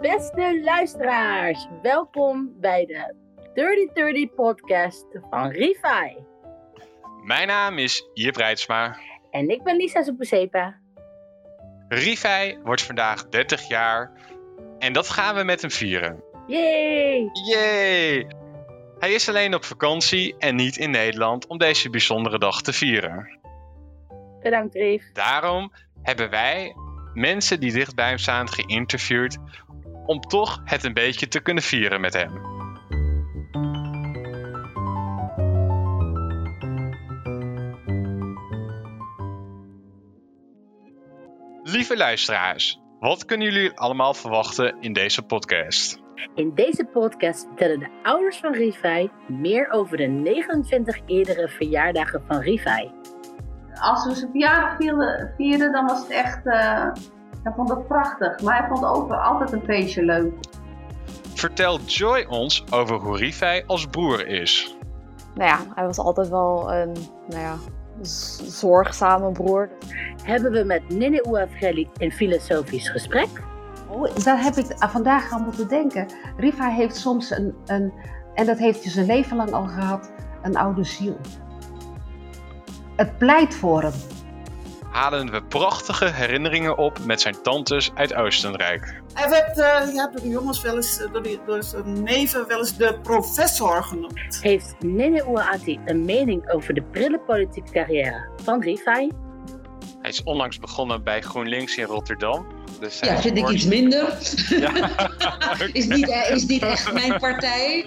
Beste luisteraars, welkom bij de 3030 podcast van Refi. Mijn naam is Rijtsma. En ik ben Lisa Soepesepa. Refi wordt vandaag 30 jaar en dat gaan we met hem vieren. Yay! Yay! Hij is alleen op vakantie en niet in Nederland om deze bijzondere dag te vieren. Bedankt, Rief. Daarom hebben wij mensen die dicht bij hem staan geïnterviewd om toch het een beetje te kunnen vieren met hem. Lieve luisteraars, wat kunnen jullie allemaal verwachten in deze podcast? In deze podcast vertellen de ouders van Rifai meer over de 29 eerdere verjaardagen van Rifai. Als we zijn verjaardag vierden, vierden, dan was het echt. Uh, hij vond het prachtig, maar hij vond ook altijd een feestje leuk. Vertelt Joy ons over hoe Rifai als broer is. Nou ja, hij was altijd wel een nou ja, zorgzame broer. Hebben we met Nene Ouafrelli een filosofisch gesprek? Oh, daar heb ik vandaag aan moeten denken. Rifa heeft soms een, een, en dat heeft hij zijn leven lang al gehad, een oude ziel. Het pleit voor hem. Halen we prachtige herinneringen op met zijn tantes uit Oostenrijk. Hij werd uh, ja, door de jongens wel eens, door, die, door zijn neven wel eens de professor genoemd. Heeft Nene Ouati een mening over de prille politieke carrière van Rifai? Hij is onlangs begonnen bij GroenLinks in Rotterdam. Dus ja, vind ik iets minder. Ja. is, niet, e- is niet echt mijn partij.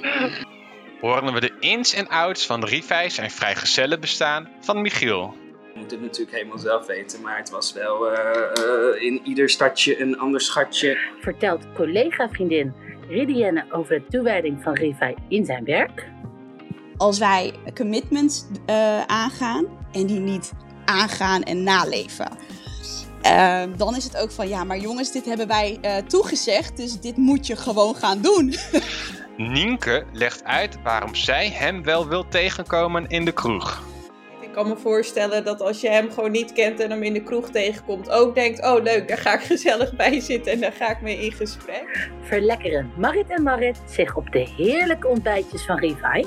Horen we de ins en outs van Rifai zijn vrijgezellen bestaan van Michiel. Je moet het natuurlijk helemaal zelf weten, maar het was wel uh, in ieder stadje een ander schatje. Vertelt collega-vriendin Ridienne over de toewijding van Rifai in zijn werk. Als wij commitments uh, aangaan en die niet aangaan en naleven. Uh, dan is het ook van, ja, maar jongens, dit hebben wij uh, toegezegd, dus dit moet je gewoon gaan doen. Nienke legt uit waarom zij hem wel wil tegenkomen in de kroeg. Ik kan me voorstellen dat als je hem gewoon niet kent en hem in de kroeg tegenkomt, ook denkt, oh leuk, daar ga ik gezellig bij zitten en daar ga ik mee in gesprek. Verlekkeren Marit en Marit zich op de heerlijke ontbijtjes van Rivai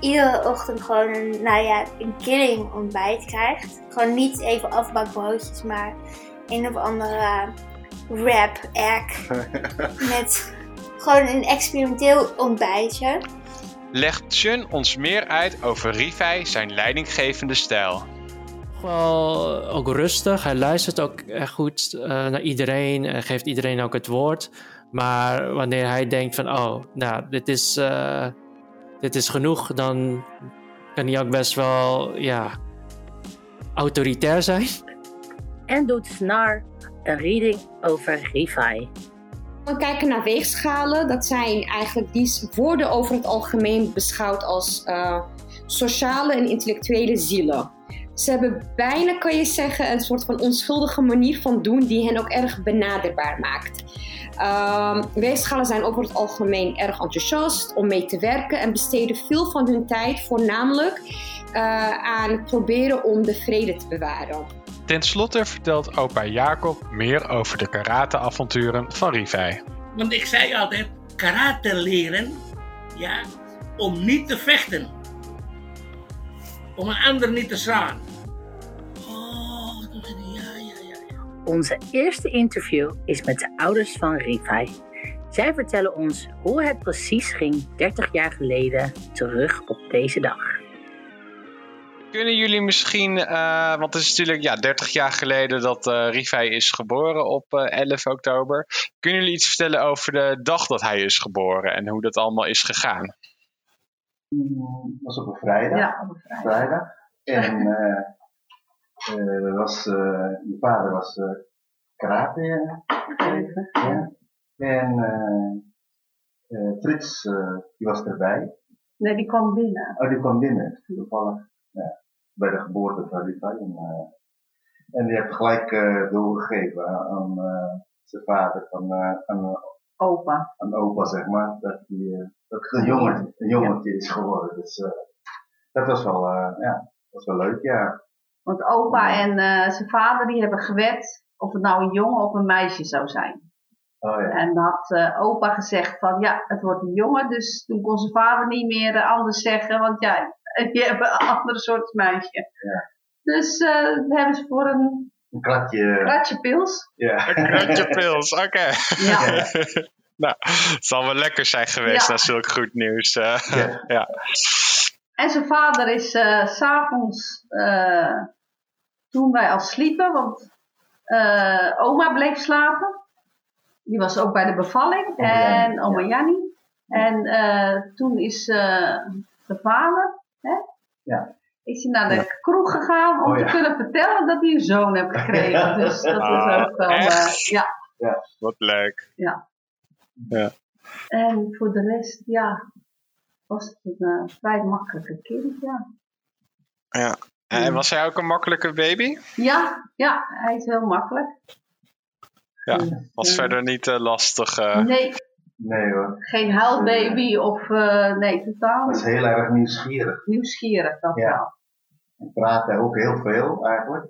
iedere ochtend gewoon een, nou ja, een killing ontbijt krijgt. Gewoon niet even afbakbroodjes, maar een of andere wrap, egg. met gewoon een experimenteel ontbijtje. Legt Chun ons meer uit over Rifai zijn leidinggevende stijl? Wel ook rustig. Hij luistert ook echt goed uh, naar iedereen. en geeft iedereen ook het woord. Maar wanneer hij denkt van, oh, nou, dit is... Uh, dit is genoeg, dan kan hij ook best wel ja, autoritair zijn. En doet Snar een reading over Rifai. We kijken naar weegschalen. Dat zijn eigenlijk die worden over het algemeen beschouwd als uh, sociale en intellectuele zielen. Ze hebben bijna, kan je zeggen, een soort van onschuldige manier van doen die hen ook erg benaderbaar maakt. Uh, weegschalen zijn over het algemeen erg enthousiast om mee te werken en besteden veel van hun tijd voornamelijk uh, aan proberen om de vrede te bewaren. Ten slotte vertelt opa Jacob meer over de karateavonturen van Rivai. Want ik zei altijd, karate leren, ja, om niet te vechten. Om een ander niet te slaan. Oh, ja, ja, ja. Onze eerste interview is met de ouders van Rivai. Zij vertellen ons hoe het precies ging 30 jaar geleden terug op deze dag. Kunnen jullie misschien, uh, want het is natuurlijk ja, 30 jaar geleden dat uh, Rivai is geboren op uh, 11 oktober. Kunnen jullie iets vertellen over de dag dat hij is geboren en hoe dat allemaal is gegaan? Dat was op een vrijdag. Ja, op een vrijdag. vrijdag. En uh, was, mijn vader was karate gekregen. Ja. En Frits, die was erbij. Nee, die kwam binnen. Oh, die kwam binnen, toevallig. Ja bij de geboorte van Rita. En, uh, en die heeft gelijk uh, doorgegeven aan uh, zijn vader, van, aan opa. Aan opa, zeg maar, dat hij dat een jongetje, een jongetje ja. is geworden. Dus dat was wel, ja, was wel leuk, ja. Want opa en zijn vader die hebben gewet of het nou een jongen of een meisje zou zijn. Oh, ja. En had eh, opa gezegd van ja, het wordt een jongen. Dus toen kon zijn vader niet meer eh, anders zeggen. Want ja, je hebt een andere soort meisje. Ja. Dus eh dat hebben ze voor een Een kratje. kratje pils. Ja. Een kratje pils, oké. Ja. nou, het zal wel lekker zijn geweest Ja. na zulk goed nieuws. eh. ja. En zijn vader is eh, s s'avonds, eh toen wij al sliepen, want eh, oma bleef slapen. Die was ook bij de bevalling. Oma en oma Jannie. En eh, toen is eh, de vader, hè, Ja. is hij naar de Ja. kroeg gegaan om Oh, ja. te kunnen vertellen dat hij een zoon heeft gekregen. Dus dat is Ah, ook wel, eh, echt? ja, Wat leuk. ja. Ja. En voor de rest, ja, was het een eh, vrij makkelijke kind, ja. Ja. En was hij ook een makkelijke baby? Ja, ja, hij is heel makkelijk. Ja, was Ja. verder niet eh, lastig. eh. Nee, Nee hoor. geen huilbaby of eh, nee, totaal Dat is heel erg nieuwsgierig. nieuwsgierig, dat Ja. wel. En praten ook heel veel eigenlijk.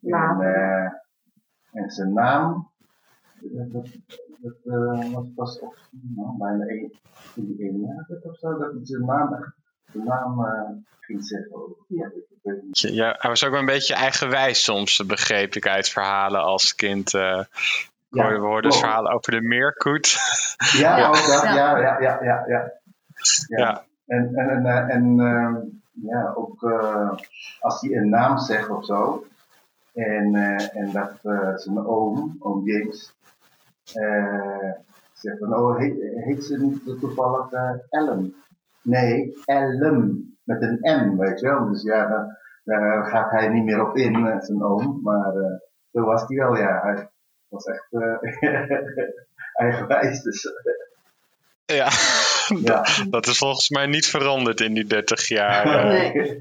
Ja. En, eh, en zijn naam, dat, dat, dat eh, was pas op nou, bijna één, toen die één jaar of zo, dat hij zijn naam, zijn naam ging zeggen. Ja. Ja, hij was ook wel een beetje eigenwijs soms, begreep ik uit verhalen als kind. Ja, we hoorden verhalen over de meerkoet. Ja, Ja. ook dat, Ja. ja, ja, ja, ja. ja. Ja. En, en, en, eh, en ehm, ja, ook eh, als hij een naam zegt of zo, en, eh, en dat eh, zijn oom, oom James, eh, zegt van, oh, heet, heet ze niet toevallig Ellen? Nee, Ellen, met een M, weet je wel. Dus ja, daar gaat hij niet meer op in, zijn oom, maar eh, zo was hij wel, ja. Hij was echt eh, eigenwijs, dus... Ja. Ja. dat is volgens mij niet veranderd in die 30 jaar. eh. Nee.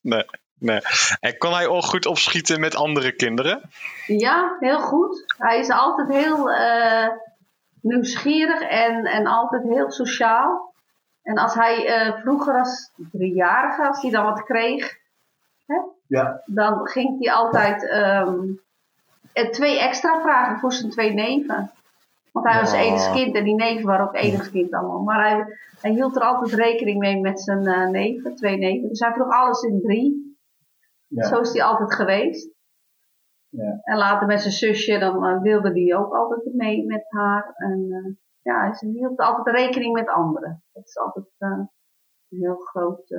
Nee, nee. En kon hij al goed opschieten met andere kinderen? Ja, heel goed. Hij is altijd heel eh, nieuwsgierig en, en altijd heel sociaal. En als hij eh, vroeger als driejarige, als hij dan wat kreeg, hè, Ja, dan ging hij altijd ehm, eh, twee extra vragen voor zijn twee neven. Want hij was Ja. enigskind en die neven waren ook enigskind allemaal. Maar hij, hij hield er altijd rekening mee met zijn eh, neven, twee neven. Dus hij vroeg alles in drie. Ja. Zo is hij altijd geweest. Ja. En later met zijn zusje, dan eh, wilde hij ook altijd mee met haar. En eh, ja, hij hield altijd rekening met anderen. Dat is altijd eh, een heel groot...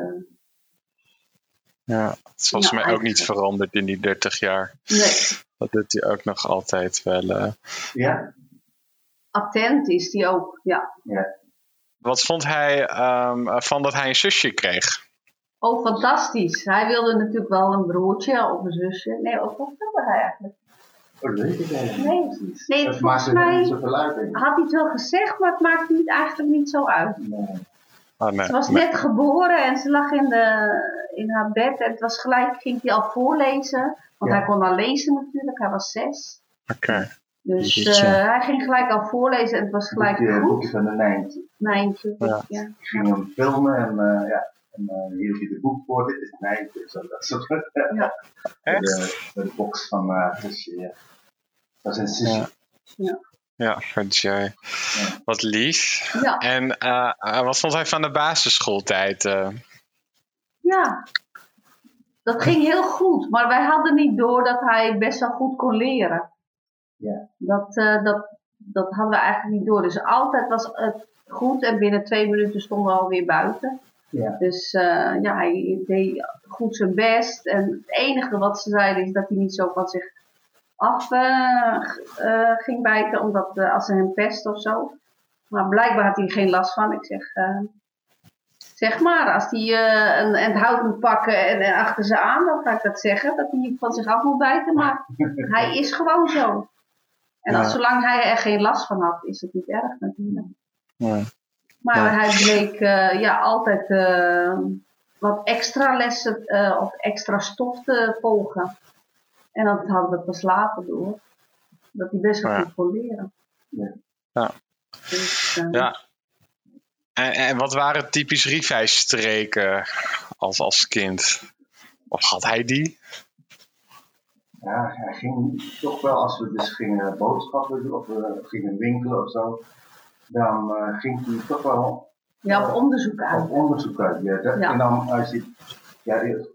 Ja, het is volgens Ja, mij ook niet veranderd in die 30 jaar. nee, Dat doet hij ook nog altijd wel. eh. ja, attent is die ook, ja. ja. Wat vond hij ehm, van dat hij een zusje kreeg? Oh, fantastisch. Hij wilde natuurlijk wel een broertje of een zusje. Nee, of wat wilde hij eigenlijk? Oh, dat weet ik eigenlijk Nee, niet. nee dat volgens maakt mij niet zoveel uit, denk ik. had hij het wel gezegd, maar het maakte niet, eigenlijk niet zo uit. Oh, nee, Ze was nee. net geboren en ze lag in, de, in haar bed en het was gelijk, ging hij al voorlezen. Want Ja. hij kon al lezen natuurlijk, hij was zes. Oké. Dus eh, hij ging gelijk al voorlezen en het was gelijk Boekje, goed. boekje van de Nijntje. Nijntje, Ja. ja. Ik ging hem filmen en uh, ja, en uh, hield hij de boek voor. Dit is Nijntje, zo dat soort. Ja. Bij de, box van uh, zusje, ja. Dat is een zusje. Ja. Ja, jij. Wat lief. Ja. En wat vond hij van de basisschooltijd? Ja, dat ging heel goed, maar wij hadden niet door dat hij best wel goed kon leren. Ja. Dat, eh, dat, dat hadden we eigenlijk niet door. Dus altijd was het goed en binnen twee minuten stonden we alweer buiten. Ja. Dus eh, ja, hij deed goed zijn best. En het enige wat ze zeiden is dat hij niet zo van zich af eh, ging bijten, omdat als ze hem pest of zo. Maar blijkbaar had hij geen last van. Ik zeg, zeg maar, als hij eh, een, een hout moet pakken en, en achter ze aan, dan ga ik dat zeggen, dat hij van zich af moet bijten. Maar hij is gewoon zo. En als, Ja. zolang hij er geen last van had, is het niet erg natuurlijk. Ja. Maar Ja. hij bleek eh, ja, altijd eh, wat extra lessen of extra stof te volgen. En dat hadden we pas later door. Dat hij best wel goed kon leren. Ja. Dus, ja. En, en wat waren typisch Rivij-streken als, als kind? Of had hij die? ja, hij ging toch wel, als we dus gingen boodschappen doen of we gingen winkelen of zo, dan eh, ging hij toch wel Ja, op onderzoek uit. op onderzoek uit. Ja. Dat- Ja. En dan als je, ja, het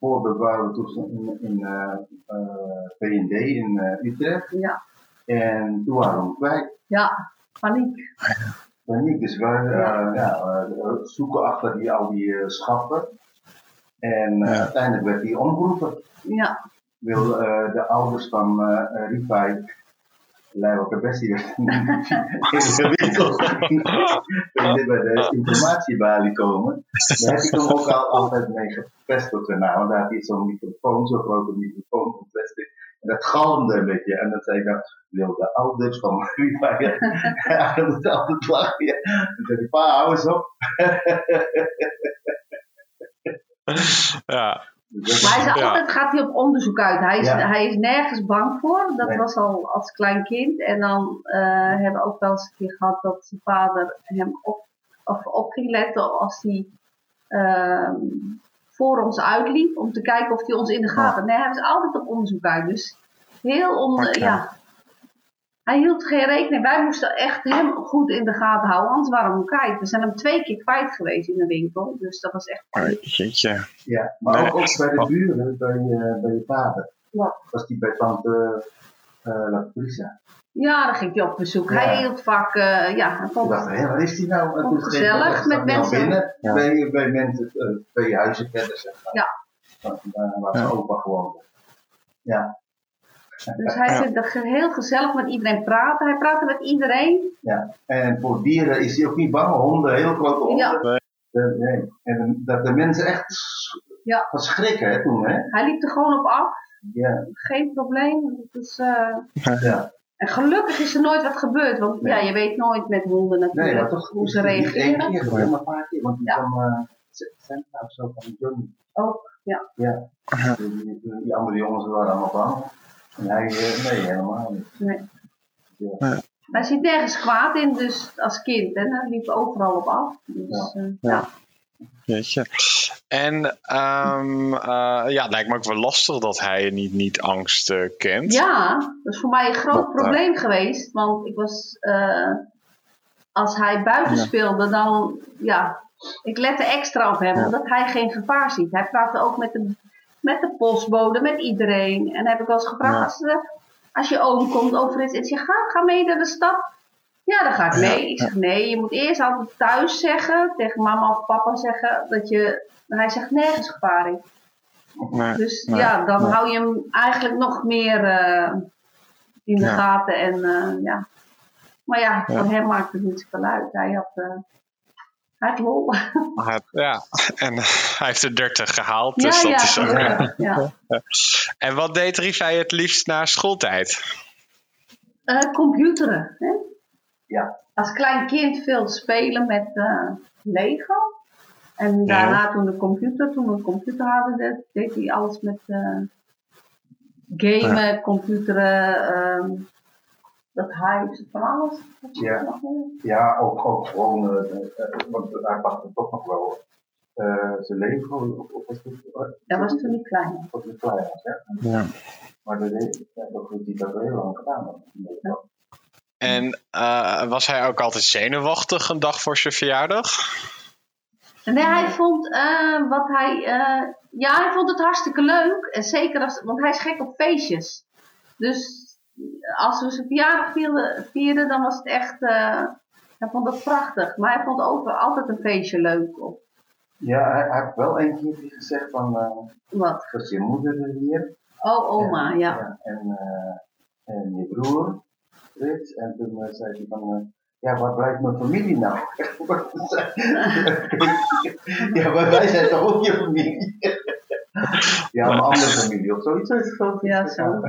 voorbeeld waren we toen in, in eh eh, PND in eh, Utrecht. Ja. En toen waren we kwijt. Ja, paniek. Paniek. Dus we eh, ja, eh, zoeken achter die, al die eh, schatten. En eh, uiteindelijk werd hij omgeroepen. Ja. Wil eh, de ouders van eh uh, Rifai Leider Bessie in de winkel bij de informatiebalie komen. Daar heb ik hem ook al altijd mee gepest op zijn naam. Want daar had hij zo'n microfoon, zo'n grote microfoon van plastic. En dat galmde een beetje. En dan zei ik dan, wil de ouders van Ja, dat moet altijd lachen. Ja. Dan zei ik, pa, hou eens op. ja. Maar hij is Ja. altijd gaat hij op onderzoek uit. Hij is, Ja. hij is nergens bang voor. Dat Nee. was al als klein kind. En dan eh, hebben we ook wel eens een keer gehad dat zijn vader hem op, of op ging letten als hij ehm, voor ons uitliep. Om te kijken of hij ons in de gaten. Nee, hij was altijd op onderzoek uit. Dus heel on, Oké. ja. Hij hield geen rekening. Wij moesten echt hem goed in de gaten houden. Anders waren we hem kwijt. We zijn hem twee keer kwijt geweest in de winkel. Dus dat was echt Oh, jeetje. Ja, maar Nee. ook, ook bij de buren, bij, je bij je vader. Ja. Was die bij tante uh, La Patricia. Ja, dan ging hij op bezoek. Ja. Hij hield vaak, eh, ja, hij Ik vond waar is die nou? Vond het gezellig met naar mensen. binnen, Ja. bij, bij mensen, uh, twee huizen verder, zeg maar. Ja. Waar, zijn opa gewoond. Ja. Dus hij zit er heel gezellig met iedereen praten. Hij praatte met iedereen. ja. En voor dieren is hij ook niet bang. Honden, heel grote honden. Ja. De- nee. En dat de mensen echt Ja. van schrikken hè, toen, hè? Hij liep er gewoon op af. Ja. Geen probleem. Het is, eh, ja. En gelukkig is er nooit wat gebeurd. Want ja, je weet nooit met honden natuurlijk Nee, maar toch hoe ze het niet één reageren. keer, maar een paar keer. Want die kwam uh, Santa of zo van Johnny. Ook, ja. Ja. Die, andere jongens waren allemaal bang. En hij, eh, nee, helemaal niet. Nee. Ja. Hij zit nergens kwaad in, dus als kind. En hij liep overal op af. Dus, eh, ja. Jeetje. En ehm, eh, ja, het lijkt me ook wel lastig dat hij niet, niet angst eh, kent. Ja, dat is voor mij een groot Dat, eh, probleem geweest. Want ik was, eh, als hij buiten Ja. speelde, dan, ja, ik lette extra op hem, omdat hij geen gevaar ziet. Hij praatte ook met de, met de postbode, met iedereen. En dan heb ik wel eens gevraagd, Ja. als, als je oom komt over iets, en zegt, ga, ga mee naar de stad. Ja, dan ga ik Ja. mee. Ik zeg, nee, je moet eerst altijd thuis zeggen, tegen mama of papa zeggen, dat je, hij zegt nergens gevaar in. Nee, Dus nee, ja, dan nee. hou je hem eigenlijk nog meer eh, in de Ja. gaten. En eh, ja. Maar ja, Ja. voor hem maakt het niet zoveel uit. Hij had, eh hij had lol. Hij- Ja, en hij heeft de 30 gehaald, Ja, dus dat ja, is ook... ja. En wat deed Rivij het liefst na schooltijd? Eh, computeren. Hè? Ja. Als klein kind veel spelen met eh, Lego. En daarna toen de computer, toen we een computer hadden, deed, deed hij alles met eh, gamen, computeren, ehm, dat hij van alles. Ja, ja ook, ook gewoon, eh, eh, want hij pakte toch nog wel eh, zijn Lego. Of, of was het, Dat was toen niet klein. Wat het klein was, hè? Ja. Maar dat ja, dat heeft hij dat heel lang gedaan. Ja. En eh, was hij ook altijd zenuwachtig een dag voor zijn verjaardag? Nee, hij vond eh, wat hij. eh, ja, hij vond het hartstikke leuk. En zeker als. Want hij is gek op feestjes. Dus als we zijn verjaardag vierden, vierden dan was het echt. eh, hij vond dat prachtig. Maar hij vond ook altijd een feestje leuk. Of, Ja, hij, hij heeft wel een keer gezegd van, Wat? was je moeder er hier? oh, oma, ja. En, en je broer, Frits. En toen zei hij van, ja, waar blijft mijn familie nou? ja, maar wij zijn toch ook je familie? ja, mijn andere familie of zoiets. Ja, zo.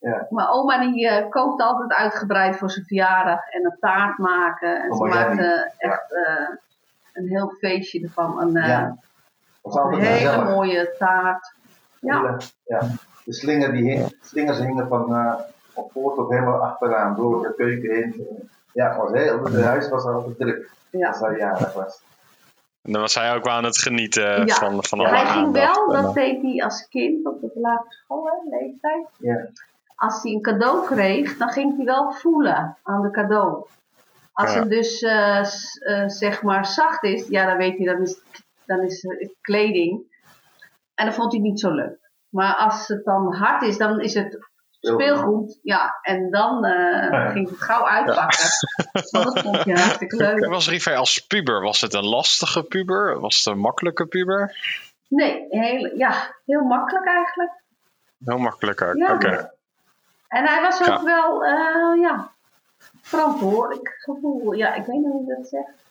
Ja. Maar oma die eh, kookt altijd uitgebreid voor zijn verjaardag. En een taart maken. En ze Oma Jenny. maakte echt eh, een heel feestje ervan. Een, eh, Ja. was een hele mooie taart. Ja. De slinger die hing, slingers hingen van uh, op voort tot helemaal achteraan, door de keuken heen. Ja, was heel, het huis was altijd druk Ja. als hij jarig was. En dan was hij ook wel aan het genieten Ja. van, van Ja, alle hij ging wel, dat eh, deed hij als kind op de lagere school, hè, leeftijd. Ja. Als hij een cadeau kreeg, dan ging hij wel voelen aan de cadeau. Als Ja. het dus eh, eh, zeg maar zacht is, ja, dan weet hij dat is, dan is het kleding. En dat vond hij niet zo leuk. Maar als het dan hard is, dan is het speelgoed. Ja, en dan eh, Ja. ging het gauw uitpakken. Want dat vond je hartstikke leuk. Was Rivai als puber, was het een lastige puber? Was het een makkelijke puber? Nee, heel, ja, heel makkelijk eigenlijk. Heel makkelijk Ja. oké. En hij was ook Ja. wel, eh, ja, verantwoordelijk gevoel. Ja, ik weet niet hoe je dat zegt.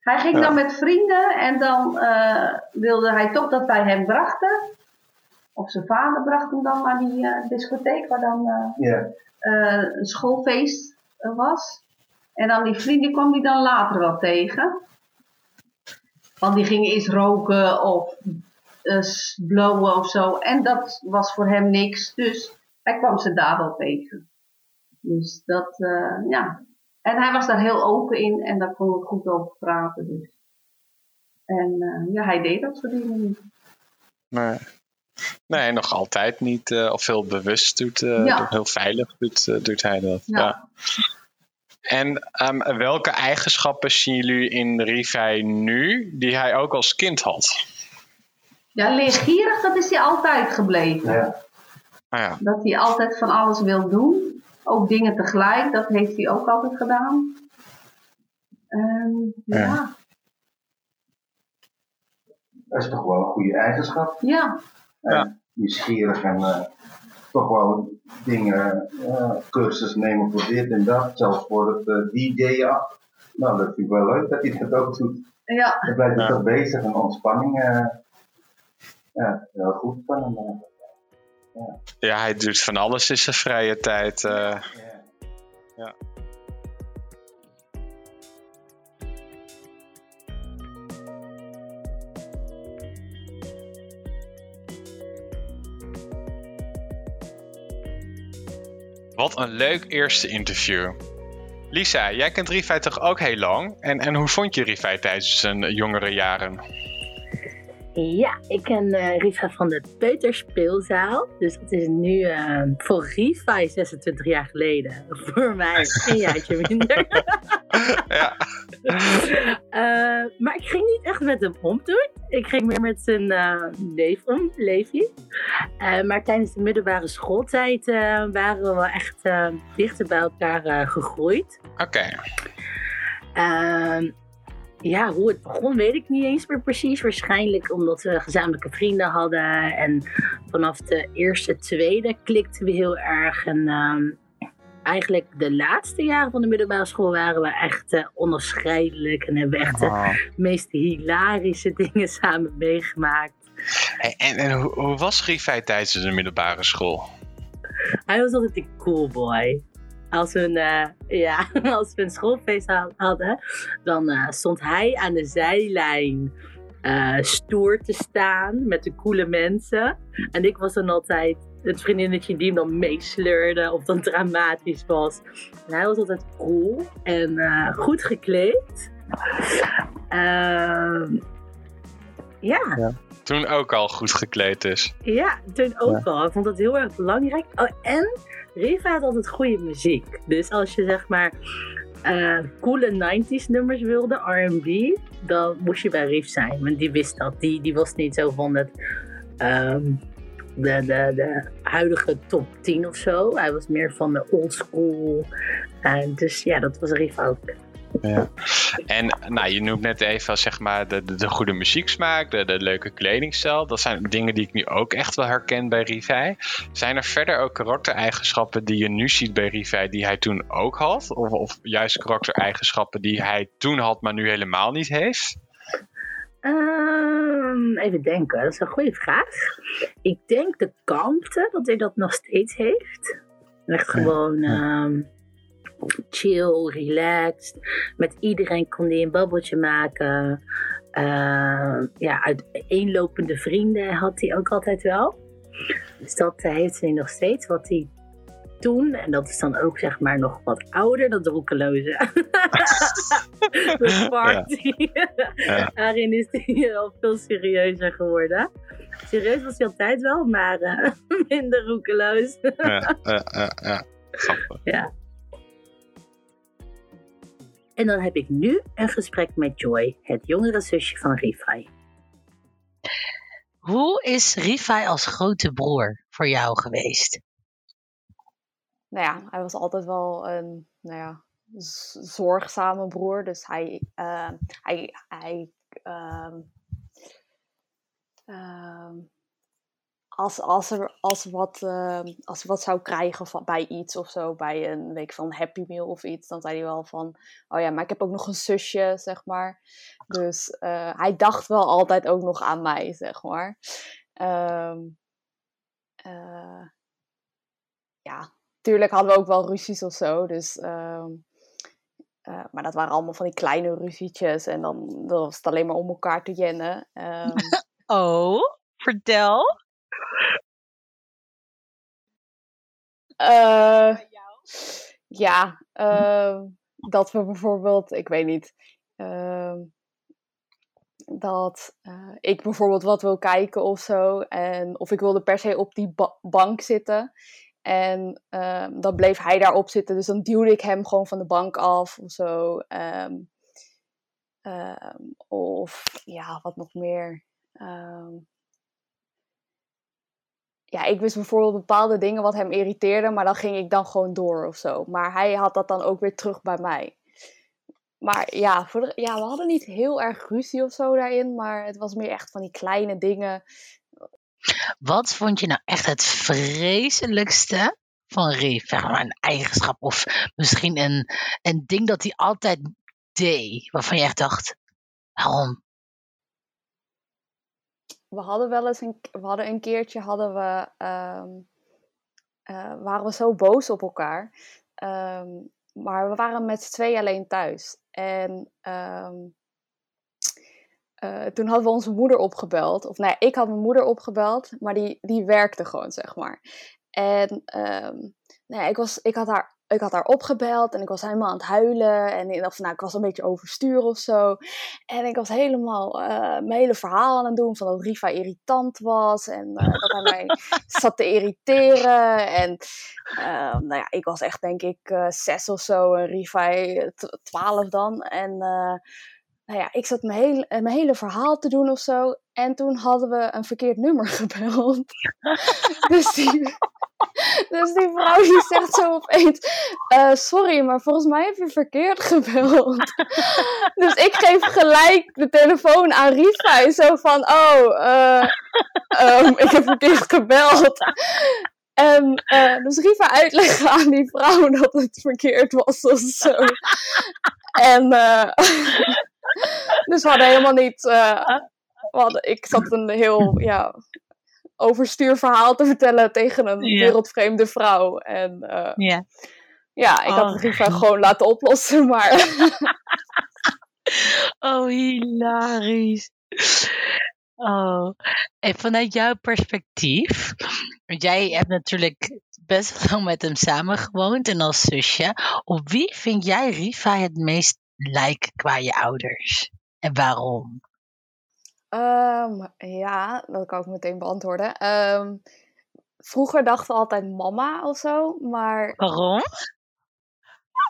Hij ging Ja. dan met vrienden en dan eh, wilde hij toch dat wij hem brachten. Of zijn vader bracht hem dan naar die eh, discotheek waar dan eh, Ja. eh, een schoolfeest was. En dan die vrienden kwam hij dan later wel tegen. Want die gingen eens roken of eh, blowen of zo. En dat was voor hem niks. Dus hij kwam ze daar wel tegen. Dus dat, eh, ja. En hij was daar heel open in en daar kon we goed over praten. Dus. En eh, ja, hij deed dat soort dingen niet. Nee. Nee, nog altijd niet. eh, of heel bewust doet, eh, Ja. heel veilig doet, eh, doet hij dat. Ja. Ja. En ehm, welke eigenschappen zien jullie in Rivai nu, die hij ook als kind had? Ja, leergierig, dat is hij altijd gebleven. Ah ja. Dat hij altijd van alles wil doen. Ook dingen tegelijk, dat heeft hij ook altijd gedaan. Ehm, ja. Ja. Dat is toch wel een goede eigenschap. Ja. En Nieuwsgierig en eh, toch wel dingen, eh, cursus nemen voor dit en dat. Zelfs voor het eh DJ'en. Nou, dat vind ik wel leuk dat hij dat ook doet. Ja. Dan blijft hij toch bezig en ontspanning. eh, ja, heel goed van hem. eh. Ja, hij doet van alles in zijn vrije tijd. eh. ja. Wat een leuk eerste interview. Lisa, jij kent Rivai toch ook heel lang? En, en hoe vond je Rivai tijdens zijn jongere jaren? Ja, ik ken eh Riva van de Peuterspeelzaal. Dus dat is nu eh, voor Riva 26 jaar geleden. Voor mij een jaartje minder. Eh, maar ik ging niet echt met hem om toen. Ik ging meer met zijn eh, neef om, Levi. Eh, maar tijdens de middelbare schooltijd eh, waren we wel echt eh, dichter bij elkaar eh, gegroeid. Oké. Ehm, ja, hoe het begon weet ik niet eens meer precies. Waarschijnlijk omdat we gezamenlijke vrienden hadden. En vanaf de eerste, tweede klikten we heel erg. En ehm, eigenlijk de laatste jaren van de middelbare school waren we echt eh, onafscheidelijk. En hebben we echt de meest hilarische dingen samen meegemaakt. En, en, en hoe, hoe was Rivai tijdens de middelbare school? Hij was altijd een cool boy. Als we een, eh, ja, als we een schoolfeest ha- hadden, dan eh, stond hij aan de zijlijn eh, stoer te staan met de coole mensen. En ik was dan altijd het vriendinnetje die hem dan meesleurde of dan dramatisch was. En hij was altijd cool en eh, goed gekleed. Ehm, ja, Toen ook al goed gekleed dus. ja, toen ook al. Ik vond dat heel erg belangrijk. Oh, en Riva had altijd goede muziek. Dus als je zeg maar eh, coole 90s nummers wilde, R&B, dan moest je bij Rief zijn. Want die wist dat. Die, die was niet zo van het, ehm, de, de, de huidige top 10 of zo. Hij was meer van de old school. En dus ja, dat was Rief ook. Ja. En nou, je noemt net even zeg maar, de, de, de goede muzieksmaak, de, de leuke kledingstijl. Dat zijn dingen die ik nu ook echt wel herken bij Rivai. Zijn er verder ook karaktereigenschappen die je nu ziet bij Rivai die hij toen ook had? Of, of juist karaktereigenschappen die hij toen had, maar nu helemaal niet heeft? Ehm, even denken, dat is een goede vraag. Ik denk de kalmte, dat hij dat nog steeds heeft. Echt gewoon ehm, chill, relaxed. Met iedereen kon hij een babbeltje maken. Ehm, ja, uiteenlopende vrienden had hij ook altijd wel. Dus dat eh, heeft hij nog steeds. Wat hij toen, en dat is dan ook zeg maar nog wat ouder, dat roekeloze. de party. Ja. Daarin is hij al veel serieuzer geworden. Serieus was hij altijd wel, maar eh, minder roekeloos. Ja, ja, ja, ja. Grappig. Ja. En dan heb ik nu een gesprek met Joy, het jongere zusje van Rifai. Hoe is Rifai als grote broer voor jou geweest? Nou ja, hij was altijd wel een nou ja, zorgzame broer. Dus hij, eh, hij, hij ehm, ehm, als, als, er, als, wat, ehm, als wat zou krijgen van, bij iets of zo, bij een week van Happy Meal of iets, dan zei hij wel van, oh ja, maar ik heb ook nog een zusje, zeg maar. Dus eh, hij dacht wel altijd ook nog aan mij, zeg maar. Ehm, eh, ja, tuurlijk hadden we ook wel ruzies of zo, dus... ehm, eh, maar dat waren allemaal van die kleine ruzietjes en dan, was het alleen maar om elkaar te jennen. Oh, vertel. Eh, ja, ehm, dat we bijvoorbeeld, ik weet niet, ehm, dat eh, ik bijvoorbeeld wat wil kijken of zo. En of ik wilde per se op die ba- bank zitten. En ehm, dan bleef hij daarop zitten. Dus dan duwde ik hem gewoon van de bank af of zo. Ehm, of ja, wat nog meer. Ehm, ja, ik wist bijvoorbeeld bepaalde dingen wat hem irriteerde, maar dan ging ik dan gewoon door of zo. Maar hij had dat dan ook weer terug bij mij. Maar ja, voor ja, we hadden niet heel erg ruzie of zo daarin, maar het was meer echt van die kleine dingen. Wat vond je nou echt het vreselijkste van maar een eigenschap of misschien een, een ding dat hij altijd deed, waarvan je echt dacht, waarom? We hadden wel eens een, we hadden een keertje hadden we, ehm, eh, waren we zo boos op elkaar. Ehm, maar we waren met z'n tweeën alleen thuis. En ehm, eh, toen hadden we onze moeder opgebeld. Of nee, ik had mijn moeder opgebeld, maar die, die werkte gewoon, zeg maar. En nou ik, was, ik, had haar, ik had haar opgebeld en ik was helemaal aan het huilen. En van, nou, ik was een beetje overstuur of zo. En ik was helemaal eh, mijn hele verhaal aan het doen van dat Riva irritant was. En eh, dat hij mij zat te irriteren. En eh, nou ja, ik was echt denk ik zes of zo en Riva twaalf dan. En nou ja, ik zat mijn hele, mijn hele verhaal te doen of zo. En toen hadden we een verkeerd nummer gebeld. dus, die, dus die vrouw die zegt zo opeens... eh, sorry, maar volgens mij heb je verkeerd gebeld. dus ik geef gelijk de telefoon aan Rifa. Zo van, oh, eh, ehm, ik heb verkeerd gebeld. En eh, dus Riva uitleggen aan die vrouw dat het verkeerd was of zo. En eh, dus we hadden helemaal niet. eh, hadden, ik zat een heel ja, overstuur verhaal te vertellen tegen een wereldvreemde vrouw. En eh, Ja. ja, ik had Oh, het Riva gewoon laten oplossen, maar. Oh, hilarisch. Oh, en vanuit jouw perspectief, want jij hebt natuurlijk best wel lang met hem samengewoond en als zusje. Op wie vind jij Riva het meest lijken qua je ouders? En waarom? Ehm, ja, dat kan ik meteen beantwoorden. Ehm, vroeger dachten we altijd mama of zo, maar Waarom?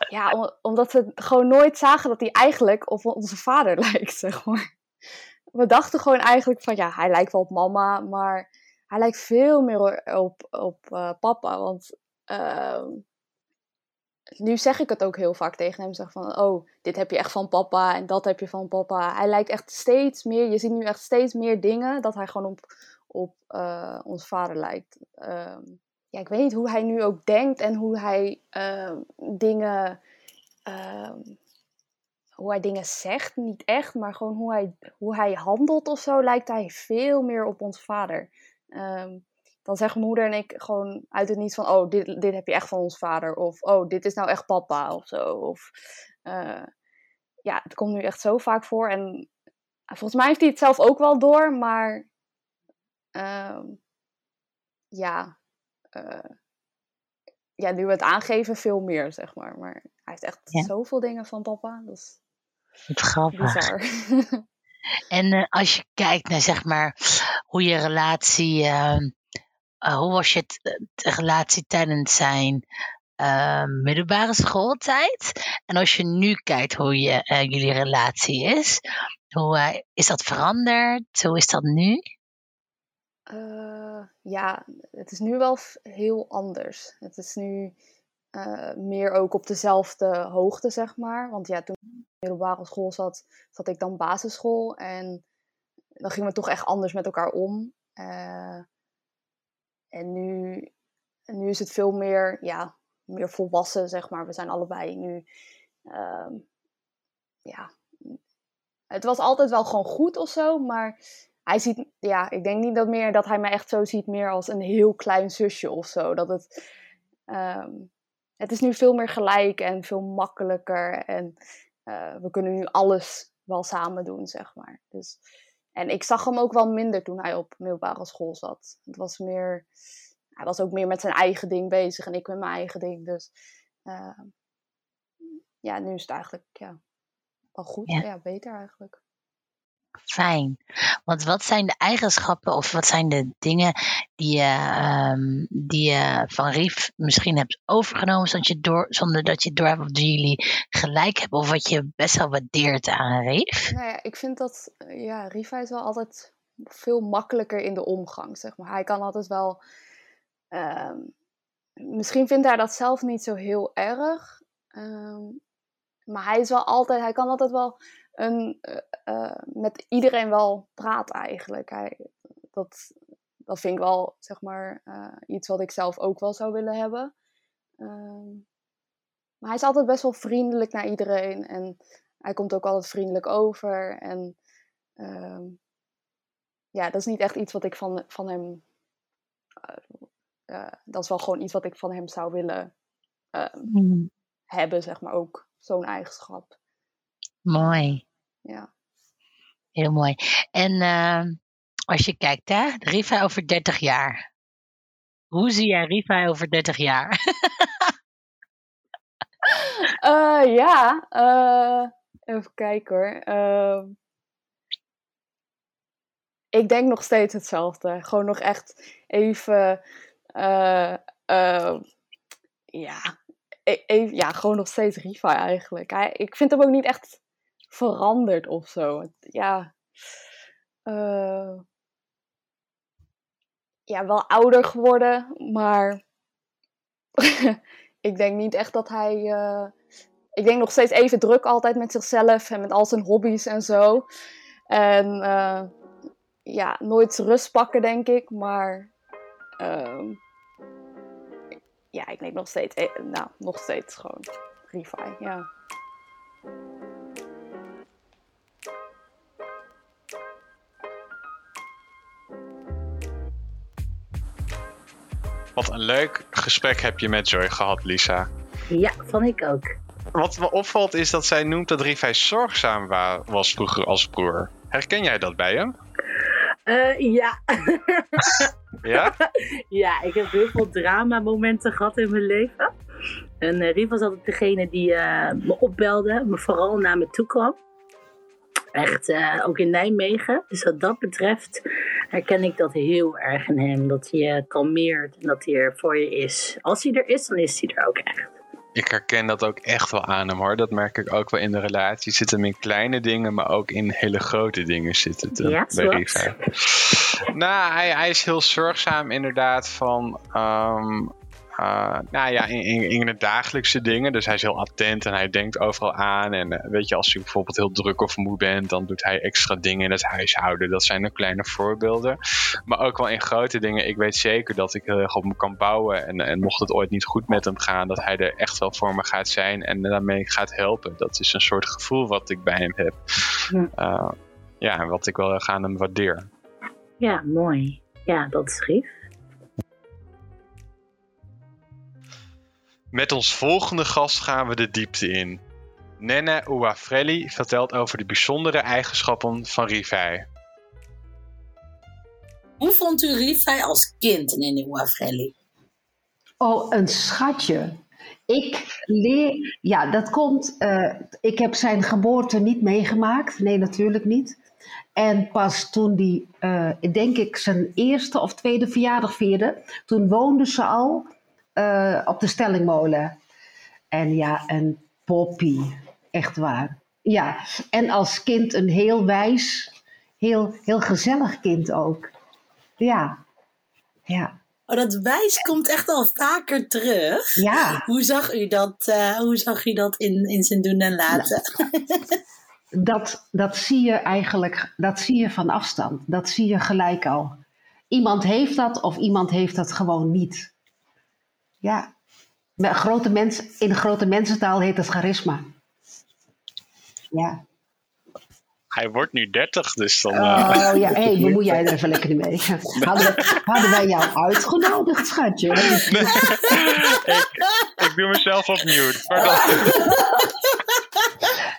ja, om- omdat we gewoon nooit zagen dat hij eigenlijk op onze vader lijkt, zeg maar. We dachten gewoon eigenlijk van ja, hij lijkt wel op mama, maar hij lijkt veel meer op, op eh, papa. Want ehm, nu zeg ik het ook heel vaak tegen hem. Zeg van, oh, dit heb je echt van papa en dat heb je van papa. Hij lijkt echt steeds meer, je ziet nu echt steeds meer dingen dat hij gewoon op, op eh, ons vader lijkt. Ehm, ja, ik weet niet hoe hij nu ook denkt en hoe hij ehm, dingen, ehm, hoe hij dingen zegt. Niet echt, maar gewoon hoe hij, hoe hij handelt of zo lijkt hij veel meer op ons vader. Ehm, dan zeggen moeder en ik gewoon uit het niets van, oh, dit, dit heb je echt van ons vader. Of, oh, dit is nou echt papa of zo. Of, eh, ja, het komt nu echt zo vaak voor. En volgens mij heeft hij het zelf ook wel door, maar ehm, ja, eh, ja, nu we het aangeven, veel meer, zeg maar. Maar hij heeft echt Ja. zoveel dingen van papa. Dat is Wat grappig. bizar. En eh, als je kijkt naar zeg maar hoe je relatie, ehm, eh, hoe was je de relatie tijdens zijn ehm, middelbare schooltijd? En als je nu kijkt hoe je, eh, jullie relatie is, hoe eh, is dat veranderd? Hoe is dat nu? Eh, ja, het is nu wel heel anders. Het is nu eh, meer ook op dezelfde hoogte, zeg maar. Want ja, toen ik middelbare school zat, zat ik dan basisschool. En dan gingen we toch echt anders met elkaar om. Eh, en nu, nu is het veel meer, ja, meer volwassen, zeg maar. We zijn allebei nu, ehm, ja, het was altijd wel gewoon goed of zo, maar hij ziet, ja, ik denk niet dat meer dat hij mij echt zo ziet, meer als een heel klein zusje of zo. Dat het, ehm, het is nu veel meer gelijk en veel makkelijker en eh, we kunnen nu alles wel samen doen, zeg maar. Dus, en ik zag hem ook wel minder toen hij op middelbare school zat. Het was meer, hij was ook meer met zijn eigen ding bezig en ik met mijn eigen ding. Dus eh, ja, nu is het eigenlijk ja, wel goed. Ja. Ja. beter eigenlijk. Fijn. Want wat zijn de eigenschappen of wat zijn de dingen die je, ehm, die je van Rief misschien hebt overgenomen zonder, je door, zonder dat je door hebt of jullie gelijk hebben of wat je best wel waardeert aan Rief? Nou ja, ik vind dat, ja, Riva is wel altijd veel makkelijker in de omgang, zeg maar. Hij kan altijd wel, ehm, misschien vindt hij dat zelf niet zo heel erg, ehm, maar hij is wel altijd, hij kan altijd wel een, eh, eh, met iedereen wel praten eigenlijk. Hij, dat, dat vind ik wel, zeg maar, eh, iets wat ik zelf ook wel zou willen hebben. Ehm, maar hij is altijd best wel vriendelijk naar iedereen. En hij komt ook altijd vriendelijk over. En ehm, ja, dat is niet echt iets wat ik van, van hem. dat is wel gewoon iets wat ik van hem zou willen ehm, Hmm, hebben, zeg maar ook. Zo'n eigenschap. Mooi, Ja. heel mooi. En ehm, als je kijkt, hè, Riva over 30 jaar. Hoe zie jij Riva over 30 jaar? Eh, ja, eh, even kijken hoor. Ehm, ik denk nog steeds hetzelfde. Gewoon nog echt even. eh, eh, ja, e- even, ja, gewoon nog steeds Riva eigenlijk. Ik vind hem ook niet echt veranderd of zo. Ja. eh, ja, wel ouder geworden, maar ik denk niet echt dat hij. eh, ik denk nog steeds even druk altijd met zichzelf en met al zijn hobby's en zo. En eh, ja, nooit rust pakken, denk ik. Maar ehm, ja, ik denk nog steeds, nou, nog steeds gewoon Refi, ja. Wat een leuk gesprek heb je met Joy gehad, Lisa. Ja, vond ik ook. Wat me opvalt is dat zij noemt dat Rivij zorgzaam wa- was vroeger als broer. Herken jij dat bij hem? Eh, ja. Ja? ja, ik heb heel veel drama-momenten gehad in mijn leven. En eh Rief was altijd degene die eh, me opbelde, me vooral naar me toe kwam. Echt, eh, ook in Nijmegen. Dus wat dat betreft herken ik dat heel erg in hem. Dat hij je kalmeert en dat hij er voor je is. Als hij er is, dan is hij er ook echt. Ik herken dat ook echt wel aan hem hoor. Dat merk ik ook wel in de relatie. Zit hem in kleine dingen, maar ook in hele grote dingen zit het hem Ja, bij. Nou, hij, hij is heel zorgzaam inderdaad van... ehm, eh, nou ja, in, in, in de dagelijkse dingen. Dus hij is heel attent en hij denkt overal aan. En eh, weet je, als je bijvoorbeeld heel druk of moe bent, dan doet hij extra dingen in het huishouden. Dat zijn de kleine voorbeelden. Maar ook wel in grote dingen. Ik weet zeker dat ik heel erg op hem kan bouwen. En, en mocht het ooit niet goed met hem gaan, dat hij er echt wel voor me gaat zijn en daarmee gaat helpen. Dat is een soort gevoel wat ik bij hem heb. Eh, ja, en wat ik wel erg aan hem waardeer. Ja, mooi. Ja, dat is Rief. Met ons volgende gast gaan we de diepte in. Nene Ouafrelli vertelt over de bijzondere eigenschappen van Rivij. Hoe vond u Rifai als kind, Nene Wafrelli? Oh, een schatje. Ik leer, ja, dat komt. eh, ik heb zijn geboorte niet meegemaakt. Nee, natuurlijk niet. En pas toen die, eh, denk ik, zijn eerste of tweede verjaardag vierde, toen woonden ze al eh, op de Stellingmolen. En ja, een poppy, echt waar. Ja, en als kind een heel wijs, heel, heel gezellig kind ook. Ja, ja. Oh, dat wijs komt echt al vaker terug. Ja. Hoe zag u dat, eh, hoe zag u dat in, in zijn doen en laten? Dat, dat zie je eigenlijk, dat zie je van afstand. Dat zie je gelijk al. Iemand heeft dat of iemand heeft dat gewoon niet. Ja. Grote mens, in grote mensentaal heet het charisma. Ja. Hij wordt nu 30, dus dan... Oh eh, ja, hé, hey, bemoei jij er even lekker mee. Hadden, we- hadden wij jou uitgenodigd, schatje? ik doe mezelf opnieuw. Pardon.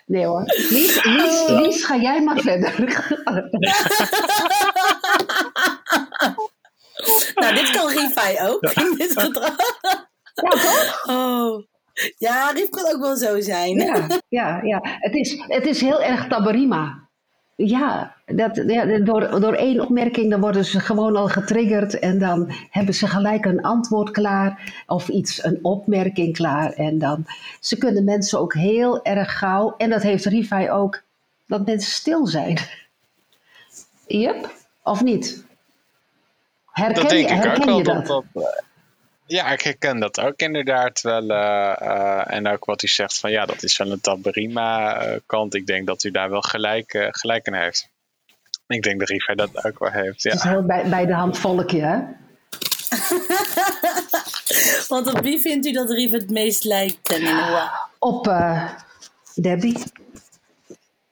Nee hoor. Lies, Lies, Lies, ga jij maar verder. nou, dit kan Rifai ook. In dit gedrag. Ja, toch? Oh. Ja, Rief kan ook wel zo zijn. Ja, ja, ja. Het, is, het is heel erg tabarima. Ja, dat, ja, door, door één opmerking dan worden ze gewoon al getriggerd en dan hebben ze gelijk een antwoord klaar of iets, een opmerking klaar. En dan, ze kunnen mensen ook heel erg gauw, en dat heeft Rifai ook, dat mensen stil zijn. Yep, of niet? Herken, dat denk je, ik ook herken wel. Dat, dat? dat, eh, ja, ik herken dat ook inderdaad wel. eh, eh, en ook wat u zegt van ja, dat is wel een Taberima-kant. ik denk dat u daar wel gelijk, gelijk in heeft. Ik denk dat Riva dat ook wel heeft. Het is Ja. heel bij, bij de hand volkje, hè? Want op wie vindt u dat Rief het meest lijkt, Ninoa? Op eh, Debbie.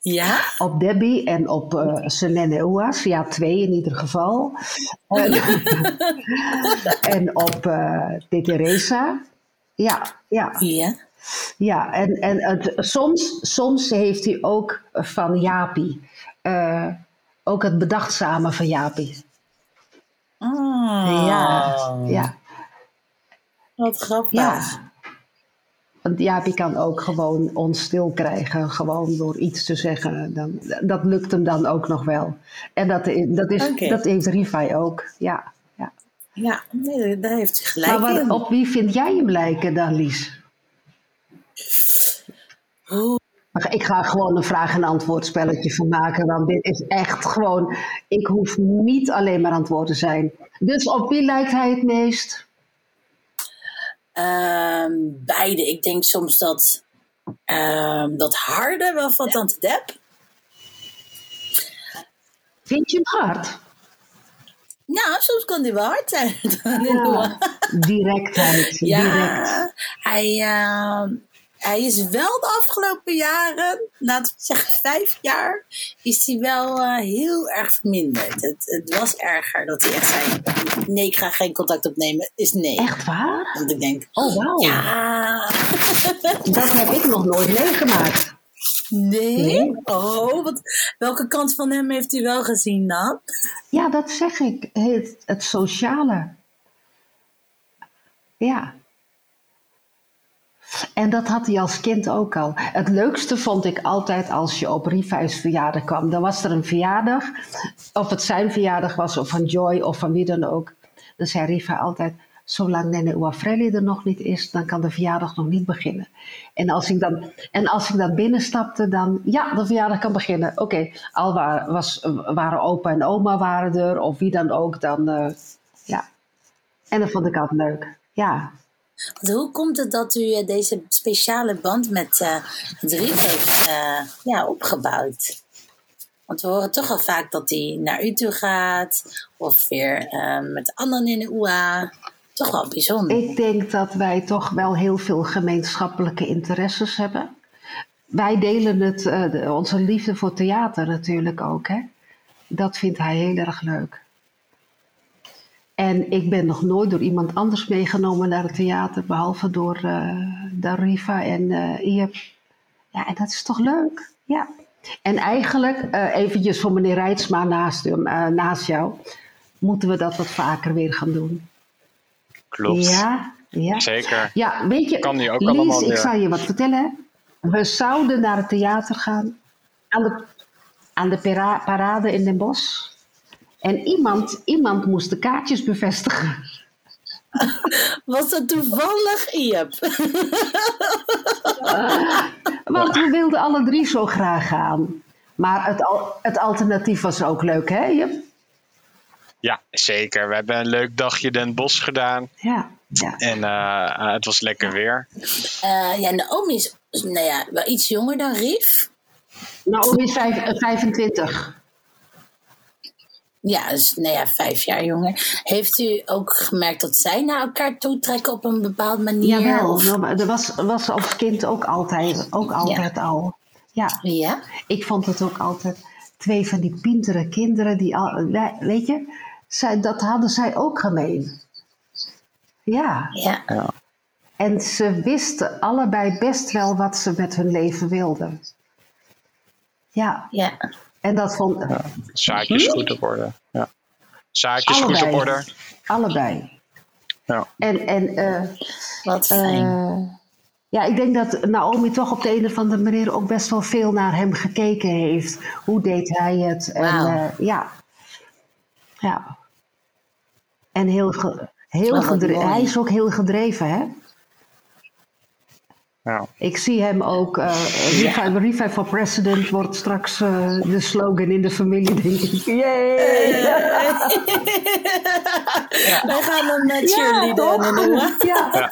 Ja? Op Debbie en op eh Selene Oas. Ja, twee in ieder geval. En, en op eh de Teresa. Ja, ja. Ja? Ja, en, en het, soms, soms heeft hij ook van Jaapie. eh, ook het bedachtzame van Jaapie. Ah. Ja, ja. Wat grappig. Ja. Want Jaapie kan ook gewoon ons stil krijgen, gewoon door iets te zeggen. Dan, dat lukt hem dan ook nog wel. En dat, dat, is, Oké. dat heeft Rifai ook, ja. ja. Ja, nee, daar heeft u gelijk Maar wat- in. op wie vind jij hem lijken dan, Lies? Maar Ik ga gewoon een vraag- en antwoordspelletje van maken, want dit is echt gewoon... Ik hoef niet alleen maar aan het woord te zijn. Dus op wie lijkt hij het meest? Ehm, beide. Ik denk soms dat ehm, dat harde wel van Tante Deb. Vind je hem hard? Nou, soms kan die wel hard zijn. Ja, directheid, Ja, direct. hij, ehm, hij is wel de afgelopen jaren, laten we zeggen vijf jaar, is hij wel eh, heel erg verminderd. Het, het was erger dat hij echt zei, nee, ik ga geen contact opnemen, is nee. Echt waar? Want ik denk, Oh, wauw. ja. Dat heb ik nog nooit meegemaakt. Nee? Nee. Oh, wat, welke kant van hem heeft u wel gezien dan? Ja, dat zeg ik. Het, het sociale. Ja. En dat had hij als kind ook al. Het leukste vond ik altijd als je op Rifai's verjaardag kwam. Dan was er een verjaardag, of het zijn verjaardag was, of van Joy, of van wie dan ook. Dan zei Rifai altijd, zolang Nene Uafrelli er nog niet is, dan kan de verjaardag nog niet beginnen. En als ik dan, en als ik dan binnenstapte, dan, ja, de verjaardag kan beginnen. Oké, al waar, was, waren opa en oma waren er, of wie dan ook, dan, eh, ja. En dat vond ik altijd leuk, ja. Hoe komt het dat u eh, deze speciale band met, Rief heeft eh, ja, opgebouwd? Want we horen toch al vaak dat hij naar u toe gaat, of weer met anderen in de UA. Toch wel bijzonder. Ik denk dat wij toch wel heel veel gemeenschappelijke interesses hebben. Wij delen het, onze liefde voor theater natuurlijk ook. Hè? Dat vindt hij heel erg leuk. En ik ben nog nooit door iemand anders meegenomen naar het theater, behalve door eh Darifa en eh Iep. Ja, en dat is toch leuk? Ja. En eigenlijk, eh eventjes voor meneer Rijtsma naast, hem, naast jou, moeten we dat wat vaker weer gaan doen. Klopt. Ja, Ja. Zeker. Ja, weet je, Kan nu ook Lies, allemaal ik weer. zal je wat vertellen. We zouden naar het theater gaan. Aan de, aan de parade in Den Bosch. En iemand, iemand moest de kaartjes bevestigen. Was dat toevallig Iep? Want we wilden alle drie zo graag gaan. Maar het, al- het alternatief was ook leuk, hè? Jep? Ja, zeker. We hebben een leuk dagje Den Bosch gedaan. Ja. ja. En eh, het was lekker weer. Eh, ja, Naomi is nou ja, wel iets jonger dan Rief. Naomi is vijf- eh, 25. Ja, dus nou ja, vijf jaar jonger. Heeft u ook gemerkt dat zij naar elkaar toe trekken op een bepaalde manier? Jawel, wel, dat was, was als kind ook altijd, ook altijd al. Ja. ja. Ik vond het ook altijd twee van die pintere kinderen die al, weet je, zij, dat hadden zij ook gemeen. Ja. ja. En ze wisten allebei best wel wat ze met hun leven wilden. Ja. Ja. En dat vond Zaakjes Hm? goed op orde. Ja. Zaakjes goed Allebei. op orde. allebei. Ja. En, en eh, Wat fijn. ja, ik denk dat Naomi toch op de een of andere manier ook best wel veel naar hem gekeken heeft. Hoe deed hij het? En, eh, ja. Ja. En heel, ge- heel wat hij is ook heel gedreven, hè? Ja. Ik zie hem ook, eh Revive, Revive for President wordt straks eh, de slogan in de familie, denk ik. Yay! Wij gaan hem met Ja, toch? noemen. Ja.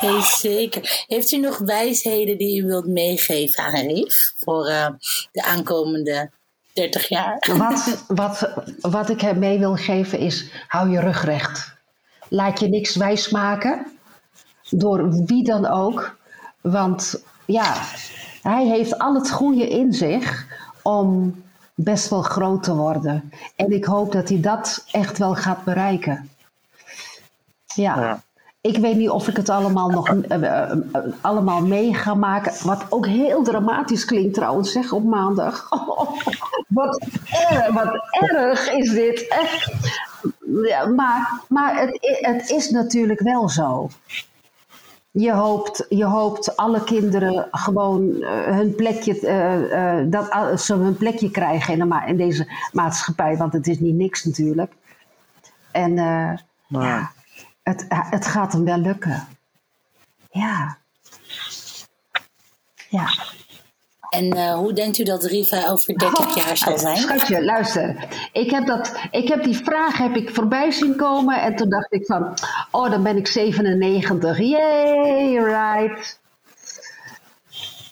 Hey, zeker. Heeft u nog wijsheden die u wilt meegeven aan Rief voor eh, de aankomende 30 jaar? Wat, wat, wat ik hem mee wil geven is, hou je rug recht. Laat je niks wijsmaken, door wie dan ook. Want ja, hij heeft al het goede in zich om best wel groot te worden. En ik hoop dat hij dat echt wel gaat bereiken. Ja. Ik weet niet of ik het allemaal nog eh, eh, eh, allemaal mee ga maken. Wat ook heel dramatisch klinkt trouwens, zeg, op maandag. wat, erg, wat erg is dit. Ja, maar maar het, het is natuurlijk wel zo. Je hoopt, je hoopt alle kinderen gewoon eh, hun plekje, eh, eh, dat ze hun plekje krijgen in, de ma- in deze maatschappij. Want het is niet niks natuurlijk. En eh, ja, het, het gaat hem wel lukken. Ja. Ja. En eh, hoe denkt u dat Riva over 30 jaar zal zijn? Schatje, luister. Ik heb, dat, ik heb die vraag heb ik voorbij zien komen. En toen dacht ik van, oh, dan ben ik 97. Yay, right.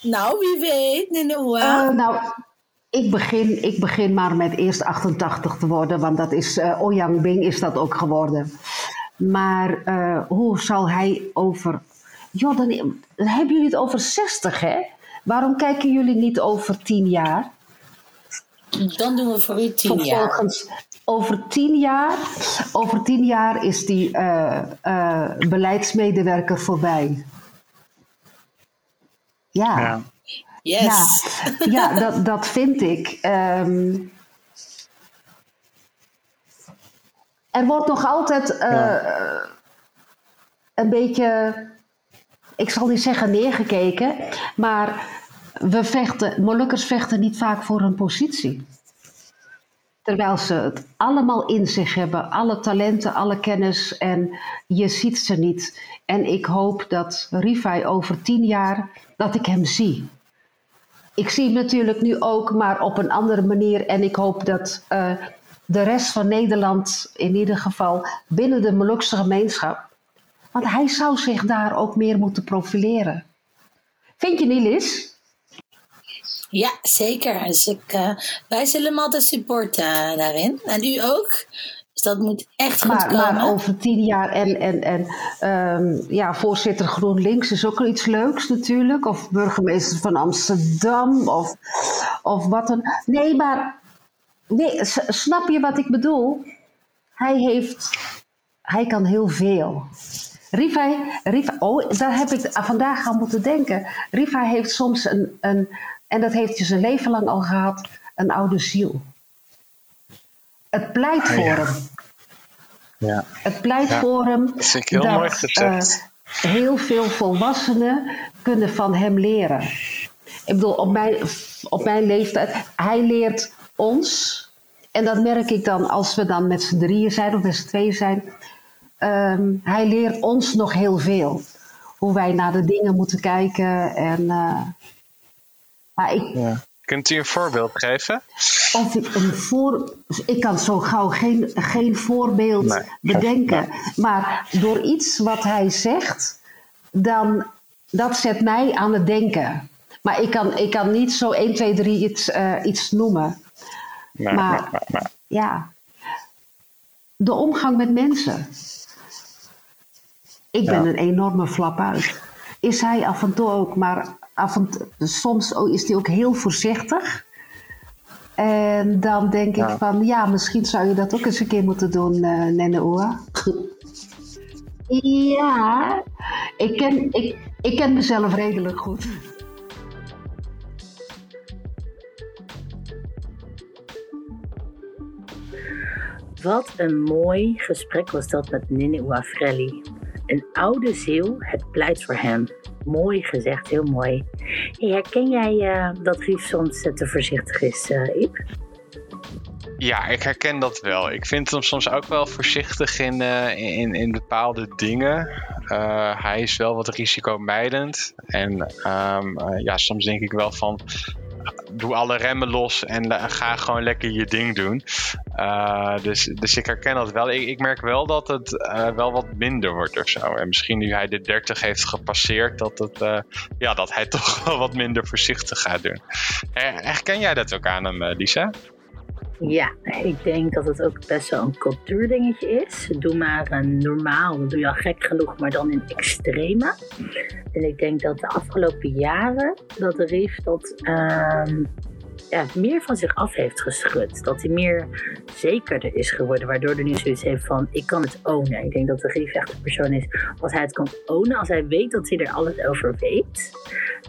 Nou, wie weet. Eh, nou, ik begin, ik begin maar met eerst 88 te worden. Want dat is, eh Oyang Bing is dat ook geworden. Maar hoe zal hij over... Joh, dan hebben jullie het over 60, hè? Waarom kijken jullie niet over 10 jaar? Dan doen we voor u 10 jaar. Vervolgens, over tien jaar, over tien jaar is die eh, eh, beleidsmedewerker voorbij. Ja. Ja. Yes. Ja, ja dat, dat vind ik. Ehm, er wordt nog altijd eh, een beetje, ik zal niet zeggen neergekeken, maar we vechten, Molukkers vechten niet vaak voor een positie. Terwijl ze het allemaal in zich hebben, alle talenten, alle kennis en je ziet ze niet. En ik hoop dat Rifai over tien jaar, dat ik hem zie. Ik zie hem natuurlijk nu ook, maar op een andere manier. En ik hoop dat eh, de rest van Nederland, in ieder geval binnen de Molukse gemeenschap, want hij zou zich daar ook meer moeten profileren. Vind je niet, Liz? Ja, zeker. Dus ik, eh, wij zullen hem altijd supporten eh, daarin. En u ook. Dus dat moet echt goed Maar, komen. maar over tien jaar en, en, en ehm, ja, voorzitter GroenLinks is ook iets leuks natuurlijk. Of burgemeester van Amsterdam of, of wat dan. Nee, maar nee, snap je wat ik bedoel? Hij heeft, hij kan heel veel. Rifai, Rifai, oh, daar heb ik vandaag aan moeten denken. Rifai heeft soms een, een, en dat heeft hij zijn leven lang al gehad, een oude ziel. Het pleit Ah, voor ja. hem. Ja. Het pleit Ja, voor hem dat vind ik heel mooi gezegd. eh, heel veel volwassenen kunnen van hem leren. Ik bedoel, op mijn, op mijn leeftijd, hij leert ons, en dat merk ik dan als we dan met z'n drieën zijn of met z'n tweeën zijn. Ehm, hij leert ons nog heel veel. Hoe wij naar de dingen moeten kijken. En, eh, maar ik, Kunt u een voorbeeld geven? of ik een voor. Ik kan zo gauw geen, geen voorbeeld Nee. bedenken. Maar door iets wat hij zegt, dan. Dat zet mij aan het denken. Maar ik kan, ik kan niet zo 1, 2, 3 iets, eh, iets noemen. Nee, Maar-. Ja. De omgang met mensen. Ik ben Ja. een enorme flap uit. Is hij af en toe ook, maar af en toe, soms ook- is hij ook heel voorzichtig. En dan denk ik van, ja, misschien zou je dat ook eens een keer moeten doen, eh Nenne Oa. Ja, ik ken, ik, ik ken mezelf redelijk goed. Wat een mooi gesprek was dat met Nini Uafrelli. Een oude ziel, het pleit voor hem. Mooi gezegd, heel mooi. Hey, herken jij eh, dat Rief soms eh, te voorzichtig is, eh Iep? Ja, ik herken dat wel. Ik vind hem soms ook wel voorzichtig in, eh, in, in bepaalde dingen. Eh, hij is wel wat risicomijdend. En ehm, eh, ja, soms denk ik wel van. Doe alle remmen los en ga gewoon lekker je ding doen. Dus, dus ik herken dat wel. Ik, ik merk wel dat het wel wat minder wordt of zo. En misschien nu hij de 30 heeft gepasseerd, dat, het, ja, dat hij toch wel wat minder voorzichtig gaat doen. Her- Herken jij dat ook aan hem, Lisa? Ja, ik denk dat het ook best wel een cultuurdingetje is. Doe maar een normaal, dan doe je al gek genoeg, maar dan in extreme. En ik denk dat de afgelopen jaren dat de Rief dat ehm, ja, meer van zich af heeft geschud. Dat hij meer zekerder is geworden, waardoor hij nu zoiets heeft van ik kan het ownen. Ik denk dat de Rief echt een persoon is, als hij het kan ownen, als hij weet dat hij er alles over weet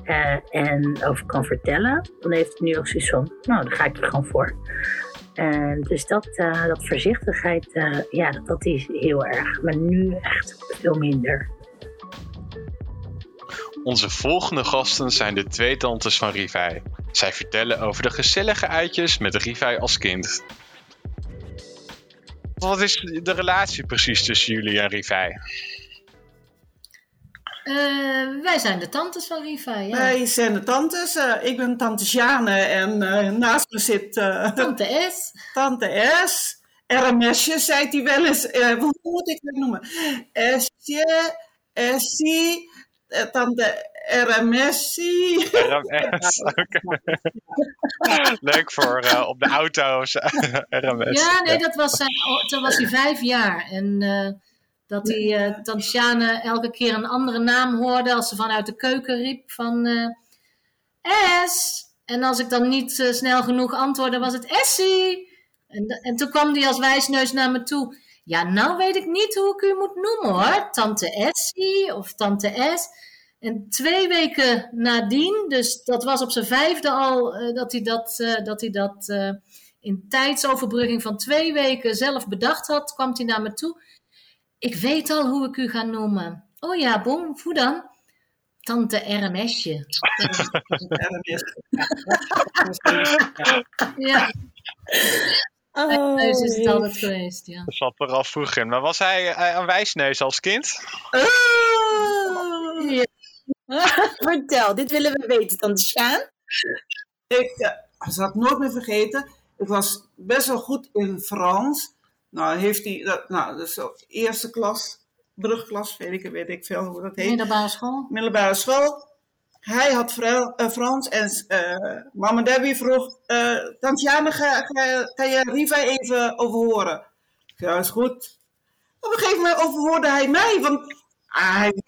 eh, en over kan vertellen, dan heeft hij nu ook zoiets van, nou, dan ga ik er gewoon voor. En dus dat, eh, dat voorzichtigheid, eh, ja, dat, dat is heel erg. Maar nu echt veel minder. Onze volgende gasten zijn de twee tantes van Rivai. Zij vertellen over de gezellige uitjes met Rivai als kind. Wat is de relatie precies tussen jullie en Rivai? Eh, wij zijn de tantes van Riva, ja. Wij zijn de tantes. eh, ik ben tante Sjane en eh, naast me zit... eh, Tante S. Tante S. RMSje, zei hij wel eens. eh, hoe moet ik het noemen? S'je, Essie, tante RMSie. RMS, oké. Leuk voor eh, op de auto's. RMS. Ja, nee, dat was zijn, toen was hij vijf jaar. En eh, dat hij eh tante Sjane elke keer een andere naam hoorde als ze vanuit de keuken riep van eh S. En als ik dan niet eh, snel genoeg antwoordde, was het Essie. En, en toen kwam hij als wijsneus naar me toe. Ja, nou weet ik niet hoe ik u moet noemen hoor. Tante Essie of Tante S. En twee weken nadien, dus dat was op zijn vijfde al, dat hij dat, dat, hij dat in tijdsoverbrugging van twee weken zelf bedacht had, kwam hij naar me toe. Ik weet al hoe ik u ga noemen. Oh ja, bon, hoe dan? Tante RMSje. ja. Oh, Neus is het altijd geweest, ja. Dat zat er al vroeg in. Maar was hij eh, een wijsneus als kind? Vertel, dit willen we weten, Tante Sjaan. Ik zal het nooit meer vergeten. Ik was best wel goed in Frans. Nou, heeft hij, dat, nou, dus eerste klas, brugklas, weet ik, weet ik veel hoe dat heet. Middelbare school. Middelbare school. Hij had eh, Frans en eh mama Debbie vroeg, eh Tantiane, ga, ga, ga je Riva even overhoren? Ja, is goed. Op een gegeven moment overhoorde hij mij, want ah, hij,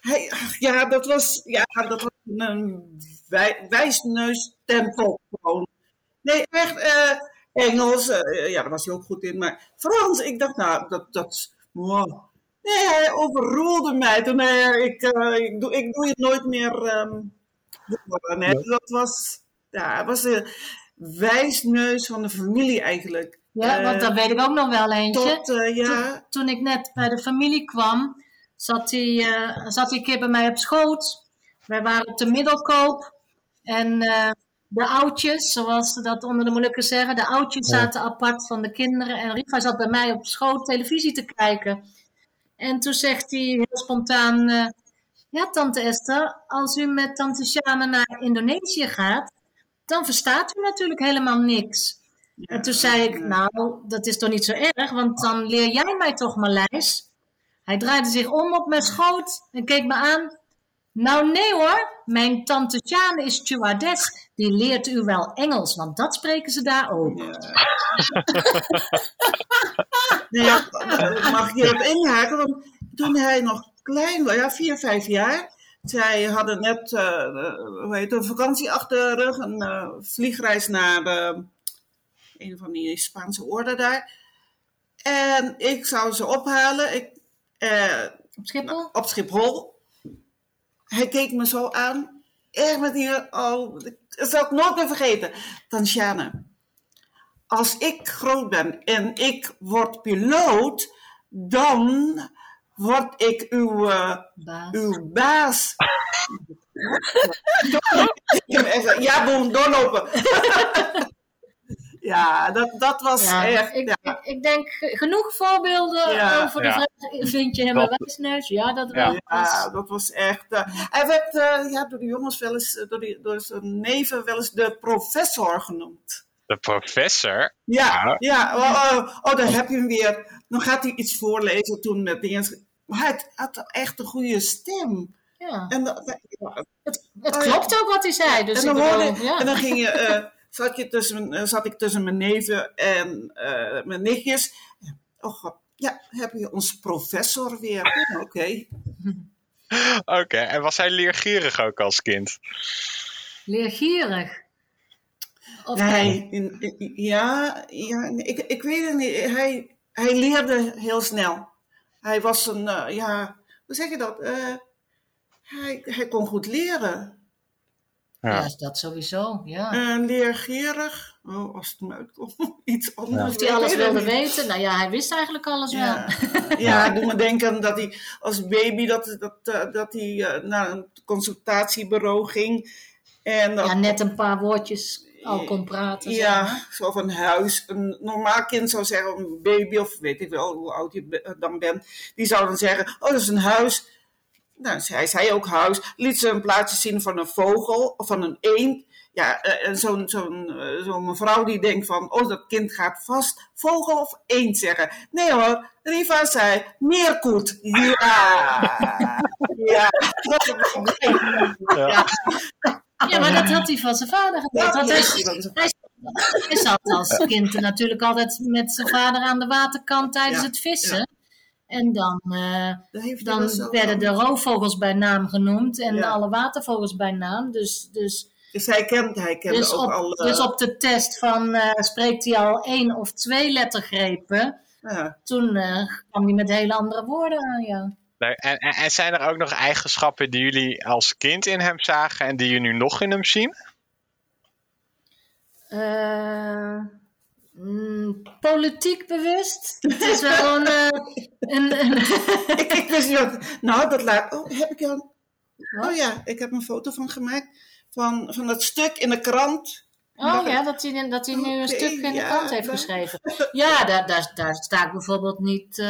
hij, ja, dat was, ja, dat was een wij, wijsneustempel gewoon. Nee, echt Engels, eh, ja, daar was hij ook goed in, maar Frans, ik dacht, nou, dat, dat, wow. Nee, hij overroelde mij. Toen hij, ik, eh, ik, doe, ik doe het nooit meer. ehm nee, Dat was, ja, hij was de wijsneus van de familie eigenlijk. Ja, Eh, want dat weet ik ook nog wel eentje. tot, eh, ja. toen, toen ik net bij de familie kwam, zat hij, eh, zat hij een keer bij mij op schoot. Wij waren op de middelkoop. En eh, de oudjes, zoals ze dat onder de Molukken zeggen, de oudjes Ja. zaten apart van de kinderen. En Riva zat bij mij op schoot televisie te kijken. En toen zegt hij heel spontaan: eh, Ja, tante Esther, als u met tante Shana naar Indonesië gaat, dan verstaat u natuurlijk helemaal niks. En toen zei ik, nou, dat is toch niet zo erg, want dan leer jij mij toch Maleis. Hij draaide zich om op mijn schoot en keek me aan. Nou nee hoor, mijn tante Sjane is stewardess. Die leert u wel Engels, want dat spreken ze daar ook. Mag ik hierop inhaken? Want toen hij nog klein was, ja, vier, vijf jaar. Zij hadden net eh, eh, hoe heet een vakantie achter de rug, een eh, vliegreis naar de, een van die Spaanse oorden daar. En ik zou ze ophalen. Ik, op Schiphol? op Schiphol. Hij keek me zo aan. Echt met die, oh, dat zal ik nooit meer vergeten. Tansiane, als ik groot ben en ik word piloot, dan word ik uw, eh, uw baas. Echt gezegd, ja, boem, doorlopen. ja, dat, dat was Ja, echt. ik, ja. ik, ik denk ge- genoeg voorbeelden Ja. over de Ja. vraag, vind je hem een wijsneus? Ja, dat wel. Ja, dat was echt. eh, hij werd eh, ja, door de jongens wel eens, eh, door, die, door zijn neven wel eens de professor genoemd. De professor? Ja, ja. Oh, oh, oh, daar heb je hem weer. Dan gaat hij iets voorlezen toen met dingen. Maar hij had echt een goede stem. Ja. En dat, ja. Het, het klopt ook wat hij zei. Dus en, dan ik bedoel, hoorde, ja. en dan ging je, eh, zat, je tussen, eh, zat ik tussen mijn neven en eh, mijn nichtjes. Oh, god, ja, heb je ons professor weer? Oké. Oké, en was hij leergierig ook als kind? Leergierig. Of Nee, in- in- ja, ja ik, ik weet het niet. Hij, hij leerde heel snel. Hij was een, eh, ja, hoe zeg je dat? Eh, hij, hij kon goed leren. Ja, is dat sowieso, ja. En leergierig. Oh, als het me uitkomt. Iets anders. Of hij alles wilde weten? Nou ja, hij wist eigenlijk alles wel. Ja, doe me denken dat hij als baby dat, dat, eh, dat hij eh, naar een consultatiebureau ging. En dat, Ja, net een paar woordjes al kon praten. zeg Ja, maar. zo van huis. Een normaal kind zou zeggen, een baby of weet ik wel hoe oud je dan bent. Die zou dan zeggen, oh dat is een huis. Nou, hij zei ook huis. Liet ze een plaatje zien van een vogel of van een eend. Ja, eh, en zo'n zo'n eh, zo'n mevrouw die denkt van, oh dat kind gaat vast vogel of eend zeggen. Nee hoor, Riva zei meerkoet. Ja, ja. ja. Ja, maar dat had hij van zijn vader gedaan. Ja, ja, hij, hij van hij, hij zat als kind natuurlijk altijd met zijn vader aan de waterkant tijdens Ja, het vissen. En dan, eh, dan werden de roofvogels bij naam genoemd en Ja. alle watervogels bij naam. Dus, dus, Dus hij kent, hij kende dus, ook op, al... dus op de test van eh, spreekt hij al één of twee lettergrepen, ja. toen eh, kwam hij met hele andere woorden aan. Ja. En, en zijn er ook nog eigenschappen die jullie als kind in hem zagen en die je nu nog in hem zien? Eh, mm, politiek bewust. Het is wel een. eh, een, een ik, ik wist niet wat... Nou, dat laat... Oh, heb ik jou... Oh ja, ik heb een foto van gemaakt. Van, van dat stuk in de krant. Oh ja, dat hij, dat hij nu een stuk in de ja, krant heeft geschreven. Ja, daar, daar, daar sta ik bijvoorbeeld niet. eh,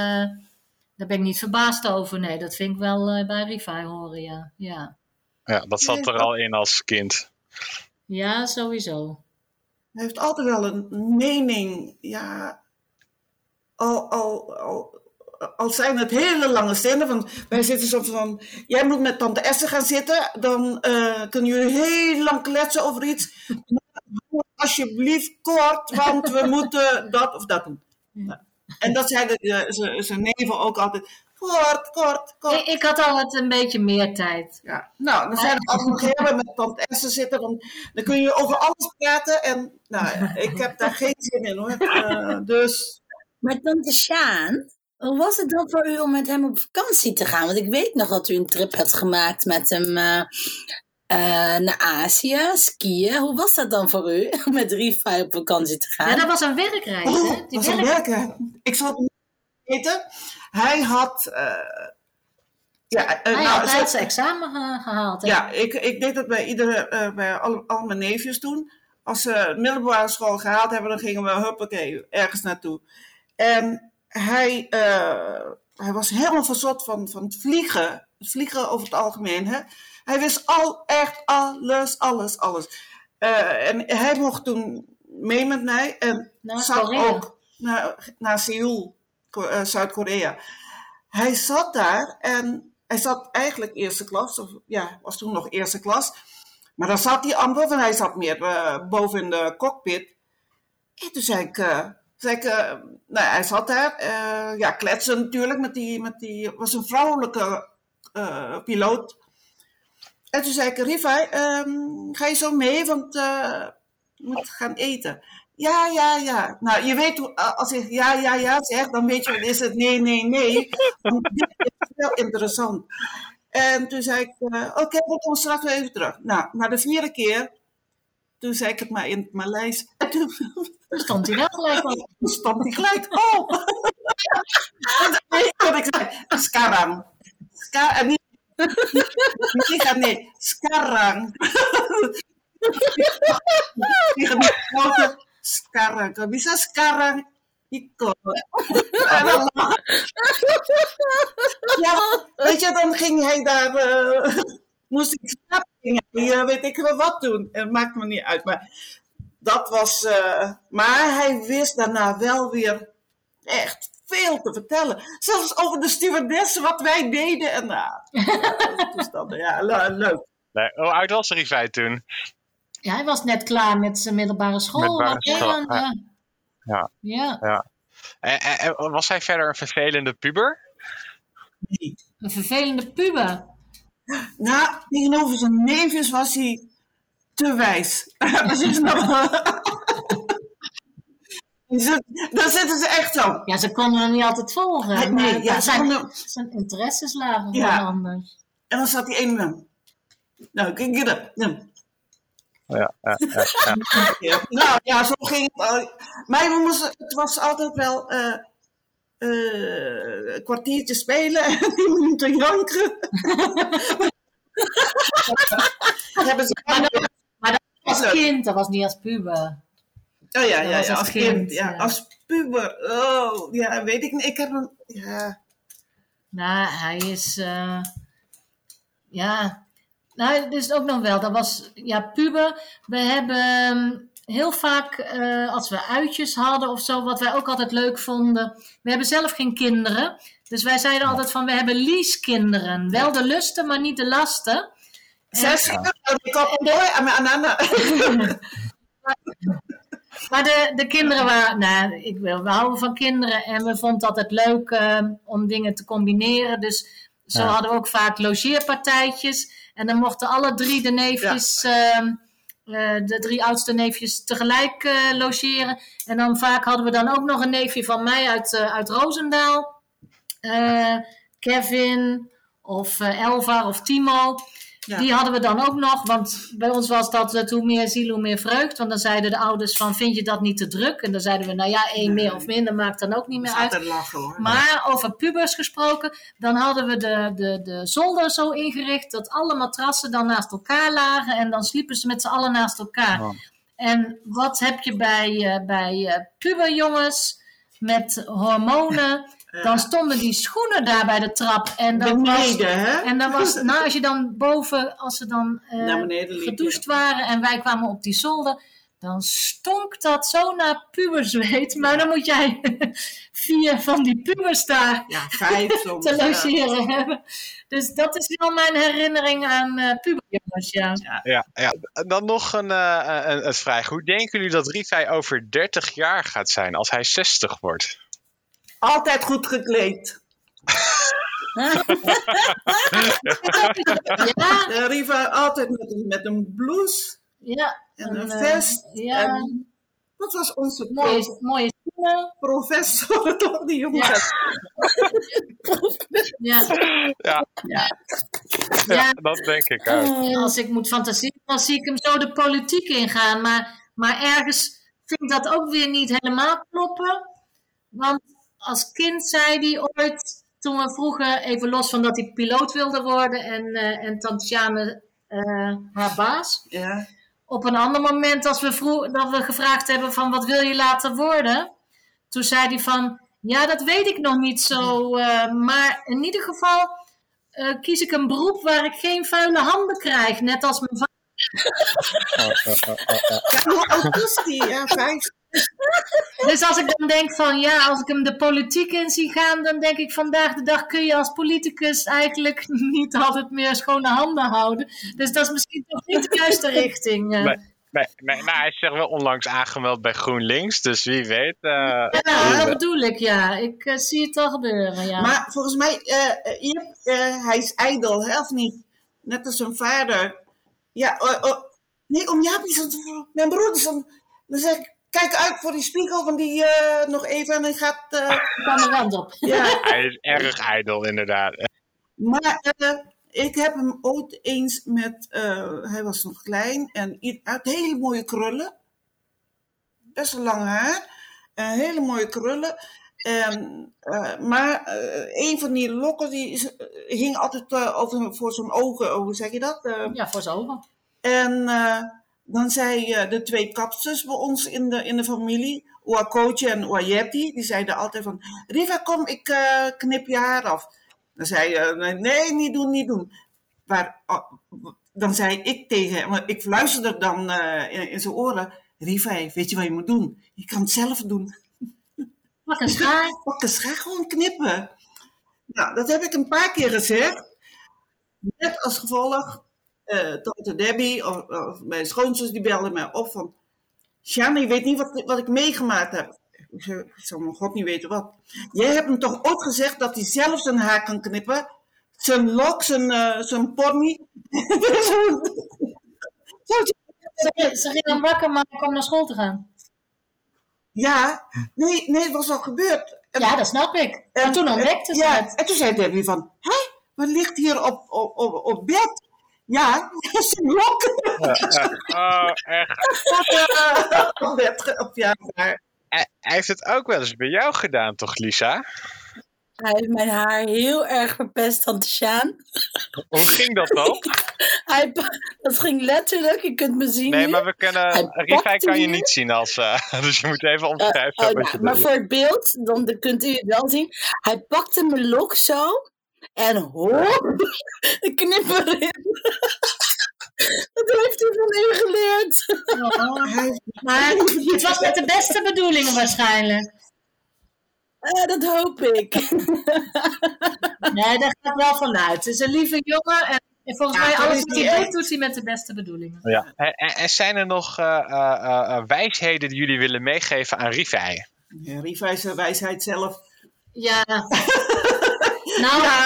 daar ben ik niet verbaasd over. Nee, dat vind ik wel eh, bij Rivai horen, ja. Ja, Ja, dat zat er al in als kind. ja sowieso. Hij heeft altijd wel een mening. Ja, al, al, al, al zijn het hele lange zinnen. Van, wij zitten zo van, jij moet met tante Esther gaan zitten. Dan eh, kunnen jullie heel lang kletsen over iets. Maar Alsjeblieft kort, want we moeten dat of dat doen. En dat zeiden de- ze- zijn neven ook altijd. Kort, kort, kort. Ik, ik had altijd een beetje meer tijd. Ja, nou, dan zijn we op een gegeven moment met tante Esther zitten. Dan, dan kun je over alles praten. En nou, ik heb daar geen zin in hoor. Eh, dus... Maar tante Sjaan, hoe was het dan voor u om met hem op vakantie te gaan? Want ik weet nog dat u een trip hebt gemaakt met hem. eh, eh, naar Azië, skiën. Hoe was dat dan voor u, met Rifai op vakantie te gaan? Ja, dat was een werkreis, Oh, hè? Die was een werk- werken. Ik niet weten. Hij had... eh, ja, eh, Hij nou, had zo- examen ge- gehaald. hè? Ja, ik, ik deed dat bij, iedere, eh, bij al, al mijn neefjes toen. Als ze middelbare school gehaald hebben, dan gingen we huppakee, ergens naartoe. En hij, hij was helemaal verzot van, van het vliegen. Het vliegen over het algemeen. Hè? Hij wist al, echt alles, alles, alles. En hij mocht toen mee met mij. En Naar zat ook naar, naar Seoul, Eh, Zuid-Korea. Hij zat daar en hij zat eigenlijk eerste klas. Of, ja, was toen nog eerste klas. Maar dan zat hij amper, want hij zat meer eh, boven in de cockpit. En toen zei ik, eh, zei ik nou, hij zat daar, ja, kletsen natuurlijk met die, met die, was een vrouwelijke piloot. En toen zei ik, Rivai, ehm, ga je zo mee, want eh je moet gaan eten. Ja, ja, ja. Nou, je weet, eh, als ik ja, ja, ja zeg, dan weet je, dan is het nee, nee, nee. Want dit is wel interessant. En toen zei ik, eh, oké, we komen straks weer even terug. Nou, na de vierde keer, toen zei ik het maar in het Maleis. En toen stond hij wel gelijk op. Toen stond hij gelijk op. En ik zei, skarang. Ska, en niet, niet gaan, nee, skarang. Die grote skarang. Kalau bisa sekarang ikut. Dan. Ja, weet je, dan ging hij daar, eh, moest ik slapen, eh, weet ik wel wat doen. Het maakt me niet uit, maar dat was, eh, maar hij wist daarna wel weer echt veel te vertellen. Zelfs over de stewardessen, wat wij deden. En nou, ja, toestanden, ja, le- leuk. Nee, hoe oud was Rivij toen? Ja, hij was net klaar met zijn middelbare school. Middelbare ja. Ja. ja. ja. En, was hij verder een vervelende puber? Een vervelende puber. Nou, tegenover zijn neefjes was hij te wijs. Dat is nog... Ze- Dan zitten ze echt zo. Ja, ze konden hem niet altijd volgen. Hij- maar nee, ja, zijn, konden- zijn interesses lagen Ja. anders. En dan zat die ene man. Nou, kijk je dat. Ja. Ja, ja, ja, ja. Ja. Nou ja, zo ging het. we moesten, het was altijd wel eh, eh, een kwartiertje spelen en tien minuten janken. Hebben ze Maar dat, maar dat was Leuk. kind, dat was niet als puber. Oh ja, ja, ja als als kind. kind, ja, ja. Als puber. Oh, ja, weet ik niet. Ik heb een... Ja, Nou, hij is. eh, ja. Nou, het is ook nog wel. Dat was. Ja, puber. We hebben ehm, heel vaak. eh, als we uitjes hadden of zo. Wat wij ook altijd leuk vonden. We hebben zelf geen kinderen. Dus wij zeiden altijd van. We hebben leasekinderen. Wel de lusten, maar niet de lasten. Zes jaar, ik had mooi. Maar de, de kinderen waren, nou, ik wil, we houden van kinderen en we vonden het altijd leuk eh, om dingen te combineren. Dus zo Ja. hadden we ook vaak logeerpartijtjes. En dan mochten alle drie de neefjes, ehm, eh, de drie oudste neefjes, tegelijk eh, logeren. En dan vaak hadden we dan ook nog een neefje van mij uit, eh, uit Roosendaal. Kevin of Elvar of Timo. Ja. Die hadden we dan ook nog, want bij ons was dat het hoe meer ziel, hoe meer vreugd. Want dan zeiden de ouders van, vind je dat niet te druk? En dan zeiden we, nou ja, één meer of minder maakt dan ook niet meer uit. altijd lachen hoor. Maar over pubers gesproken, dan hadden we de, de, de zolder zo ingericht dat alle matrassen dan naast elkaar lagen en dan sliepen ze met z'n allen naast elkaar. En wat heb je bij, eh, bij eh, puberjongens met hormonen? Dan stonden die schoenen daar bij de trap. En dan was, Beneden, hè? En dan was, nou, als je dan boven, als ze dan eh, liep, gedoucht waren en wij kwamen op die zolder, dan stonk dat zo naar puberzweet. Maar dan moet jij vier van die pubers daar Ja, vijf soms. te ja. logeren hebben. Dus dat is wel mijn herinnering aan eh puberjongens, ja. Ja, ja. En dan nog een, eh, een, een vraag. Hoe denken jullie dat Rivij over 30 jaar gaat zijn als hij 60 wordt? Altijd goed gekleed. Ja. Riva altijd met, een- met een blouse Ja. en een En, eh, vest. ja. En dat was onze Mooie, code. mooie professor, toch? Die jongen. Ja. Ja. Ja. Ja, dat denk ik ook. Als ik moet fantaseren, dan zie ik hem zo de politiek ingaan. Maar, maar ergens vind ik dat ook weer niet helemaal kloppen. Want als kind zei hij ooit, toen we vroegen, even los van dat hij piloot wilde worden en, eh en Tantiane eh, haar baas. Ja. Op een ander moment, als we, vroeg, dat we gevraagd hebben van wat wil je laten worden? Toen zei hij van, ja dat weet ik nog niet zo, eh, maar in ieder geval eh, kies ik een beroep waar ik geen vuile handen krijg. Net als mijn Ja, hoe oud is die? Ja, vijf. Dus als ik dan denk van ja, als ik hem de politiek in zie gaan, dan denk ik vandaag de dag kun je als politicus eigenlijk niet altijd meer schone handen houden. Dus dat is misschien toch niet de juiste richting. eh. Nee, nee, nee, nou, hij is zich wel onlangs aangemeld bij GroenLinks, dus wie weet. eh, Ja, wie dat bedoel ik, ja. Ik eh, zie het al gebeuren, ja. Maar volgens mij, eh, eh, eh, hij is ijdel, hè, of niet? Net als zijn vader. Ja, oh, oh. nee, om Jaap is het, mijn broer is dan, dan zeg ik, kijk uit voor die spiegel, want die eh, nog even en hij gaat... eh kan de rand op. Ja, Hij is erg ijdel, inderdaad. maar eh, ik heb hem ooit eens met, eh, hij was nog klein en hij had hele mooie krullen. Best wel lang haar. En hele mooie krullen. En, eh, maar eh, een van die lokken die is- eh, hing altijd eh, over, voor zijn ogen. Oh, hoe zeg je dat? Eh, Ja, voor zijn ogen. en eh, dan zei eh, de twee kapsters bij ons in de, in de familie, Oakootje en Oayetti, die zeiden altijd van, Riva, kom, ik eh, knip je haar af. Dan zei je, nee, nee, niet doen, niet doen. Maar oh, dan zei ik tegen hem, ik fluisterde dan eh, in, in zijn oren, Riva, weet je wat je moet doen? Je kan het zelf doen. Pak een schaar. Pak een schaar, gewoon knippen. Nou, dat heb ik een paar keer gezegd. Net als gevolg, eh tante Debbie of, of mijn schoonzus, die belde mij op van... Sjane, je weet niet wat, wat ik meegemaakt heb. Ik zou mijn god niet weten wat. Jij hebt hem toch ook gezegd dat hij zelf zijn haar kan knippen? Zijn lok, zijn, eh, zijn pony. Ze, ze ging hem wakker maken om naar school te gaan. Ja, nee, nee, het was al gebeurd. Ja, dat snap ik. Maar toen ontdekte ze ja, het. En toen zei Debbie van, hé, wat ligt hier op, op, op, op bed? Ja, dat is een lok. Oh, echt. op op daar. Hij heeft het ook wel eens bij jou gedaan, toch, Lisa? Hij heeft mijn haar heel erg verpest, Tante Sjaan. Hoe ging dat dan? Hij, dat ging letterlijk, je kunt me zien Nee, nu. maar we kunnen. Hij Rivai pakte kan je niet zien als. eh, dus je moet even Eh, omschrijven. wat nou, je maar doet. voor het beeld, dan dan kunt u het wel zien. Hij pakte mijn lok zo en hop, de knip erin. Dat heeft hij van u geleerd. Maar het was met de beste bedoelingen waarschijnlijk. Eh, dat hoop ik. Nee, daar gaat wel vanuit. Het is een lieve jongen en volgens Ja, mij alles is wat hij doet, doet hij met de beste bedoelingen. Ja. En, en- en zijn er nog eh, eh, wijsheden die jullie willen meegeven aan Rivai? Ja, is zijn wijsheid zelf. Ja. Nou, nee.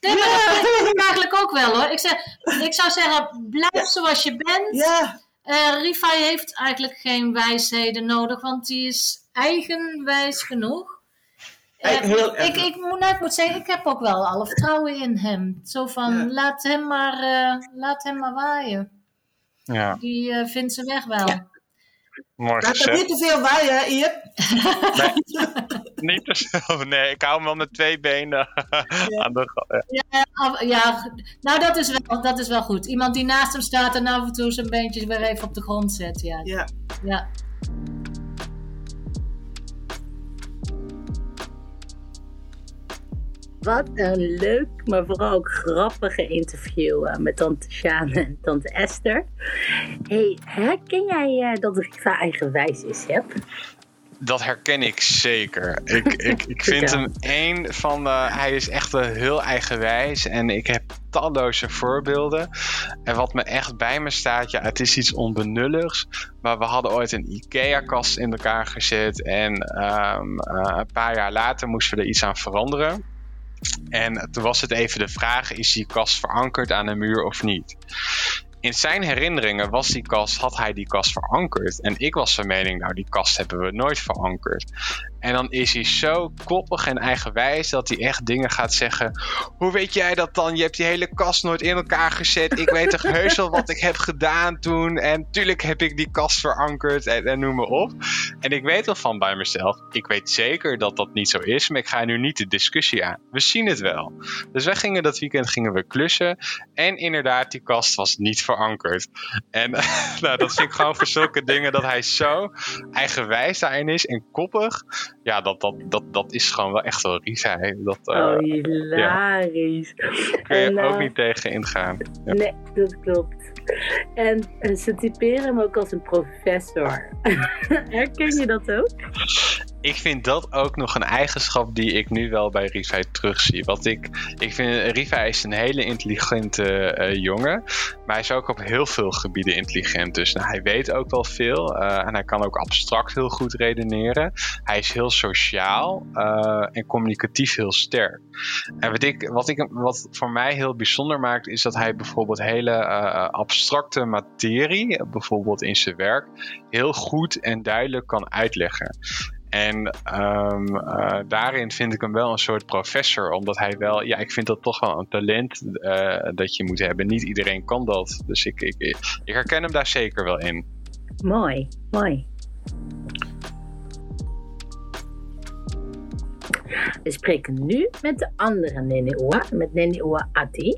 Maar dat vind ik eigenlijk ook wel hoor. Ik, zeg, ik zou zeggen, blijf zoals je bent. Ja. Eh, Rifai heeft eigenlijk geen wijsheden nodig, want die is eigenwijs genoeg. Eh, heel ik, ik, moet, nou, ik moet zeggen, ik heb ook wel alle vertrouwen in hem. Zo van, laat, hem maar, eh, laat hem maar waaien. Ja, Die vindt zijn weg wel. Mooi Laat er gezegd. niet te veel waaien, hè, Iep. Niet te veel. Nee, ik hou hem wel met twee benen aan de. Ja. Ja, ja, nou dat is, wel, dat is wel goed. Iemand die naast hem staat en af en toe zijn beentjes weer even op de grond zet. Ja. Ja. ja. Wat een leuk, maar vooral ook grappige interview eh, met tante Sjane en tante Esther. hey, herken jij eh, dat Riva eigenwijs is, Heb? Dat herken ik zeker. Ik, ik, ik vind hem één van de. Hij is echt heel eigenwijs. En ik heb talloze voorbeelden. En wat me echt bij me staat, ja, het is iets onbenulligs. Maar we hadden ooit een IKEA-kast in elkaar gezet. En ehm, eh, een paar jaar later moesten we er iets aan veranderen. En toen was het even de vraag: is die kast verankerd aan de muur of niet? in zijn herinneringen was die kast, had hij die kast verankerd. En ik was van mening, nou die kast hebben we nooit verankerd. En dan is hij zo koppig en eigenwijs dat hij echt dingen gaat zeggen. Hoe weet jij dat dan? Je hebt die hele kast nooit in elkaar gezet. Ik weet toch heus wel wat ik heb gedaan toen. En tuurlijk heb ik die kast verankerd en, en noem maar op. En ik weet wel van bij mezelf. Ik weet zeker dat dat niet zo is. Maar ik ga nu niet de discussie aan. We zien het wel. Dus wij gingen dat weekend gingen we klussen. En inderdaad, die kast was niet verankerd. En nou, dat vind ik gewoon voor zulke dingen dat hij zo eigenwijs daarin is en koppig. Ja, dat, dat, dat, dat is gewoon wel echt wel Risa. Dat, eh, oh, ja. hilarisch. Daar kun je En, ook eh, niet tegen ingaan. Ja. Nee, dat klopt. En eh, ze typeren hem ook als een professor. Herken je dat ook? Ik vind dat ook nog een eigenschap die ik nu wel bij Rivai terugzie. Want ik, ik vind Rivai is een hele intelligente eh, jongen. Maar hij is ook op heel veel gebieden intelligent. Dus nou, hij weet ook wel veel. eh, en hij kan ook abstract heel goed redeneren. Hij is heel sociaal eh, en communicatief heel sterk. En wat, ik, wat, ik, wat voor mij heel bijzonder maakt, is dat hij bijvoorbeeld hele abstracte materie, bijvoorbeeld in zijn werk, heel goed en duidelijk kan uitleggen. En ehm, eh, daarin vind ik hem wel een soort professor, omdat hij wel, ja, ik vind dat toch wel een talent eh, dat je moet hebben. Niet iedereen kan dat, dus ik, ik, ik herken hem daar zeker wel in. Mooi, mooi. We spreken nu met de andere Neneoa, met Neneoa Ati.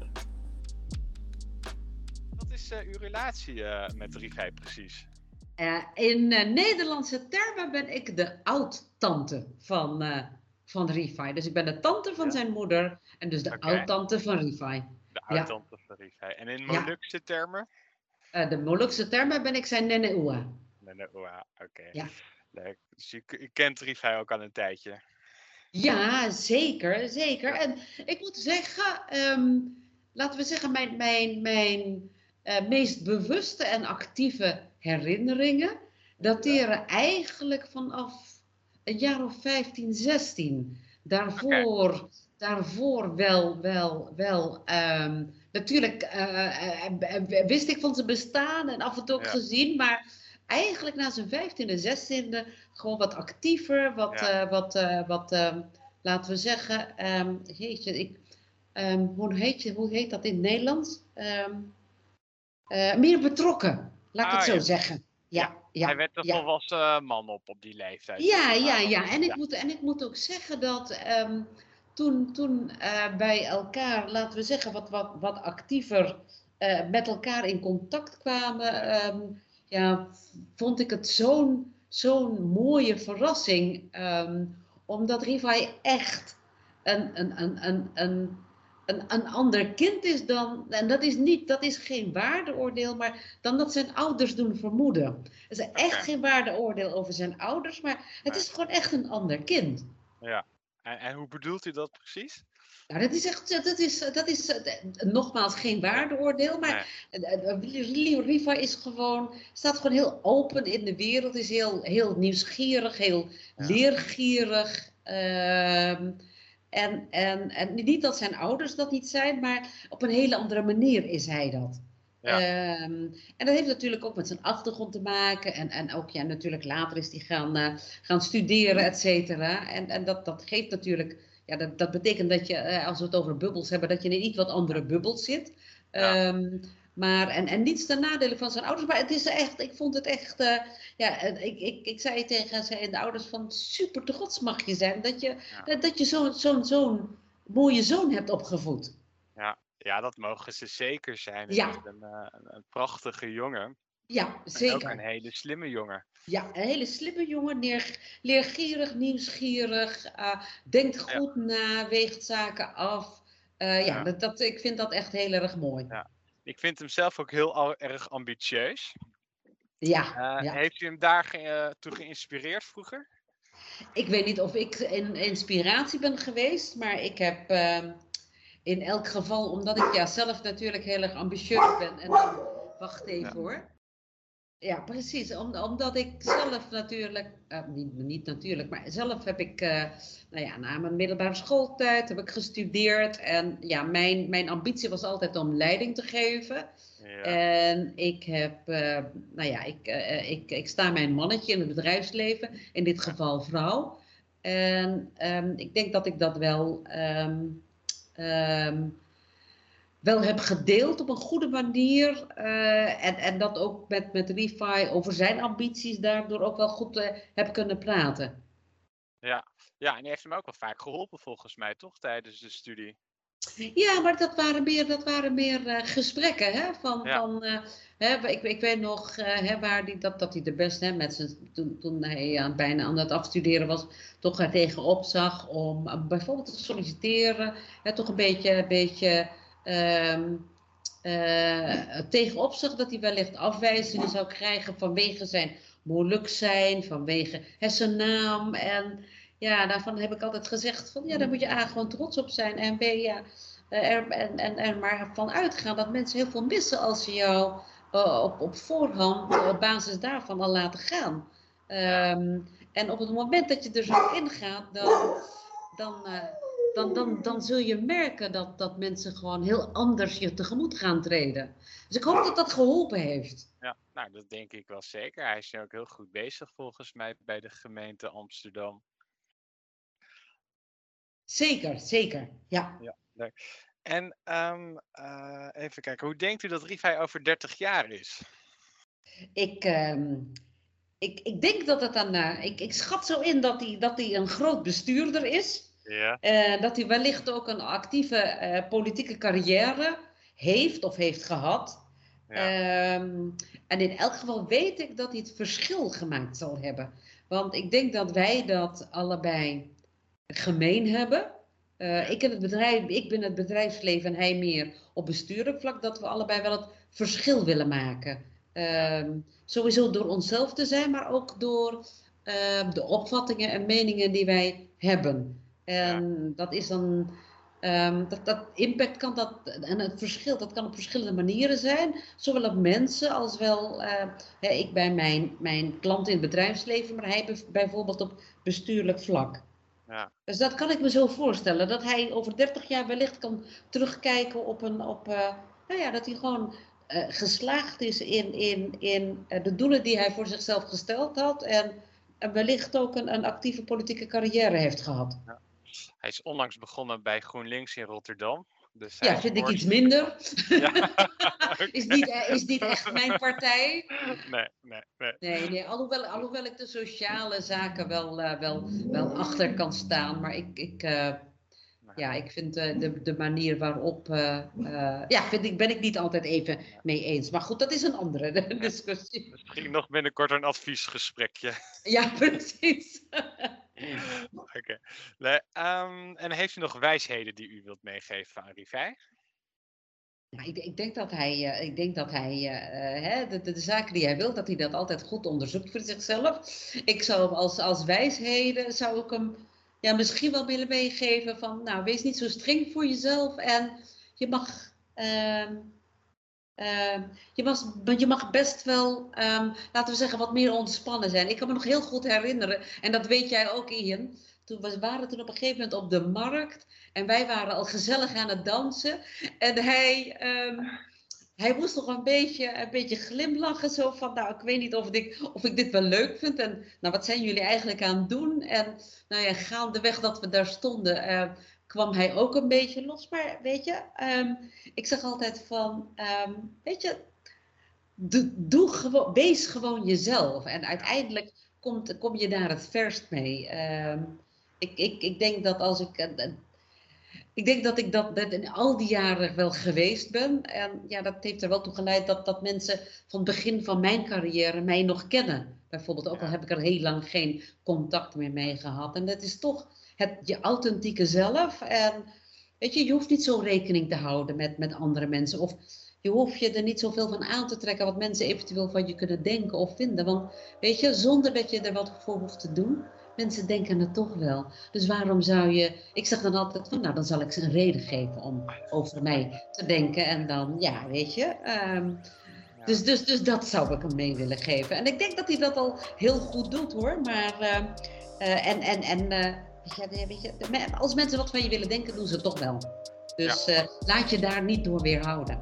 Wat is eh, uw relatie eh, met Rivij precies? Eh, in eh, Nederlandse termen ben ik de oud-tante van, eh van Rifai. Dus ik ben de tante van zijn moeder en dus de oud-tante van Rifai. De Ja. oud-tante van Rivij. En in. Molukse termen? De Molukse termen ben ik zijn nene oa. Nee, nee, oh, oké. Ja. Leuk. Dus u kent Rivij ook al een tijdje. Ja, zeker, zeker. En ik moet zeggen, ehm, laten we zeggen, mijn, mijn, mijn meest bewuste en actieve herinneringen dateren eigenlijk vanaf een jaar of 15, 16. Daarvoor, daarvoor wel, wel, wel. ehm, natuurlijk eh, eh, eh, wist ik van zijn bestaan en af en toe ook Ja. gezien, maar eigenlijk na zijn 15e, 16e gewoon wat actiever, wat, Ja. wat, wat ehm, laten we zeggen, jeetje, ik, hoe, heet je, hoe heet dat in het Nederlands? Meer betrokken, laat ik Ah, het zo ja. zeggen. Ja, ja, Hij werd een ja. volwassen eh, man op op die leeftijd. Ja, ja, ja. En ik, Moet, en ik moet ook zeggen dat ehm, toen, toen eh, bij elkaar, laten we zeggen, wat, wat, wat actiever eh, met elkaar in contact kwamen, ehm, ja, vond ik het zo'n zo'n mooie verrassing. ehm, omdat Rivai echt een, een, een, een, een, een, een ander kind is dan, en dat is, niet, dat is geen waardeoordeel, maar dan dat zijn ouders doen vermoeden. Het is echt geen waardeoordeel over zijn ouders, maar het is gewoon echt een ander kind. Ja. En, en hoe bedoelt u dat precies? Nou, dat is echt, dat is, dat is eh, nogmaals geen waardeoordeel, maar eh, eh, Leo Riva is gewoon, staat gewoon heel open in de wereld, is heel, heel nieuwsgierig, heel leergierig. ehm, en, en, en niet dat zijn ouders dat niet zijn, maar op een hele andere manier is hij dat. Ja. Ehm, en dat heeft natuurlijk ook met zijn achtergrond te maken. En, en ook ja, natuurlijk later is hij gaan, eh, gaan studeren, et cetera. En, en dat, dat geeft natuurlijk, ja, dat, dat betekent dat je, eh, als we het over bubbels hebben, dat je in iets wat andere bubbels zit. Ehm, maar, en, en niets ten nadele van zijn ouders. Maar het is echt, ik vond het echt, eh, ja, ik, ik, ik zei tegen zijn de ouders van super trots mag je zijn dat je, dat, dat je zo'n zo'n zo'n mooie zoon hebt opgevoed. Ja, ja, dat mogen ze zeker zijn. Het Ja. is een, eh, een, een prachtige jongen. Ja, En ook zeker. een hele slimme jongen. Ja, een hele slimme jongen, neer, leergierig, nieuwsgierig, eh, denkt goed na, weegt zaken af. Ja, Ja. Dat, dat, ik vind dat echt heel erg mooi. Ja. Ik vind hem zelf ook heel erg ambitieus. Ja, Eh, ja. Heeft u hem daar ge- eh, toe geïnspireerd vroeger? Ik weet niet of ik een inspiratie ben geweest, maar ik heb ehm, in elk geval, omdat ik ja, zelf natuurlijk heel erg ambitieus ben. En dan, wacht even hoor. Ja, precies. Om, omdat ik zelf natuurlijk, eh, niet, niet natuurlijk, maar zelf heb ik, eh, nou ja, na mijn middelbare schooltijd heb ik gestudeerd. En ja, mijn, mijn ambitie was altijd om leiding te geven. En ik heb, eh, nou ja, ik, ik, ik sta mijn mannetje in het bedrijfsleven, in dit geval vrouw. En ehm, ik denk dat ik dat wel, ehm, ehm, wel heb gedeeld op een goede manier. eh, en, en dat ook met, met Refi over zijn ambities daardoor ook wel goed eh, heb kunnen praten. Ja. ja, en die heeft hem ook wel vaak geholpen volgens mij, toch? Tijdens de studie. Ja, maar dat waren meer, dat waren meer eh, gesprekken. Hè? Van, Ja. van, hè, ik, ik weet nog hè, waar die, dat, dat hij de best, hè, met zijn, toen, toen hij aan, bijna aan het afstuderen was, toch er tegenop zag om bijvoorbeeld te solliciteren. Hè, toch een beetje, een beetje ehm, eh, tegenop zag dat hij wellicht afwijzingen zou krijgen vanwege zijn moeilijk zijn, vanwege hè, zijn naam. En ja, daarvan heb ik altijd gezegd van ja, daar moet je A gewoon trots op zijn en B ja, eh, er, en, en er maar van uitgaan dat mensen heel veel missen als ze jou eh, op, op voorhand op basis daarvan al laten gaan. Ehm, en op het moment dat je er zo in gaat, dan, dan, dan, dan, dan zul je merken dat, dat mensen gewoon heel anders je tegemoet gaan treden. Dus ik hoop dat dat geholpen heeft. Ja, nou, dat denk ik wel zeker. Hij is nu ook heel goed bezig volgens mij bij de gemeente Amsterdam. Zeker, zeker. Ja. Ja, leuk. En ehm, eh, even kijken, hoe denkt u dat Rivai over 30 jaar is? Ik, ehm, ik, ik denk dat het dan. eh, ik, ik schat zo in dat hij, dat hij een groot bestuurder is. Ja. Eh, dat hij wellicht ook een actieve eh, politieke carrière heeft of heeft gehad. Ehm, en in elk geval weet ik dat hij het verschil gemaakt zal hebben. Want ik denk dat wij dat allebei gemeen hebben. Eh, ik, in het bedrijf, ik ben het bedrijfsleven en hij meer op bestuurlijk vlak, dat we allebei wel het verschil willen maken. Ehm, sowieso door onszelf te zijn, maar ook door de opvattingen en meningen die wij hebben. En dat is dan, ehm, dat, dat impact kan dat, en het verschil, dat kan op verschillende manieren zijn. Zowel op mensen als wel, eh, hè, ik bij mijn, mijn klant in het bedrijfsleven, maar hij bijvoorbeeld op bestuurlijk vlak. Ja. Dus dat kan ik me zo voorstellen. Dat hij over 30 jaar wellicht kan terugkijken op een. Op, eh, nou ja, dat hij gewoon eh, geslaagd is in, in, in de doelen die hij voor zichzelf gesteld had. En, en wellicht ook een, een actieve politieke carrière heeft gehad. Hij is onlangs begonnen bij GroenLinks in Rotterdam. Dus Ja, vind ik iets minder. Ja. is, niet, eh, is niet echt mijn partij. Nee, nee, nee. Nee, nee alhoewel, alhoewel ik de sociale zaken wel, eh, wel, wel achter kan staan. Maar ik, ik, eh, ja, ik vind de, de manier waarop. ja, vind ik, ben ik niet altijd even mee eens. Maar goed, dat is een andere discussie. Misschien nog binnenkort een adviesgesprekje. Ja, precies. Oké. Ehm, en heeft u nog wijsheden die u wilt meegeven aan Rivai? Nou, ik, ik denk dat hij, eh, ik denk dat hij eh, eh, hè, de, de, zaken die hij wil, dat hij dat altijd goed onderzoekt voor zichzelf. Ik zou als, als wijsheden, zou ik hem ja, misschien wel willen meegeven van, nou, wees niet zo streng voor jezelf en je mag, ehm, ehm, je mag, je mag best wel, ehm, laten we zeggen, wat meer ontspannen zijn. Ik kan me nog heel goed herinneren, en dat weet jij ook, Ian. Toen we waren toen op een gegeven moment op de markt en wij waren al gezellig aan het dansen. En hij, ehm, hij moest nog een beetje, een beetje glimlachen. Zo van, nou, ik weet niet of ik, of ik dit wel leuk vind. En nou, wat zijn jullie eigenlijk aan het doen? En nou ja, gaandeweg dat we daar stonden, kwam hij ook een beetje los. Maar weet je, ehm, ik zeg altijd van, ehm, weet je, doe, doe gewoon, wees gewoon jezelf. En uiteindelijk komt, kom je daar het verst mee. Ehm, ik, ik, ik denk dat als ik. eh, ik denk dat ik dat, dat in al die jaren wel geweest ben. En ja, dat heeft er wel toe geleid dat, dat mensen van het begin van mijn carrière mij nog kennen. Bijvoorbeeld, ook al heb ik er heel lang geen contact meer mee gehad. En dat is toch het, je authentieke zelf. En weet je, je hoeft niet zo rekening te houden met, met andere mensen. Of je hoeft je er niet zoveel van aan te trekken wat mensen eventueel van je kunnen denken of vinden. Want weet je, zonder dat je er wat voor hoeft te doen, mensen denken het toch wel. Dus waarom zou je, ik zeg dan altijd van, nou dan zal ik ze een reden geven om over mij te denken. En dan, ja, weet je, ehm, Dus, dus, dus dat zou ik hem mee willen geven. En ik denk dat hij dat al heel goed doet hoor. Maar, eh, eh, en, en, en eh, weet je, weet je, de- als mensen wat van je willen denken, doen ze het toch wel. Dus eh, laat je daar niet door weerhouden.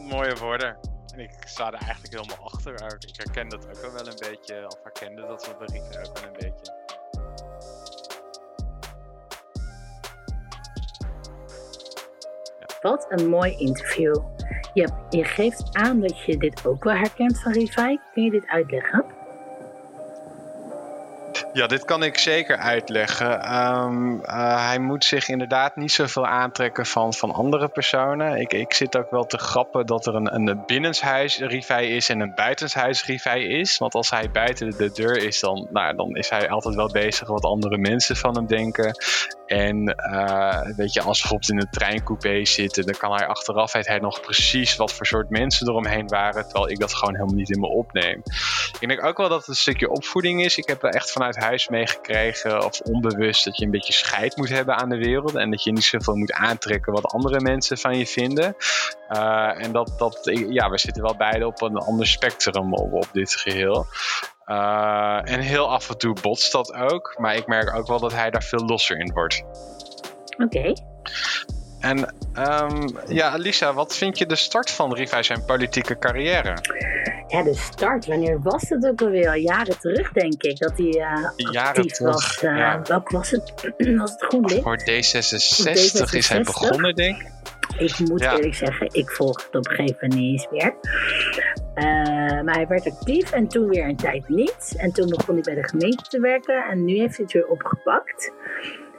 Mooie woorden. En ik sta er eigenlijk helemaal achter. Ik herken dat ook wel een beetje, of herkende dat bij Rita ook wel een beetje. Wat een mooi interview. Je, je geeft aan dat je dit ook wel herkent van Rivai. Kun je dit uitleggen? Ja, dit kan ik zeker uitleggen. Ehm, eh, hij moet zich inderdaad niet zoveel aantrekken van, van andere personen. Ik, ik zit ook wel te grappen dat er een, een binnenshuis rivij is en een buitenshuis rivij is. Want als hij buiten de deur is, dan, nou, dan is hij altijd wel bezig wat andere mensen van hem denken. En eh, weet je, als we bijvoorbeeld in een treincoupé zitten, dan kan hij achteraf hij nog precies wat voor soort mensen eromheen waren. Terwijl ik dat gewoon helemaal niet in me opneem. Ik denk ook wel dat het een stukje opvoeding is. Ik heb er echt vanuit huis meegekregen, of onbewust, dat je een beetje scheid moet hebben aan de wereld. En dat je niet zoveel moet aantrekken wat andere mensen van je vinden. Eh, en dat, dat, ja, we zitten wel beide op een ander spectrum op, op dit geheel. Eh, en heel af en toe botst dat ook. Maar ik merk ook wel dat hij daar veel losser in wordt. Oké. En ehm, ja, Lisa, wat vind je de start van Rivai zijn politieke carrière? Ja, de start. Wanneer was het ook alweer? Al jaren terug, denk ik. Dat hij Jaren actief terug, was. Eh, ja. Welk was het? was het GroenLinks? Voor D66 is hij D66. begonnen, denk ik. Ik moet Ja. eerlijk zeggen, ik volg het op een gegeven moment niet eens meer. Eh, maar hij werd actief en toen weer een tijd niet. En toen begon hij bij de gemeente te werken en nu heeft hij het weer opgepakt.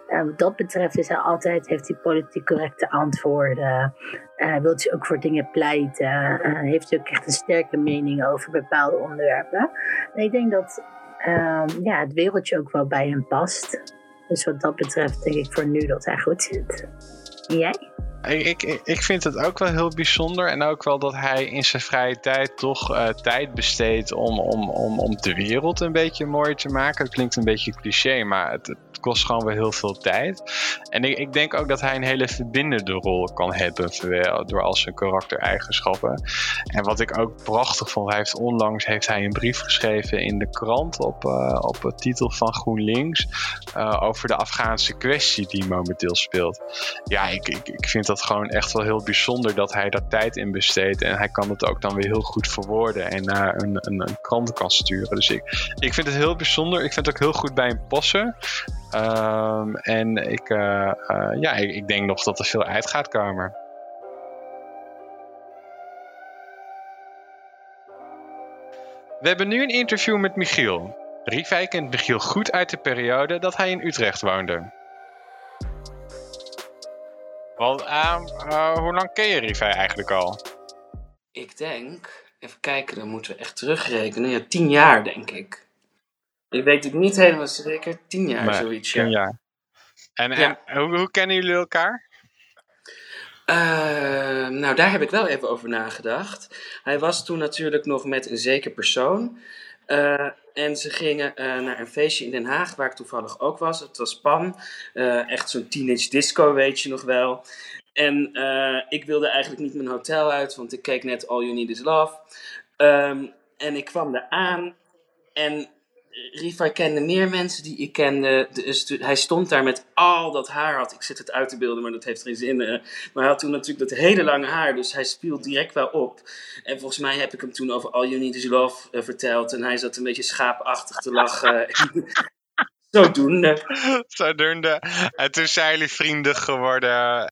Eh, wat dat betreft is hij altijd, heeft hij politiek correcte antwoorden. Eh wil hij ook voor dingen pleiten. Heeft hij ook echt een sterke mening over bepaalde onderwerpen. En ik denk dat ehm, ja, het wereldje ook wel bij hem past. Dus wat dat betreft denk ik voor nu dat hij goed zit. En jij? Ik, ik, ik vind het ook wel heel bijzonder. En ook wel dat hij in zijn vrije tijd toch eh, tijd besteedt om, om, om, om de wereld een beetje mooier te maken. Het klinkt een beetje cliché, maar het, kost gewoon wel heel veel tijd. En ik, ik denk ook dat hij een hele verbindende rol kan hebben door al zijn karaktereigenschappen. En wat ik ook prachtig vond, hij heeft onlangs heeft hij een brief geschreven in de krant op, eh, op het titel van GroenLinks eh, over de Afghaanse kwestie die momenteel speelt. Ja, ik, ik, ik vind dat gewoon echt wel heel bijzonder dat hij daar tijd in besteedt. En hij kan het ook dan weer heel goed verwoorden en naar een, een, een krant kan sturen. Dus ik, ik vind het heel bijzonder. Ik vind het ook heel goed bij hem passen. Ehm, en ik, eh, eh, ja, ik, denk nog dat er veel uit gaat komen. We hebben nu een interview met Michiel. Rivij kent Michiel goed uit de periode dat hij in Utrecht woonde. Want, ehm, eh, hoe lang ken je Rivij eigenlijk al? Ik denk, even kijken, dan moeten we echt terugrekenen. Ja, tien jaar denk ik. Ik weet het niet helemaal zeker. Tien jaar Nee, zoiets, ja. tien jaar. En, Ja. en hoe, hoe kennen jullie elkaar? Eh, nou, daar heb ik wel even over nagedacht. Hij was toen natuurlijk nog met een zeker persoon. Eh, en ze gingen eh, naar een feestje in Den Haag, waar ik toevallig ook was. Het was Pan. Echt zo'n teenage disco, weet je nog wel. En ik wilde eigenlijk niet mijn hotel uit, want ik keek net All You Need Is Love. Ehm, en ik kwam daar aan en Rifai kende meer mensen die ik kende. Dus hij stond daar met al dat haar. Had. Ik zit het uit te beelden, maar dat heeft geen zin. eh. Maar hij had toen natuurlijk dat hele lange haar. Dus hij viel direct wel op. En volgens mij heb ik hem toen over All You Need Is Love eh, verteld. En hij zat een beetje schaapachtig te lachen. Zodoende. Zodoende. En toen zijn jullie vrienden geworden.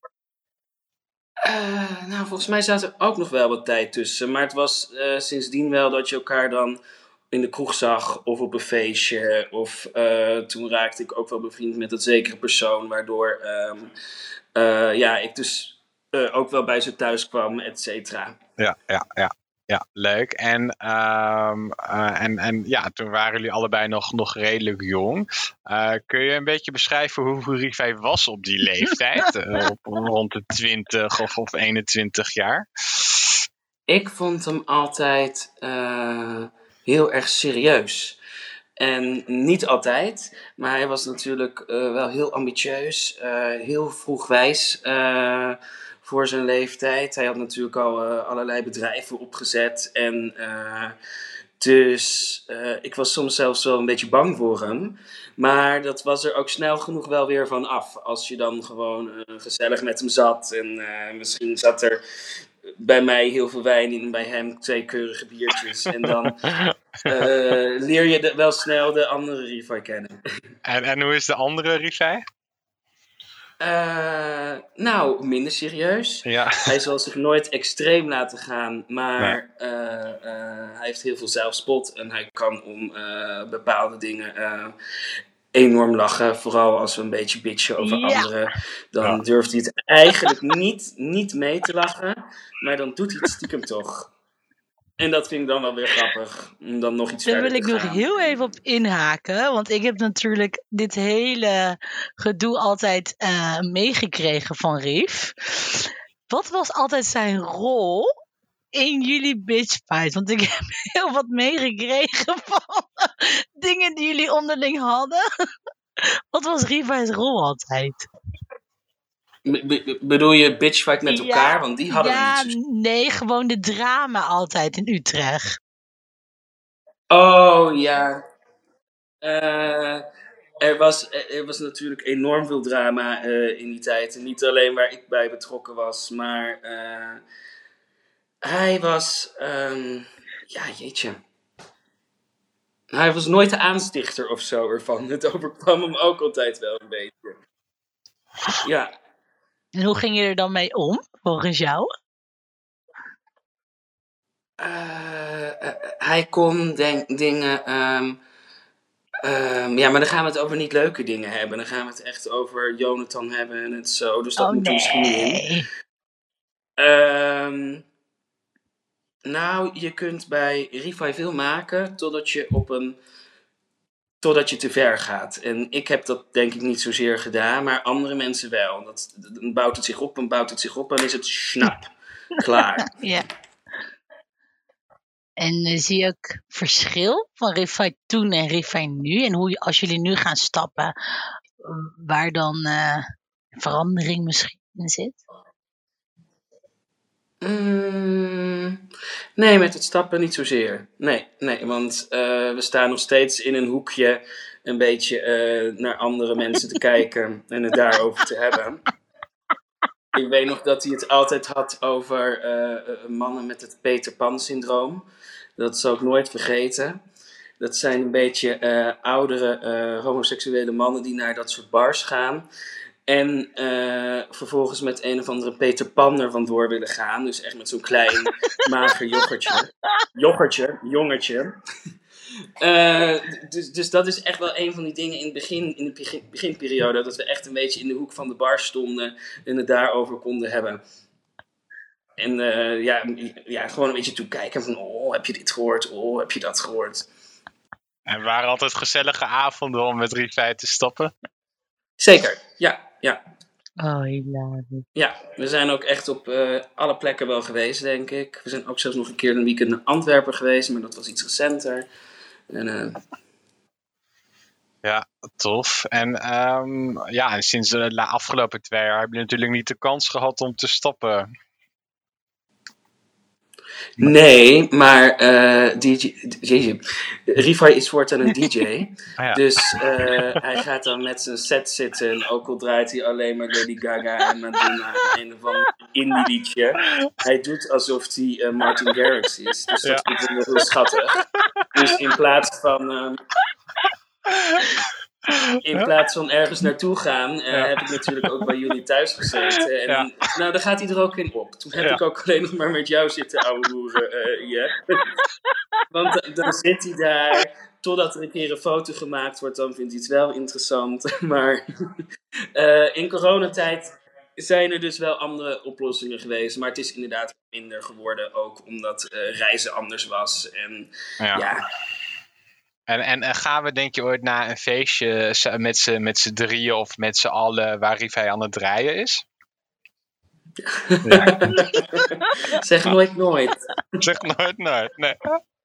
Eh, nou, volgens mij zat er ook nog wel wat tijd tussen. Maar het was sindsdien wel dat je elkaar dan in de kroeg zag of op een feestje. Of eh, toen raakte ik ook wel bevriend met dat zekere persoon. Waardoor ehm, eh, ja, ik dus eh, ook wel bij ze thuis kwam, et cetera. Ja, ja, ja. Ja, leuk. En, ehm, eh, en, en ja, toen waren jullie allebei nog, nog redelijk jong. Eh, kun je een beetje beschrijven hoe, hoe Rivij was op die leeftijd? Op, rond de 20 of, of 21 jaar? Ik vond hem altijd eh, heel erg serieus. En niet altijd, maar hij was natuurlijk eh, wel heel ambitieus, eh, heel vroeg wijs. eh, voor zijn leeftijd. Hij had natuurlijk al allerlei bedrijven opgezet. En dus ik was soms zelfs wel een beetje bang voor hem. Maar dat was er ook snel genoeg wel weer van af. Als je dan gewoon gezellig met hem zat. En misschien zat er bij mij heel veel wijn in, bij hem twee keurige biertjes. En dan eh, leer je de- wel snel de andere Rivai kennen. En, en hoe is de andere Rivai? Eh, nou, minder serieus. Ja. Hij zal zich nooit extreem laten gaan, maar eh, hij heeft heel veel zelfspot en hij kan om bepaalde dingen enorm lachen. Vooral als we een beetje bitchen over Ja. anderen, dan durft hij het eigenlijk niet, niet mee te lachen, maar dan doet hij het stiekem toch. En dat vind ik dan wel weer grappig, om dan nog iets Daar verder wil ik nog heel even op inhaken. Want ik heb natuurlijk dit hele gedoe altijd eh, meegekregen van Rief. Wat was altijd zijn rol in jullie bitch fight? Want ik heb heel wat meegekregen van dingen die jullie onderling hadden. Wat was Rivai's rol altijd? Be- be- bedoel je bitchfight met elkaar? Ja, Want die hadden ja, we niet nee, gewoon de drama altijd in Utrecht. Oh ja. Eh, er, was, er er was natuurlijk enorm veel drama eh, in die tijd. En niet alleen waar ik bij betrokken was, maar eh, hij was. ehm, ja, jeetje. Hij was nooit de aanstichter of zo ervan. Het overkwam hem ook altijd wel een beetje. Ja. En hoe ging je er dan mee om, volgens jou? Eh, eh, hij kon denk, dingen. ehm, ehm, ja, maar dan gaan we het over niet leuke dingen hebben. Dan gaan we het echt over Jonathan hebben en het zo. Dus dat Oh, moet er misschien niet in. Ehm, nou, je kunt bij Rifai veel maken totdat je op een. Totdat je te ver gaat. En ik heb dat denk ik niet zozeer gedaan, maar andere mensen wel. Dat, dan bouwt het zich op en bouwt het zich op en is het snap. Klaar. Ja. En eh, zie je ook verschil van Rifai toen en Rifai nu? En hoe als jullie nu gaan stappen, waar dan eh, verandering misschien in zit? Mm, nee, met het stappen niet zozeer. Nee, nee want eh, we staan nog steeds in een hoekje een beetje eh, naar andere mensen te kijken en het daarover te hebben. Ik weet nog dat hij het altijd had over eh, mannen met het Peter Pan-syndroom. Dat zal ik nooit vergeten. Dat zijn een beetje oudere homoseksuele mannen die naar dat soort bars gaan. En eh, vervolgens met een of andere Peter Pan er vandoor willen gaan. Dus echt met zo'n klein, mager yoghurtje. Yoghurtje, jongetje. Eh, dus, dus dat is echt wel een van die dingen in, het begin, in de begin, beginperiode. Dat we echt een beetje in de hoek van de bar stonden en het daarover konden hebben. En eh, ja, ja, gewoon een beetje toekijken van, oh, heb je dit gehoord? Oh, heb je dat gehoord? En waren altijd gezellige avonden om met Rivai te stappen. Zeker, ja, ja. Oh, hilarisch. Ja, we zijn ook echt op eh, alle plekken wel geweest, denk ik. We zijn ook zelfs nog een keer een weekend naar Antwerpen geweest, maar dat was iets recenter. En, eh, Ja, tof. En, ehm, ja, en sinds de afgelopen twee jaar heb je natuurlijk niet de kans gehad om te stappen. Nee, maar eh DJ, DJ, Rifai is voortaan een DJ. Ah, ja. Dus eh, hij gaat dan met zijn set zitten. En ook al draait hij alleen maar Lady Gaga en Madonna en een of ander indie liedje. Hij doet alsof hij eh, Martin Garrix is. Dus dat Ja. vind ik wel heel schattig. Dus in plaats van... ehm, in plaats van ergens naartoe gaan, eh, heb ik natuurlijk ook bij jullie thuis gezeten. En Ja. nou, daar gaat hij er ook in op. Toen heb Ja. ik ook alleen nog maar met jou zitten ouwehoeren, eh Jep. Want eh, dan zit hij daar, totdat er een keer een foto gemaakt wordt, dan vindt hij het wel interessant. Maar eh, in coronatijd zijn er dus wel andere oplossingen geweest. Maar het is inderdaad minder geworden, ook omdat eh, reizen anders was. En Ja. En, en, en gaan we denk je ooit naar een feestje met z'n met z'n drieën of met z'n allen waar Rivai aan het draaien is? zeg nooit nooit. Zeg nooit nooit, nee.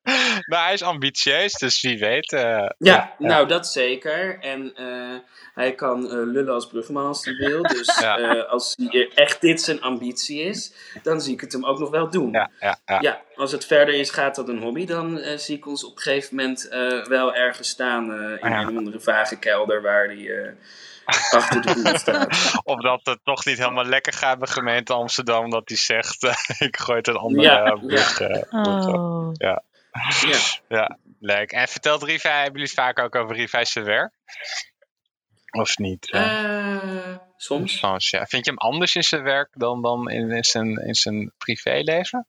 nou, hij is ambitieus, dus wie weet. eh, Ja, nou dat zeker. En eh, hij kan eh, lullen als brugman als hij wil. Dus Ja. eh, als hij echt dit zijn ambitie is, dan zie ik het hem ook nog wel doen. Ja, ja, ja. als het verder is, gaat dat een hobby, dan eh, zie ik ons op een gegeven moment eh, wel ergens staan eh, in Ja. een andere vage kelder waar hij eh, achter de boel staat. Of dat het toch niet helemaal lekker gaat bij gemeente Amsterdam, dat hij zegt: eh, ik gooi het een andere Ja, eh, brug. Oh. Ja. Ja. ja, leuk. En vertelt Rivai, hebben jullie het vaak ook over Rivai's werk? Of niet? Eh, soms. Soms, ja. Vind je hem anders in zijn werk dan, dan in, in, zijn, in zijn privéleven?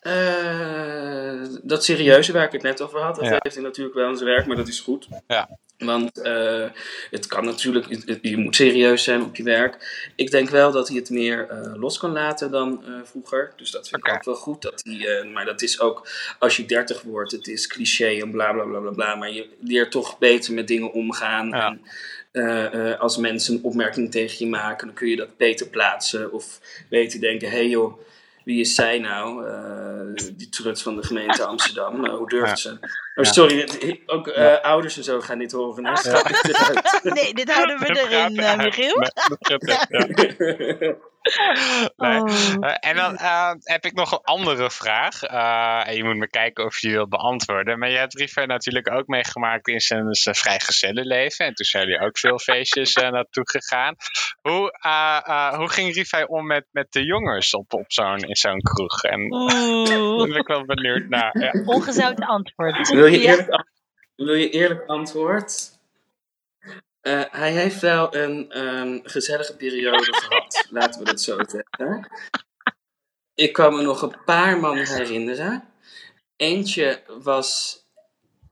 Eh, dat serieuze waar ik het net over had, dat Ja. heeft hij natuurlijk wel in zijn werk, maar dat is goed. Ja. Want eh, het kan natuurlijk, je moet serieus zijn op je werk. Ik denk wel dat hij het meer eh, los kan laten dan vroeger. Dus dat vind ik ook wel goed. Dat hij, maar dat is ook als je 30 wordt, het is cliché en bla bla bla bla bla. Maar je leert toch beter met dingen omgaan. En, als mensen een opmerking tegen je maken, dan kun je dat beter plaatsen. Of beter denken, hé hey joh, wie is zij nou? Eh, die trut van de gemeente Amsterdam. Nou, hoe durft ze? Oh, Ja. sorry, ook eh, ouders en zo gaan dit horen. dit uit. Nee, dit houden we erin, eh, eruit. Michiel. Nee. Nee. Eh, en dan eh, heb ik nog een andere vraag. Eh, en je moet me kijken of je die wilt beantwoorden. Maar je hebt Rivai natuurlijk ook meegemaakt in zijn, zijn vrijgezellenleven. En toen zijn jullie ook veel feestjes eh, naartoe gegaan. Hoe, hoe ging Rivai om met, met de jongens op, op zo'n, in zo'n kroeg? En Oeh. daar ben ik wel benieuwd naar. Ja. Ongezout antwoord. Wil je eerlijk, wil je eerlijk antwoord? Eh, hij heeft wel een ehm, gezellige periode gehad, laten we dat zo zeggen. Ik kan me nog een paar man herinneren. Eentje was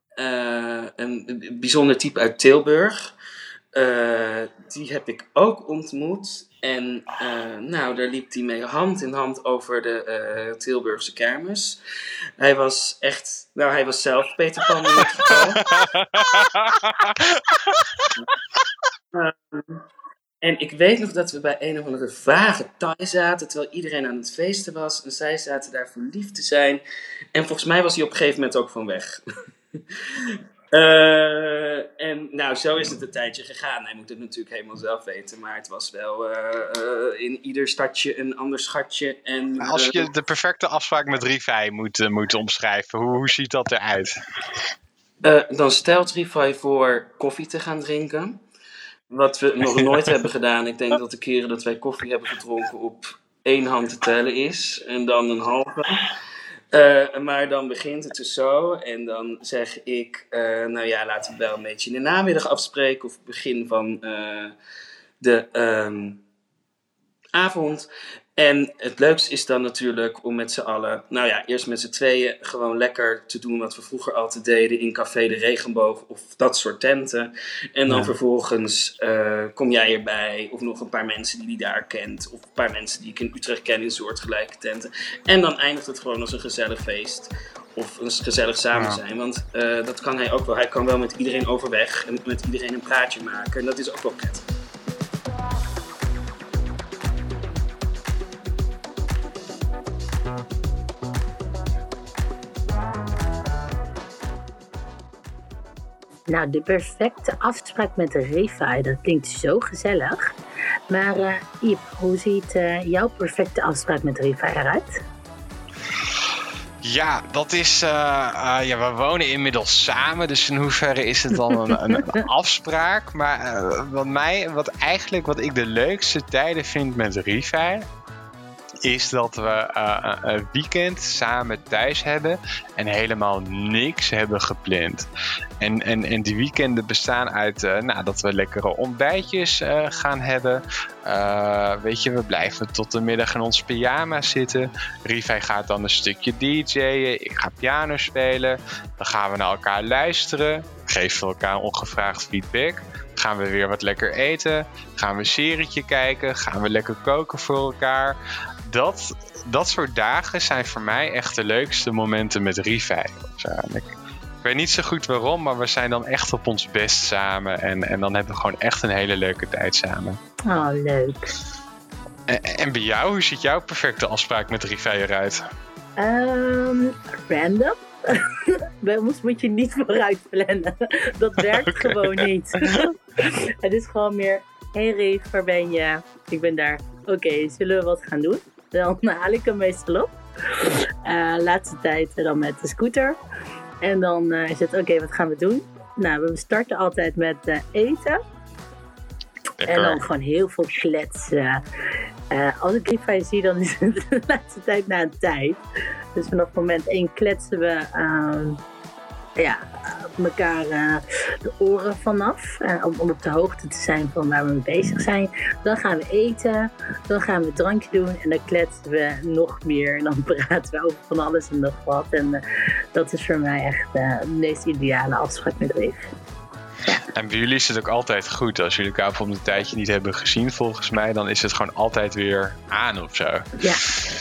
eh, een bijzonder type uit Tilburg. Eh, die heb ik ook ontmoet. En eh, nou, daar liep hij mee hand in hand over de eh, Tilburgse kermis. Hij was echt, nou hij was zelf Peter Pan in dit geval. Ehm, en ik weet nog dat we bij een of andere vage Thai zaten, terwijl iedereen aan het feesten was. En zij zaten daar verliefd te zijn. En volgens mij was hij op een gegeven moment ook van weg. Eh, en nou, zo is het een tijdje gegaan. Hij moet het natuurlijk helemaal zelf weten, maar het was wel eh, eh, in ieder stadje een ander schatje. En, Als je de perfecte afspraak met Rivai moet, moet omschrijven, hoe, hoe ziet dat eruit? Eh, dan stelt Rifai voor koffie te gaan drinken. Wat we nog nooit hebben gedaan. Ik denk dat de keren dat wij koffie hebben gedronken op één hand te tellen is. En dan een halve. Eh, maar dan begint het dus zo. En dan zeg ik, eh, nou ja, laten we wel een beetje in de namiddag afspreken. Of begin van eh, de ehm, avond. En het leukste is dan natuurlijk om met z'n allen, nou ja, eerst met z'n tweeën gewoon lekker te doen wat we vroeger altijd deden in Café de Regenboog of dat soort tenten. En dan Ja. vervolgens eh, kom jij erbij, of nog een paar mensen die die daar kent, of een paar mensen die ik in Utrecht ken in soortgelijke tenten. En dan eindigt het gewoon als een gezellig feest. Of een gezellig samen Ja. zijn. Want eh, dat kan hij ook wel. Hij kan wel met iedereen overweg en met iedereen een praatje maken. En dat is ook wel prettig. Nou, de perfecte afspraak met de Rivai, dat klinkt zo gezellig. Maar eh Iep, hoe ziet eh, jouw perfecte afspraak met Rivai eruit? Ja, dat is. eh, ja, we wonen inmiddels samen, dus in hoeverre is het dan een, een, een afspraak? Maar wat mij, wat eigenlijk, wat ik de leukste tijden vind met Rivai, is dat we eh, een weekend samen thuis hebben en helemaal niks hebben gepland. En, en, en die weekenden bestaan uit eh, nou, dat we lekkere ontbijtjes eh, gaan hebben. Weet je, we blijven tot de middag in ons pyjama zitten. Rivai gaat dan een stukje DJ'en. Ik ga piano spelen. Dan gaan we naar elkaar luisteren. Geven we elkaar ongevraagd feedback. Gaan we weer wat lekker eten. Gaan we een serietje kijken. Gaan we lekker koken voor elkaar. Dat, dat soort dagen zijn voor mij echt de leukste momenten met Rivai. Ik, ik weet niet zo goed waarom, maar we zijn dan echt op ons best samen. En, en dan hebben we gewoon echt een hele leuke tijd samen. Oh, leuk. En, en bij jou, hoe ziet jouw perfecte afspraak met Rivai eruit? Ehm, random. Bij ons moet je niet vooruit plannen. Dat werkt gewoon niet. het is gewoon meer, hé hey Rief, waar ben je? Ik ben daar. Oké, zullen we wat gaan doen? Dan haal ik hem meestal op. Eh, laatste tijd dan met de scooter. En dan eh, is het, oké, wat gaan we doen? Nou, we starten altijd met eh, eten. En dan gewoon heel veel kletsen. Als ik Levi zie, dan is het de laatste tijd na een tijd. Dus vanaf moment één kletsen we ehm, ja, elkaar eh, de oren vanaf. eh, om, om op de hoogte te zijn van waar we mee bezig zijn. Dan gaan we eten. Dan gaan we drankje doen. En dan kletsen we nog meer. En dan praten we over van alles en nog wat. En eh, dat is voor mij echt de meest ideale afspraak met Rief. En bij jullie is het ook altijd goed. Als jullie elkaar bijvoorbeeld een tijdje niet hebben gezien, volgens mij, dan is het gewoon altijd weer aan of zo. Ja,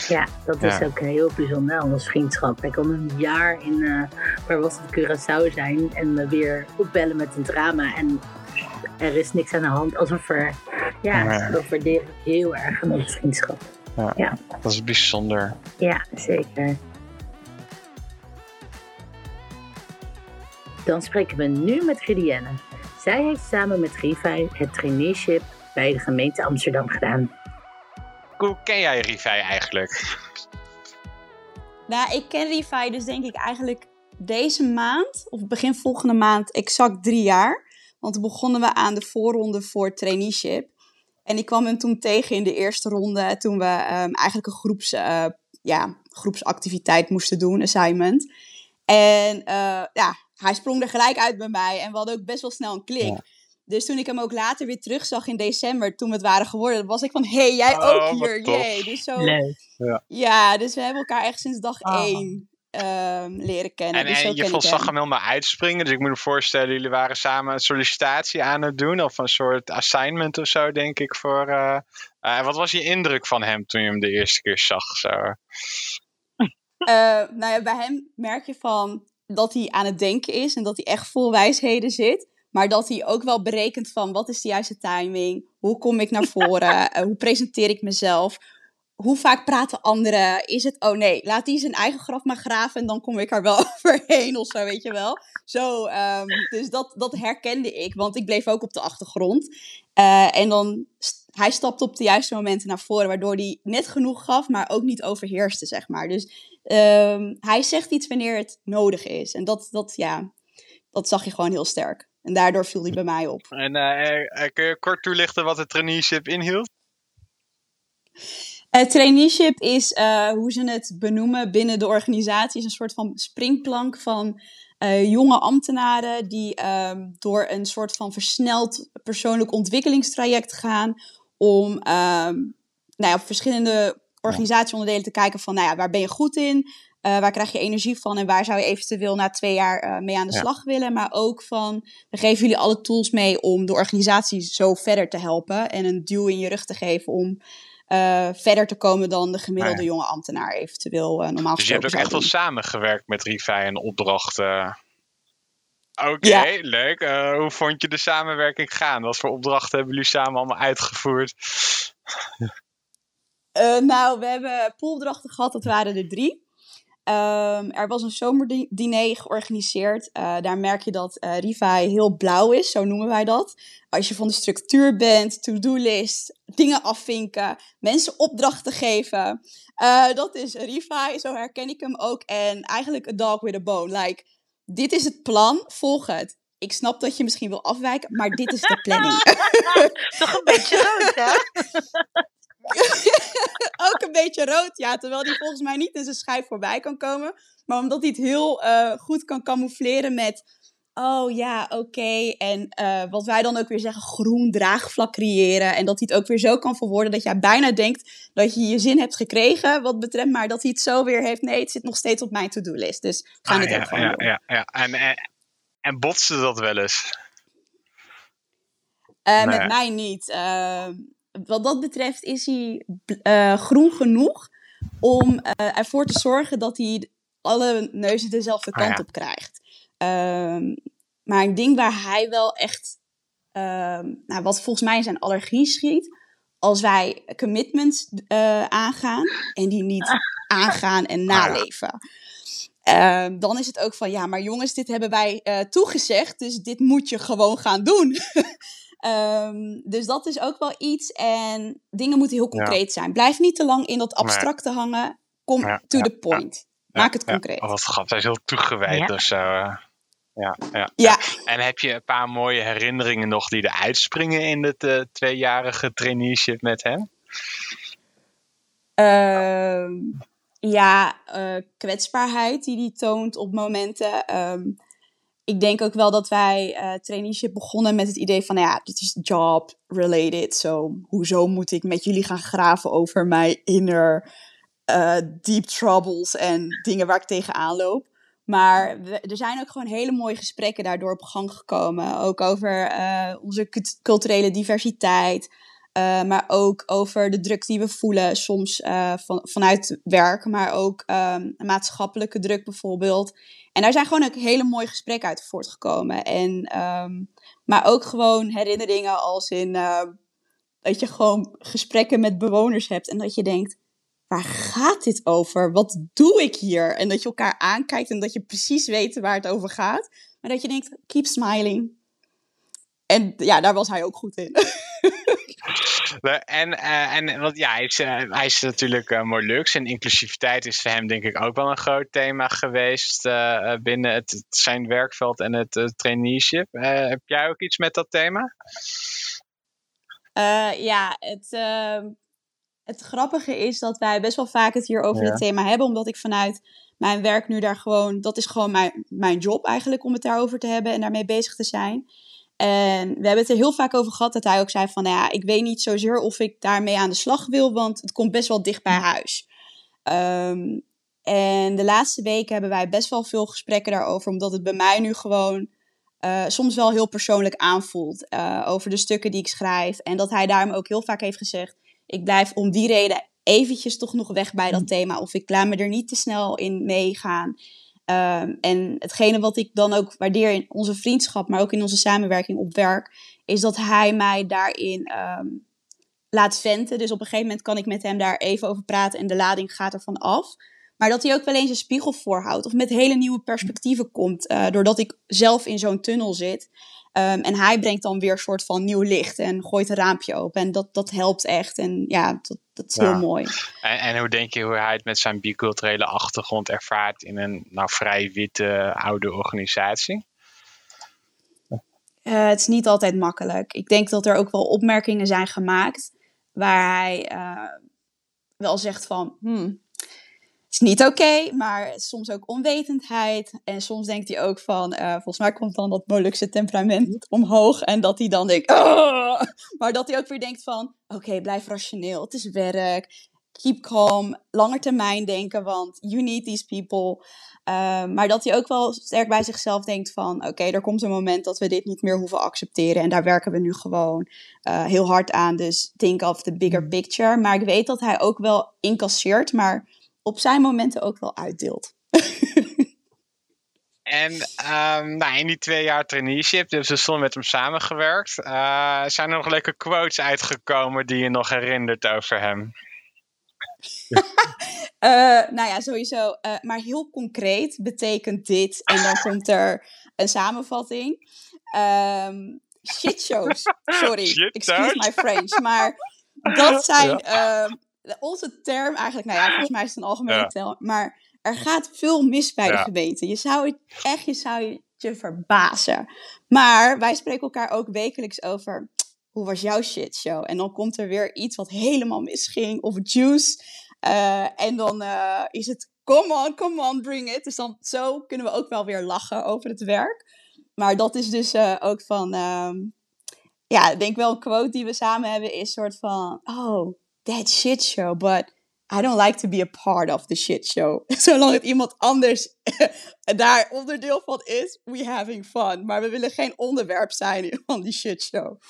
ja dat is Ja. ook heel bijzonder ons vriendschap. Ik kon een jaar in, eh, waar was het, Curaçao zijn en eh, weer opbellen met een drama. En er is niks aan de hand. Alsof er, ja, Ja. dat waardeer ik heel erg aan onze vriendschap. Ja, Ja. Dat is bijzonder. Ja, zeker. Dan spreken we nu met Ridienne. Zij heeft samen met Rivai het traineeship bij de gemeente Amsterdam gedaan. Hoe ken jij Rivai eigenlijk? Nou, ik ken Rivai dus denk ik eigenlijk deze maand, of begin volgende maand, exact drie jaar. Want toen begonnen we aan de voorronde voor traineeship. En ik kwam hem toen tegen in de eerste ronde, toen we ehm, eigenlijk een groeps, eh, ja, groepsactiviteit moesten doen, assignment. En eh, ja, hij sprong er gelijk uit bij mij en we hadden ook best wel snel een klik. Dus toen ik hem ook later weer terugzag in december, toen we het waren geworden, was ik van, hé, hey, jij Oh, ook hier, jee. Dus zo, Ja. ja, dus we hebben elkaar echt sinds dag Oh. één ehm, leren kennen. En, dus en je zag hem helemaal uitspringen. Dus ik moet me voorstellen, jullie waren samen een sollicitatie aan het doen. Of een soort assignment of zo, denk ik. Voor, eh, eh, wat was je indruk van hem toen je hem de eerste keer zag? Zo? Eh, nou ja, bij hem merk je van dat hij aan het denken is en dat hij echt vol wijsheden zit. Maar dat hij ook wel berekent van wat is de juiste timing? Hoe kom ik naar voren? Eh, hoe presenteer ik mezelf? Hoe vaak praten anderen? Is het, oh nee, laat die zijn eigen graf maar graven en dan kom ik er wel overheen of zo, weet je wel? Zo, ehm, dus dat, dat herkende ik, want ik bleef ook op de achtergrond. Eh, en dan, hij stapte op de juiste momenten naar voren, waardoor hij net genoeg gaf, maar ook niet overheerste, zeg maar. Dus ehm, hij zegt iets wanneer het nodig is. En dat, dat, ja, dat zag je gewoon heel sterk. En daardoor viel hij bij mij op. En eh, kun je kort toelichten wat het traineeship inhield? Het traineeship is eh, hoe ze het benoemen binnen de organisatie. Is een soort van springplank van eh, jonge ambtenaren die ehm, door een soort van versneld persoonlijk ontwikkelingstraject gaan om ehm, nou ja, op verschillende organisatieonderdelen te kijken van nou ja, waar ben je goed in, Eh, waar krijg je energie van en waar zou je eventueel na twee jaar eh, mee aan de Ja. slag willen. Maar ook van we geven jullie alle tools mee om de organisatie zo verder te helpen en een duw in je rug te geven om eh, verder te komen dan de gemiddelde Ah, ja. jonge ambtenaar eventueel normaal Dus je hebt ook echt wel samengewerkt met Rivai en opdrachten. Oké, Ja. leuk. Eh, hoe vond je de samenwerking gaan? Wat voor opdrachten hebben jullie samen allemaal uitgevoerd? Eh, nou, we hebben poolopdrachten gehad, dat waren er drie. Ehm, er was een zomerdiner georganiseerd. Eh, daar merk je dat eh Rivai heel blauw is, zo noemen wij dat. Als je van de structuur bent, to-do-list, dingen afvinken, mensen opdrachten geven. Dat is Rivai, zo herken ik hem ook. En eigenlijk a dog with a bone. Like, dit is het plan, volg het. Ik snap dat je misschien wil afwijken, maar dit is de planning. Toch een beetje rood, hè? ook een beetje rood, ja. Terwijl die volgens mij niet in zijn schijf voorbij kan komen. Maar omdat hij het heel eh, goed kan camoufleren met... Oh ja, oké. En eh, wat wij dan ook weer zeggen, groen draagvlak creëren. En dat hij het ook weer zo kan verwoorden dat jij bijna denkt dat je je zin hebt gekregen. Wat betreft, maar dat hij het zo weer heeft. Nee, het zit nog steeds op mijn to-do-list. Dus we gaan Ah, dit ja, ook gewoon ja, doen. ja, ja. En, en, en botste dat wel eens? Eh, Nee. Met mij niet. Eh, wat dat betreft is hij eh, groen genoeg om eh, ervoor te zorgen dat hij alle neuzen dezelfde Ah, kant op krijgt. Ehm, maar een ding waar hij wel echt, ehm, nou, wat volgens mij zijn allergie schiet, als wij commitments eh, aangaan en die niet aangaan en Ah, ja. naleven. Ehm, dan is het ook van, ja, maar jongens, dit hebben wij eh, toegezegd, dus dit moet je gewoon gaan doen. Ehm, dus dat is ook wel iets. En dingen moeten heel concreet zijn. Blijf niet te lang in dat abstracte hangen. Kom Ja, to ja, the point. Maak het Ja, concreet. Oh, wat grappig. Hij is heel toegewijd Ja. of zo. Ja, ja, Ja. En heb je een paar mooie herinneringen nog die er uitspringen in het eh, tweejarige traineeship met hem? Ehm, ja, eh, kwetsbaarheid die hij toont op momenten. Ehm, ik denk ook wel dat wij eh traineeship begonnen met het idee van, nou ja, dit is job related. Zo, hoezo moet ik met jullie gaan graven over mijn inner eh, deep troubles en dingen waar ik tegenaan loop. Maar er zijn ook gewoon hele mooie gesprekken daardoor op gang gekomen. Ook over eh, onze cult- culturele diversiteit. eh, maar ook over de druk die we voelen, soms eh, van, vanuit werk, maar ook ehm, maatschappelijke druk bijvoorbeeld. En daar zijn gewoon ook hele mooie gesprekken uit voortgekomen. En, ehm, maar ook gewoon herinneringen als in dat je gewoon gesprekken met bewoners hebt en dat je denkt, waar gaat dit over? Wat doe ik hier? En dat je elkaar aankijkt en dat je precies weet waar het over gaat. Maar dat je denkt, keep smiling. En ja, daar was hij ook goed in. En, eh, en want ja, hij is, eh, hij is natuurlijk eh Molux en inclusiviteit is voor hem denk ik ook wel een groot thema geweest binnen het, zijn werkveld en het traineeship. Heb jij ook iets met dat thema? Ja, het, ehm, het grappige is dat wij best wel vaak het hier over Ja. dit thema hebben, omdat ik vanuit mijn werk nu daar gewoon, dat is gewoon mijn, mijn job eigenlijk om het daarover te hebben en daarmee bezig te zijn. En we hebben het er heel vaak over gehad dat hij ook zei van, nou ja, ik weet niet zozeer of ik daarmee aan de slag wil, want het komt best wel dicht bij huis. Ehm, en de laatste weken hebben wij best wel veel gesprekken daarover, omdat het bij mij nu gewoon eh, soms wel heel persoonlijk aanvoelt eh, over de stukken die ik schrijf. En dat hij daarom ook heel vaak heeft gezegd, ik blijf om die reden eventjes toch nog weg bij dat thema. Of ik laat me er niet te snel in meegaan. Ehm, en hetgene wat ik dan ook waardeer in onze vriendschap, maar ook in onze samenwerking op werk, is dat hij mij daarin ehm, laat venten. Dus op een gegeven moment kan ik met hem daar even over praten en de lading gaat ervan af. Maar dat hij ook wel eens een spiegel voorhoudt of met hele nieuwe perspectieven komt, eh, doordat ik zelf in zo'n tunnel zit. Ehm, en hij brengt dan weer een soort van nieuw licht en gooit een raampje open. En dat, dat helpt echt. En ja, dat, dat is Ja. heel mooi. En, en hoe denk je hoe hij het met zijn biculturele achtergrond ervaart in een nou, vrij witte oude organisatie? Eh, het is niet altijd makkelijk. Ik denk dat er ook wel opmerkingen zijn gemaakt waar hij eh, wel zegt van, hmm, is niet oké, maar soms ook onwetendheid. En soms denkt hij ook van, eh, volgens mij komt dan dat Molukse temperament omhoog en dat hij dan denkt, "Ah!" maar dat hij ook weer denkt van, oké, blijf rationeel, het is werk, keep calm, langer termijn denken, want you need these people. Uh, maar dat hij ook wel sterk bij zichzelf denkt van... oké, er komt een moment dat we dit niet meer hoeven accepteren... en daar werken we nu gewoon uh, heel hard aan. Dus think of the bigger picture. Maar ik weet dat hij ook wel incasseert... maar op zijn momenten ook wel uitdeelt. En um, nou, in die twee jaar traineeship, dus we stonden met hem samengewerkt. Uh, zijn er nog leuke quotes uitgekomen die je nog herinnert over hem? Uh, nou ja, sowieso. Uh, maar heel concreet betekent dit. En dan komt er een samenvatting. Um, shitshows. Sorry, Shit excuse my French. Maar dat zijn ja. Onze term eigenlijk. Nou ja, volgens mij is het een algemene ja. term. Maar er gaat veel mis bij ja. de gemeente. Je zou het echt, je zou je, je verbazen. Maar wij spreken elkaar ook wekelijks over. Hoe was jouw shitshow? En dan komt er weer iets wat helemaal misging. Of juice. Uh, en dan uh, is het, come on, come on, bring it. Dus dan zo kunnen we ook wel weer lachen over het werk. Maar dat is dus uh, ook van, um, ja, ik denk wel een quote die we samen hebben is soort van, oh, that shit show, but I don't like to be a part of the shit show. Zolang het iemand anders daar onderdeel van is, we having fun. Maar we willen geen onderwerp zijn van die shit show.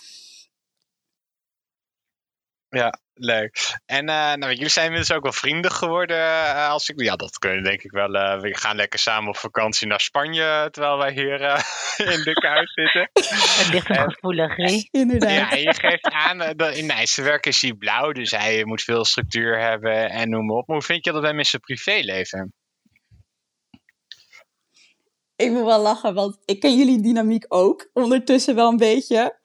Ja, leuk. En uh, nou, jullie zijn inmiddels ook wel vrienden geworden. Uh, als ik, ja, dat kunnen denk ik wel. Uh, we gaan lekker samen op vakantie naar Spanje. Terwijl wij hier in de kou zitten. Het ligt er gevoelig, hè? Inderdaad. Ja, en je geeft aan. dat in zijn werk is hij blauw. Dus hij moet veel structuur hebben en noem maar op. Maar hoe vind je dat bij met zijn privéleven? ik moet wel lachen, want ik ken jullie dynamiek ook ondertussen wel een beetje.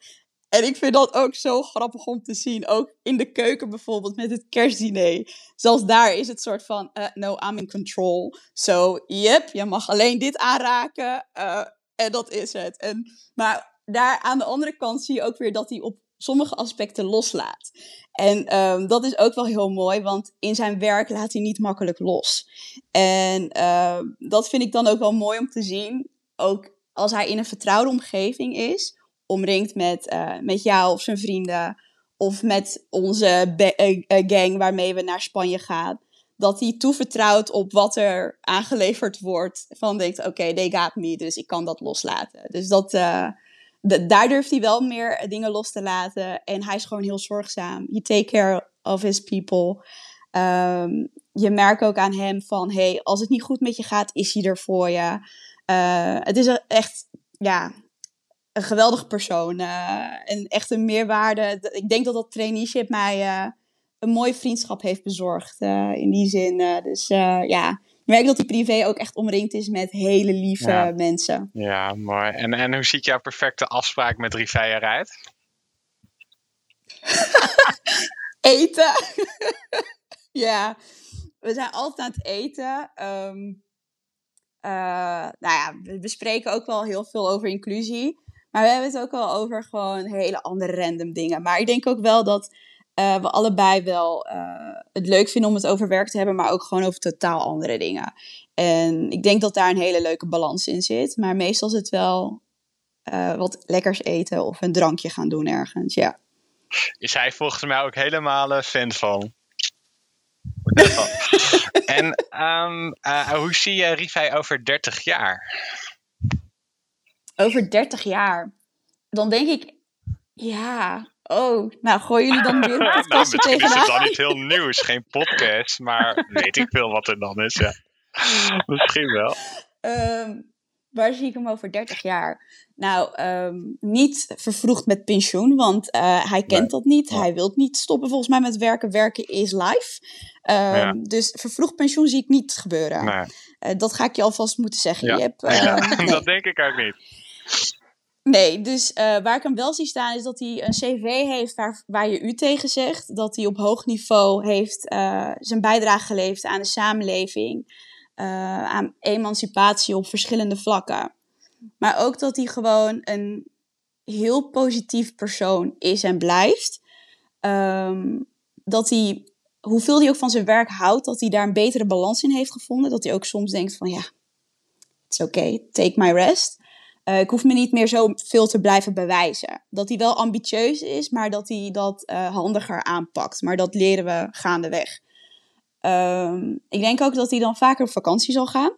En ik vind dat ook zo grappig om te zien. Ook in de keuken bijvoorbeeld met het kerstdiner. Zelfs daar is het soort van, eh, no, I'm in control. Zo, yep, je mag alleen dit aanraken. eh, en dat is het. En, maar daar aan de andere kant zie je ook weer dat hij op sommige aspecten loslaat. En ehm, dat is ook wel heel mooi, want in zijn werk laat hij niet makkelijk los. En ehm, dat vind ik dan ook wel mooi om te zien. Ook als hij in een vertrouwde omgeving is, omringd met, eh, met jou of zijn vrienden, of met onze eh, eh, gang waarmee we naar Spanje gaan. Dat hij toevertrouwt op wat er aangeleverd wordt. Van denkt, oké, they got me, dus ik kan dat loslaten. Dus dat, d- daar durft hij wel meer dingen los te laten. En hij is gewoon heel zorgzaam. He take care of his people. Ehm, je merkt ook aan hem van, hey, als het niet goed met je gaat, is hij er voor je. Het is echt, ja, een geweldige persoon. eh, en echt een meerwaarde. Ik denk dat dat traineeship mij eh, een mooie vriendschap heeft bezorgd. eh, in die zin. dus ja, ik merk dat hij privé ook echt omringd is met hele lieve Ja. mensen. Ja, mooi. En, en hoe ziet jouw perfecte afspraak met Rivij eruit? eten. ja, we zijn altijd aan het eten. Eh, nou ja, we bespreken ook wel heel veel over inclusie. Maar we hebben het ook wel over gewoon hele andere random dingen. Maar ik denk ook wel dat eh, we allebei wel eh, het leuk vinden om het over werk te hebben, maar ook gewoon over totaal andere dingen. En ik denk dat daar een hele leuke balans in zit. Maar meestal is het wel eh, wat lekkers eten of een drankje gaan doen ergens. Ja. Is hij volgens mij ook helemaal eh, fan van. En ehm, eh, hoe zie je Rivij over 30 jaar? Over 30 jaar, dan denk ik, ja, oh, nou gooien jullie dan weer een nou, is het dan niet heel nieuws, geen podcast, maar weet ik veel wat er dan is. Ja. Misschien wel. Ehm, waar zie ik hem over 30 jaar? Nou, ehm, niet vervroegd met pensioen, want eh, hij kent dat niet. Hij wil niet stoppen volgens mij met werken. Werken is life. Ehm, Ja. Dus vervroegd pensioen zie ik niet gebeuren. Nee. Eh, dat ga ik je alvast moeten zeggen, Ja. Jip. Ja, nee. dat denk ik ook niet. Nee, dus eh, waar ik hem wel zie staan is dat hij een cv heeft waar, waar je u tegen zegt. Dat hij op hoog niveau heeft eh, zijn bijdrage geleverd aan de samenleving. eh, aan emancipatie op verschillende vlakken. Maar ook dat hij gewoon een heel positief persoon is en blijft. Ehm, dat hij, hoeveel hij ook van zijn werk houdt, dat hij daar een betere balans in heeft gevonden. Dat hij ook soms denkt van ja, it's okay, take my rest. Eh, ik hoef me niet meer zo veel te blijven bewijzen. Dat hij wel ambitieus is, maar dat hij dat eh, handiger aanpakt. Maar dat leren we gaandeweg. Ehm ik denk ook dat hij dan vaker op vakantie zal gaan.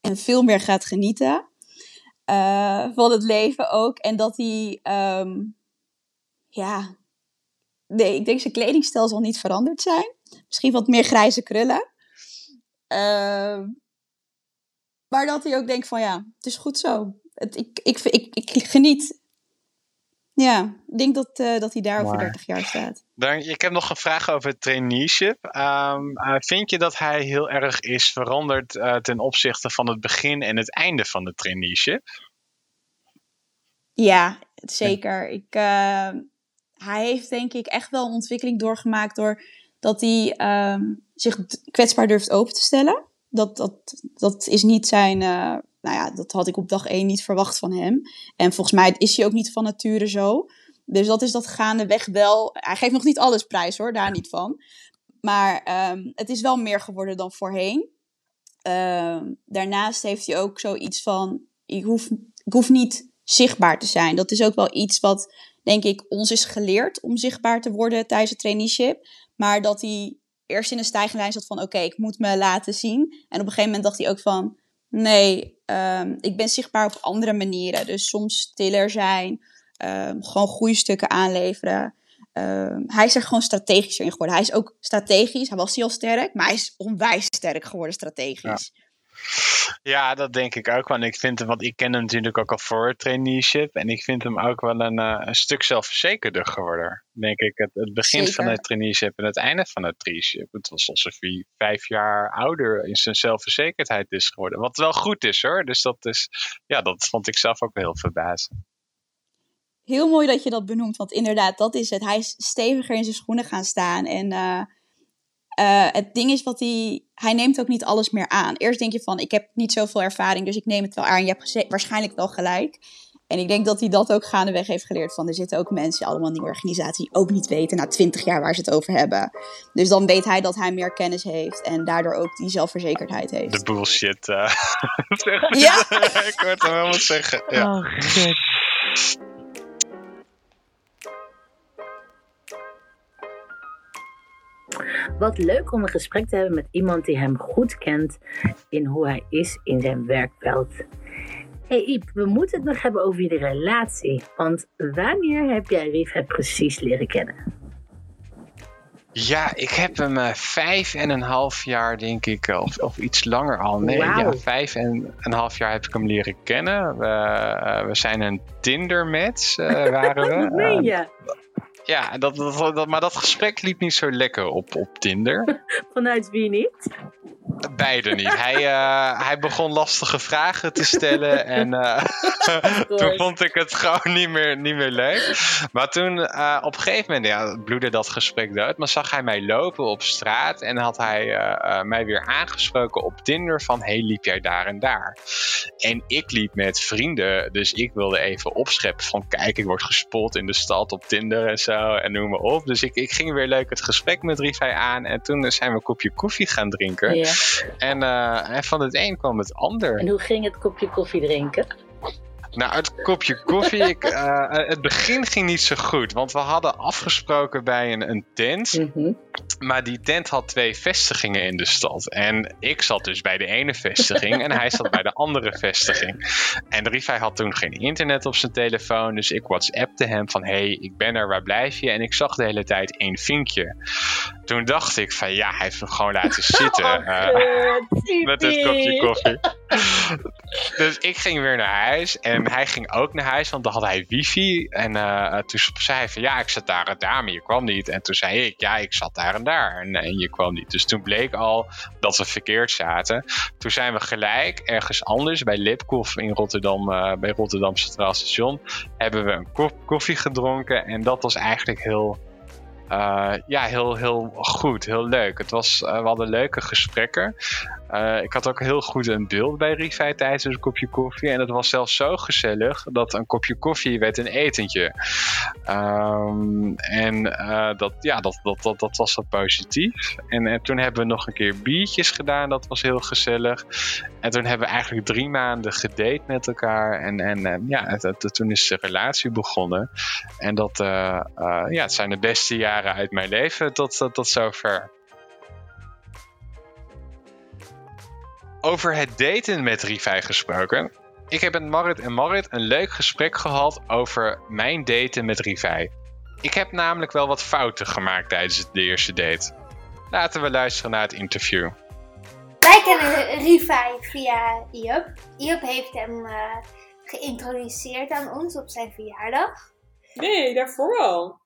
En veel meer gaat genieten eh, van het leven ook. En dat hij, ehm, ja, nee, ik denk zijn kledingstijl zal niet veranderd zijn. Misschien wat meer grijze krullen. Ehm, maar dat hij ook denkt van ja, het is goed zo. Het, ik, ik, ik, ik, geniet. Ja, ik denk dat, eh, dat hij daar over Mooi. 30 jaar staat. Dan, ik heb nog een vraag over het traineeship. Ehm, eh, vind je dat hij heel erg is veranderd eh, ten opzichte van het begin en het einde van het traineeship? Ja, zeker. Ik, eh, hij heeft denk ik echt wel een ontwikkeling doorgemaakt door dat hij ehm, zich kwetsbaar durft open te stellen. Dat, dat, dat is niet zijn. eh, nou ja, dat had ik op dag één niet verwacht van hem. En volgens mij is hij ook niet van nature zo. Dus dat is dat gaandeweg wel. Hij geeft nog niet alles prijs hoor, daar niet van. Maar ehm, het is wel meer geworden dan voorheen. Ehm, daarnaast heeft hij ook zoiets van: ik hoef, ik hoef niet zichtbaar te zijn. Dat is ook wel iets wat, denk ik, ons is geleerd om zichtbaar te worden tijdens het traineeship. Maar dat hij eerst in een stijgende lijn zat van: oké, ik moet me laten zien. En op een gegeven moment dacht hij ook van: nee, ehm, ik ben zichtbaar op andere manieren. Dus soms stiller zijn, ehm, gewoon goede stukken aanleveren. Ehm, hij is er gewoon strategischer in geworden. Hij is ook strategisch. Hij was heel sterk, maar hij is onwijs sterk geworden strategisch. Dat denk ik ook. En ik vind hem, want ik ken hem natuurlijk ook al voor het traineeship. En ik vind hem ook wel een, eh, een stuk zelfverzekerder geworden. Denk ik, het, het begin van het traineeship en het einde van het traineeship. Het was alsof hij vijf jaar ouder in zijn zelfverzekerdheid is geworden. Wat wel goed is hoor. Dus dat is, ja, dat vond ik zelf ook wel heel verbazend. Heel mooi dat je dat benoemt, want inderdaad, dat is het. Hij is steviger in zijn schoenen gaan staan. En eh, eh, het ding is wat hij... Hij neemt ook niet alles meer aan. Eerst denk je van, ik heb niet zoveel ervaring, dus ik neem het wel aan. Je hebt waarschijnlijk wel gelijk. En ik denk dat hij dat ook gaandeweg heeft geleerd. Van, er zitten ook mensen allemaal in die organisatie die ook niet weten na twintig jaar waar ze het over hebben. Dus dan weet hij dat hij meer kennis heeft en daardoor ook die zelfverzekerdheid heeft. De bullshit. eh zeggen. Ja. ik hoorde hem helemaal zeggen. Ja. Oh, shit. Wat leuk om een gesprek te hebben met iemand die hem goed kent in hoe hij is in zijn werkveld. Hey Iep, we moeten het nog hebben over jullie relatie. Want wanneer heb jij Rivai precies leren kennen? Ja, ik heb hem eh, vijf en een half jaar, denk ik, eh, of, of iets langer al. Nee, ja, vijf en een half jaar heb ik hem leren kennen. We, eh, we zijn een Tinder-match, waren we. Wat meen je? Ja, dat, dat, dat- maar dat gesprek liep niet zo lekker op, op Tinder. Vanuit wie niet? Beide niet. Hij, eh, hij begon lastige vragen te stellen en eh, toen vond ik het gewoon niet meer, niet meer leuk. Maar toen eh, op een gegeven moment ja, bloedde dat gesprek dood. Maar zag hij mij lopen op straat en had hij mij weer aangesproken op Tinder van hey, liep jij daar en daar? En ik liep met vrienden, dus ik wilde even opscheppen van kijk, ik word gespot in de stad op Tinder en zo en noem maar op. Dus ik, ik ging weer leuk het gesprek met Rivai aan en toen zijn we een kopje koffie gaan drinken. Ja. En, eh, en van het een kwam het ander. En hoe ging het kopje koffie drinken? Nou, het kopje koffie, ik, eh, het begin ging niet zo goed. Want we hadden afgesproken bij een, een tent. Maar die tent had twee vestigingen in de stad. En ik zat dus bij de ene vestiging en hij zat bij de andere vestiging. En de Rivai had toen geen internet op zijn telefoon. Dus ik whatsappte hem van, hey, ik ben er, waar blijf je? En ik zag de hele tijd één vinkje. Toen dacht ik van, ja, hij heeft me gewoon laten zitten. eh, met het kopje koffie. Dus ik ging weer naar huis en hij ging ook naar huis, want dan had hij wifi. En eh, toen zei hij van ja, ik zat daar en daar, maar je kwam niet. En toen zei ik, ja, ik zat daar en daar en, en je kwam niet. Dus toen bleek al dat we verkeerd zaten. Toen zijn we gelijk ergens anders, bij Lipkoff in Rotterdam, eh, bij Rotterdam Centraal Station, hebben we een kop koffie gedronken. En dat was eigenlijk heel... eh, ja, heel, heel goed, heel leuk. Het was, eh, we hadden leuke gesprekken. Eh, ik had ook heel goed een beeld bij Rivai tijdens een kopje koffie. En het was zelfs zo gezellig dat een kopje koffie werd een etentje. Ehm, en eh, dat, ja, dat, dat, dat, dat was wel positief. En, en toen hebben we nog een keer biertjes gedaan. Dat was heel gezellig. En toen hebben we eigenlijk drie maanden gedate met elkaar. En, en eh, ja, toen is de relatie begonnen. En dat ja, het zijn de beste jaren uit mijn leven tot, tot zover. Over het daten met Rivai gesproken. Ik heb met Marit en Marit een leuk gesprek gehad over mijn daten met Rivai. Ik heb namelijk wel wat fouten gemaakt tijdens de eerste date. Laten we luisteren naar het interview. Wij kennen Rivai via Iop. Iop heeft hem eh, geïntroduceerd aan ons op zijn verjaardag. Nee, daarvoor al.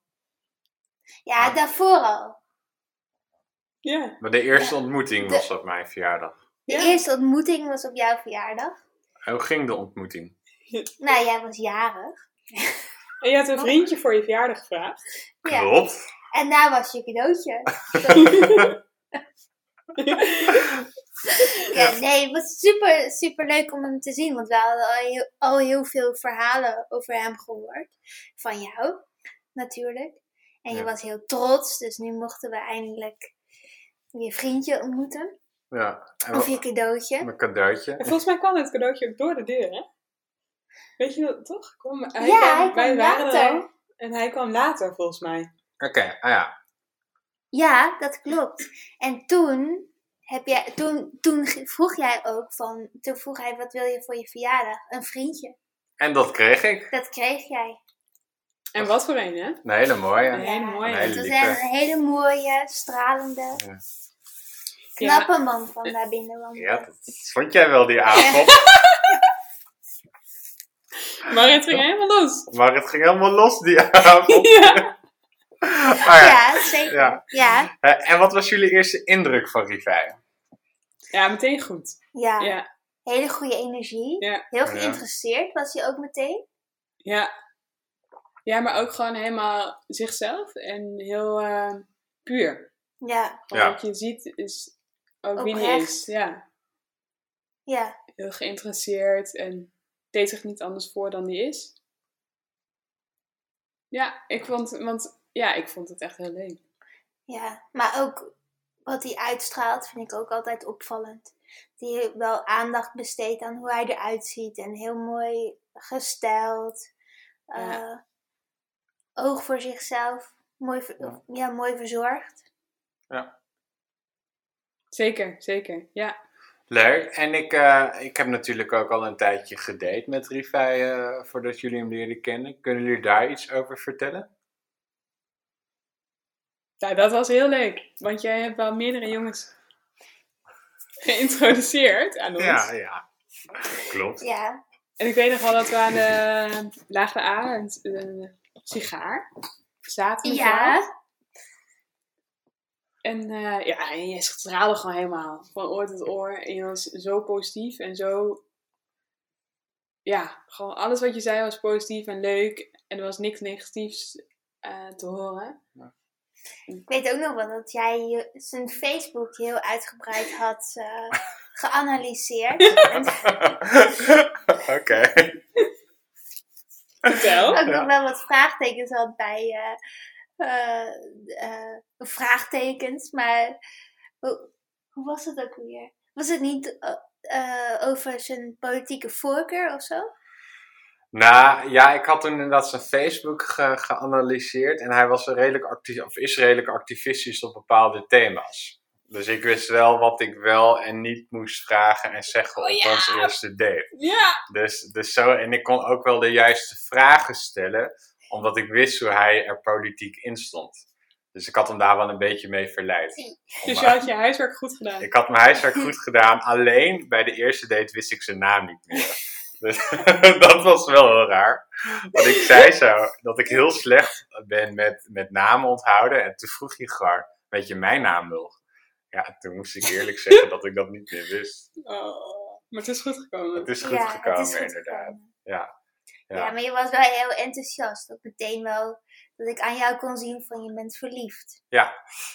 Ja, daarvoor al. Ja. Maar de eerste ontmoeting De- was op mijn verjaardag. De eerste ontmoeting was op jouw verjaardag. Hoe ging de ontmoeting? Nou, jij was jarig. En je had een vriendje voor je verjaardag gevraagd. Ja. Klopt. En daar was je cadeautje. ja, nee, het was super, super leuk om hem te zien. Want we hadden al heel, al heel veel verhalen over hem gehoord. Van jou, natuurlijk. En je Ja. was heel trots. Dus nu mochten we eindelijk je vriendje ontmoeten. Ja. En Of je cadeautje. Mijn cadeautje. En volgens mij kwam het cadeautje ook door de deur, hè? Weet je dat toch? Kwam, hij Ja, kwam- hij kwam wij waren er later. al. En hij kwam later, volgens mij. Oké, ah ja. Ja, dat klopt. En toen, heb jij, toen, toen vroeg jij ook van, toen vroeg hij wat wil je voor je verjaardag? Een vriendje. En dat kreeg ik. Dat kreeg jij. En wat voor een, hè? Een hele mooie. Een hele mooie. Een Het hele was een hele mooie, stralende. Knappe man van daar binnen wandelen. Ja, dat vond jij wel die avond. Maar het ging helemaal los. Maar het ging helemaal los die avond. Ja. Maar Ja, zeker. Ja. Ja. Eh, En wat was jullie eerste indruk van Rivij? Ja, meteen goed. Ja. Ja. Hele goede energie. Ja. Heel Ja. geïnteresseerd was hij ook meteen. Ja. Ja, maar ook gewoon helemaal zichzelf en heel eh, puur. Ja. Ja. Wat je ziet is ook wie hij Oprecht. is. Ja. Ja. Heel geïnteresseerd en deed zich niet anders voor dan die is. Ja, ik vond, want, ja, ik vond het echt heel leuk. Ja, maar ook wat hij uitstraalt vind ik ook altijd opvallend. Die wel aandacht besteedt aan hoe hij eruit ziet en heel mooi gestyled. Ja. Eh, oog voor zichzelf, mooi, ver- ja. mooi verzorgd. Zeker, zeker. Ja. Leuk. En ik, eh, ik heb natuurlijk ook al een tijdje gedate met Rivij eh, voordat jullie hem leerden kennen. Kunnen jullie daar iets over vertellen? ja, dat was heel leuk. Want jij hebt wel meerdere jongens geïntroduceerd aan ons. Ja, ja. Klopt. Ja. En ik weet nog wel dat we aan de Lage A een, een sigaar zaten. Ja. jou. En eh, ja, en je straalde gewoon helemaal. Van oor tot oor. En je was zo positief en zo... Ja, gewoon alles wat je zei was positief en leuk. En er was niks negatiefs eh, te horen. Ik weet ook nog wel dat jij je- zijn Facebook heel uitgebreid had eh, geanalyseerd. En Oké. Vertel. ook nog wel wat vraagtekens had bij vraagtekens. Maar hoe, hoe was het ook weer? Was het niet eh, eh, over zijn politieke voorkeur of zo? Nou ja, ik had toen inderdaad zijn Facebook ge- geanalyseerd en hij was redelijk actief, of is redelijk activistisch op bepaalde thema's. Dus ik wist wel wat ik wel en niet moest vragen en zeggen op ons eerste date. Ja! Dus, dus zo, en ik kon ook wel de juiste vragen stellen, omdat ik wist hoe hij er politiek in stond. Dus ik had hem daar wel een beetje mee verleid. Dus je had je huiswerk goed gedaan. Ik had mijn huiswerk goed gedaan, alleen bij de eerste date wist ik zijn naam niet meer. Dus dat was wel heel raar. Want ik zei zo dat ik heel slecht ben met, met namen onthouden. En toen vroeg hij gewoon, weet je mijn naam nog? Ja, toen moest ik eerlijk zeggen dat ik dat niet meer wist. Oh, maar het is goed gekomen. Het is goed Ja, gekomen, is goed inderdaad. Ja. Ja. Ja. maar je was wel heel enthousiast. Ook meteen wel dat ik aan jou kon zien van je bent verliefd. Ja.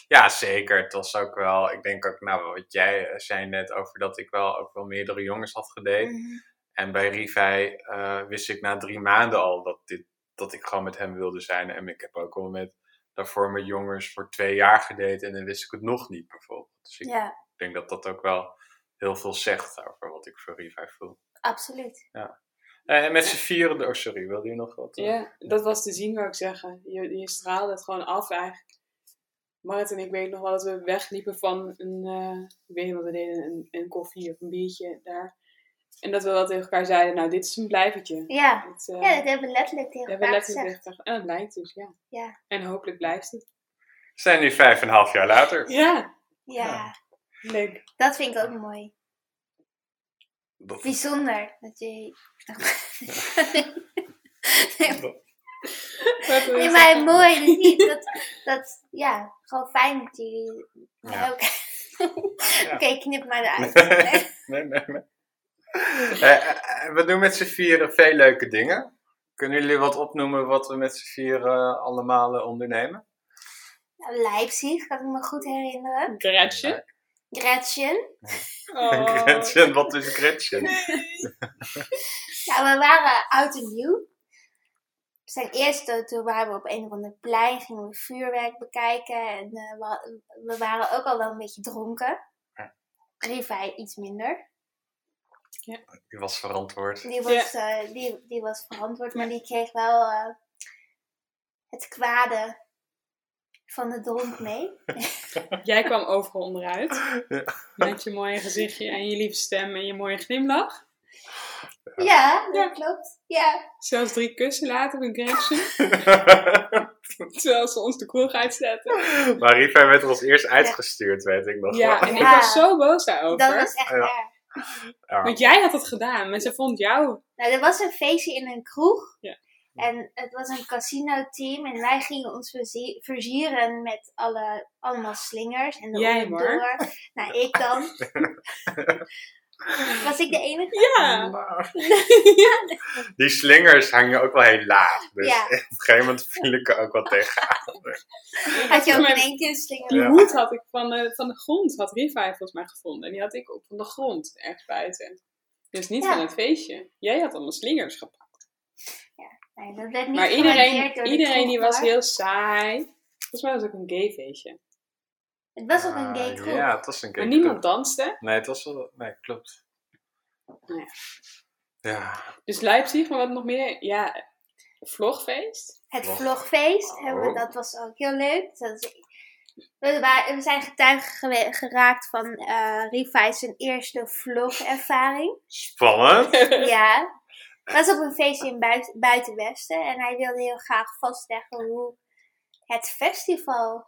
ja, zeker. Het was ook wel, ik denk ook, nou, wat jij eh, zei net over dat ik wel ook wel meerdere jongens had gedate. Mhm. En bij Rivij eh, wist ik na drie maanden al dat, dit, dat ik gewoon met hem wilde zijn. En ik heb ook al met, daarvoor met jongens voor twee jaar gedate en dan wist ik het nog niet bijvoorbeeld. Dus ik Ja, denk dat dat ook wel heel veel zegt over wat ik voor Rivij voel. absoluut. Ja. Eh, En met z'n vieren, oh sorry, wilde je nog wat? Ja, dat was te zien, wou ik zeggen. Je, je straalde het gewoon af eigenlijk. Marit en ik weet nog wel dat we wegliepen van een, eh, ik weet niet wat we deden, een, een koffie of een biertje daar. En dat we wel tegen elkaar zeiden, nou dit is een blijvertje. Ja, eh, ja dat hebben we letterlijk tegen we hebben elkaar letterlijk gezegd. En dat blijkt dus, ja. Ja. En hopelijk blijft het. We zijn nu vijf en een half jaar later. Ja, Ja, leuk. dat vind ik ook mooi. Dat- Bijzonder dat wil je Nee, maar mooi. Dat, dat, dat, ja, gewoon fijn dat jullie. Ja. Oké, knip maar eruit. nee, nee, nee. Eh, eh, we doen met z'n vieren veel leuke dingen. Kunnen jullie wat opnoemen wat we met z'n vieren allemaal eh, ondernemen? Nou, Leipzig, kan ik me goed herinneren. Gretchen. Gretchen. Oh. Gretchen, wat is Gretchen? Nou, we waren oud en nieuw. We zijn eerst, eh, toen waren we op een of ander plein, gingen we vuurwerk bekijken. En eh, we, we waren ook al wel een beetje dronken. Rivij iets minder. Die was verantwoord. Die was, eh, die, die was verantwoord, maar die kreeg wel eh, het kwade van de dronk mee. Jij kwam overal onderuit. Ja. Met je mooie gezichtje en je lieve stem en je mooie glimlach. Ja, dat klopt. Ja. Zelfs drie kussen later op een grensje. Terwijl ze ons de kroeg uitzetten. Maar Rivai werd er als eerst uitgestuurd, weet ik nog Ja, en ik was zo boos daarover. Dat was echt Ja. erg. Ja. Want jij had het gedaan, maar ze vond jou. Nou, er was een feestje in een kroeg. Ja. En het was een casino-team. En wij gingen ons versieren met alle, allemaal slingers. En de Jij, onderdoor. Nou, ik dan. Was ik de enige? Ja. Die slingers hangen ook wel heel laag. Dus Ja. op een gegeven moment viel ik er ook wel tegenaan. Had je ook Maar in één keer een slinger? Die Ja. hoed had ik van de, van de grond, had Rivai volgens mij gevonden. En die had ik op van de grond, ergens buiten. Dus niet Ja. van het feestje. Jij had allemaal slingers gepakt. Nee, dat werd niet Maar iedereen, door iedereen die was heel saai. Volgens mij was het ook een gay feestje. Het was ook een gay kroeg. Ah, Ja, het was een Maar gay niemand club. danste. Nee, het was wel... Nee, klopt. Nou ja. Ja. Dus Leipzig, maar wat nog meer? Ja, vlogfeest. Het Vlog. vlogfeest, hebben we- Oh. dat was ook heel leuk. Dat is- we, we zijn getuige geraakt van eh zijn eerste vlogervaring. Spannend. ja. Het was op een feestje in buit, Buitenwesten en hij wilde heel graag vastleggen hoe het festival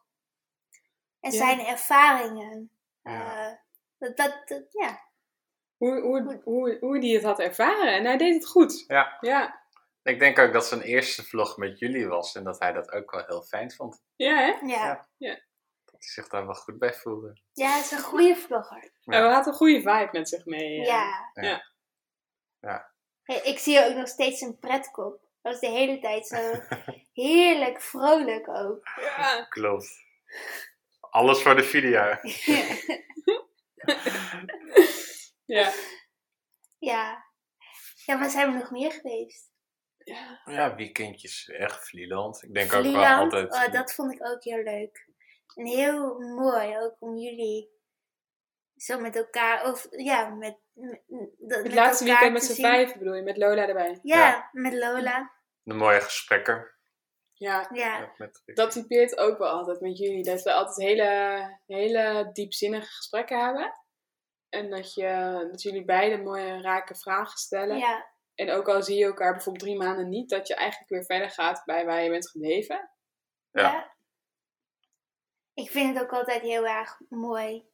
en Ja. zijn ervaringen. eh, dat, dat, dat- ja. Hoe, hoe, hoe, hoe die het had ervaren. En hij deed het goed. Ja. Ja, Ik denk ook dat zijn eerste vlog met jullie was en dat hij dat ook wel heel fijn vond. ja hè? Ja. Ja. Dat hij zich daar wel goed bij voelde. ja, hij is een goede vlogger. En we hadden een goede vibe met zich mee. eh. Ja. ja. Ja. Hey, ik zie ook nog steeds een pretkop. Dat was de hele tijd zo heerlijk vrolijk ook. Ja. Klopt. Alles voor de video. Ja. Ja. Ja, waar zijn we nog meer geweest? Ja, weekendjes weg, Vlieland. Ik denk ook wel altijd... oh, dat vond ik ook heel leuk. En heel mooi ook om jullie zo met elkaar, of ja, met, met, met Het laatste elkaar weekend met z'n vijf bedoel je, met Lola erbij. Ja, met Lola. De mooie gesprekken. Ja. Ja. Met, Dat typeert ook wel altijd met jullie. Dat we altijd hele, hele diepzinnige gesprekken hebben. En dat, je, dat jullie beide mooie rake vragen stellen. Ja. En ook al zie je elkaar bijvoorbeeld drie maanden niet, dat je eigenlijk weer verder gaat bij waar je bent gebleven. Ja. Ik vind het ook altijd heel erg mooi.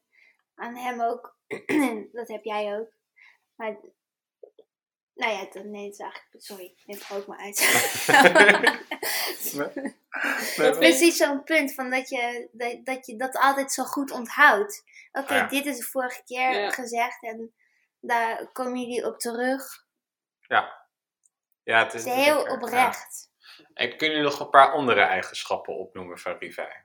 Aan hem ook. dat heb jij ook. Maar, nou ja, dat, nee, het is eigenlijk... Sorry, neem het ook maar uit. Nee, Dat is precies zo'n punt van dat je dat, dat je dat altijd zo goed onthoudt. Oké, Ja. dit is de vorige keer Ja. gezegd en daar komen jullie op terug. Ja. Ja, het Het is is heel lekker. oprecht. Ja. En kunnen jullie nog een paar andere eigenschappen opnoemen van Rivai?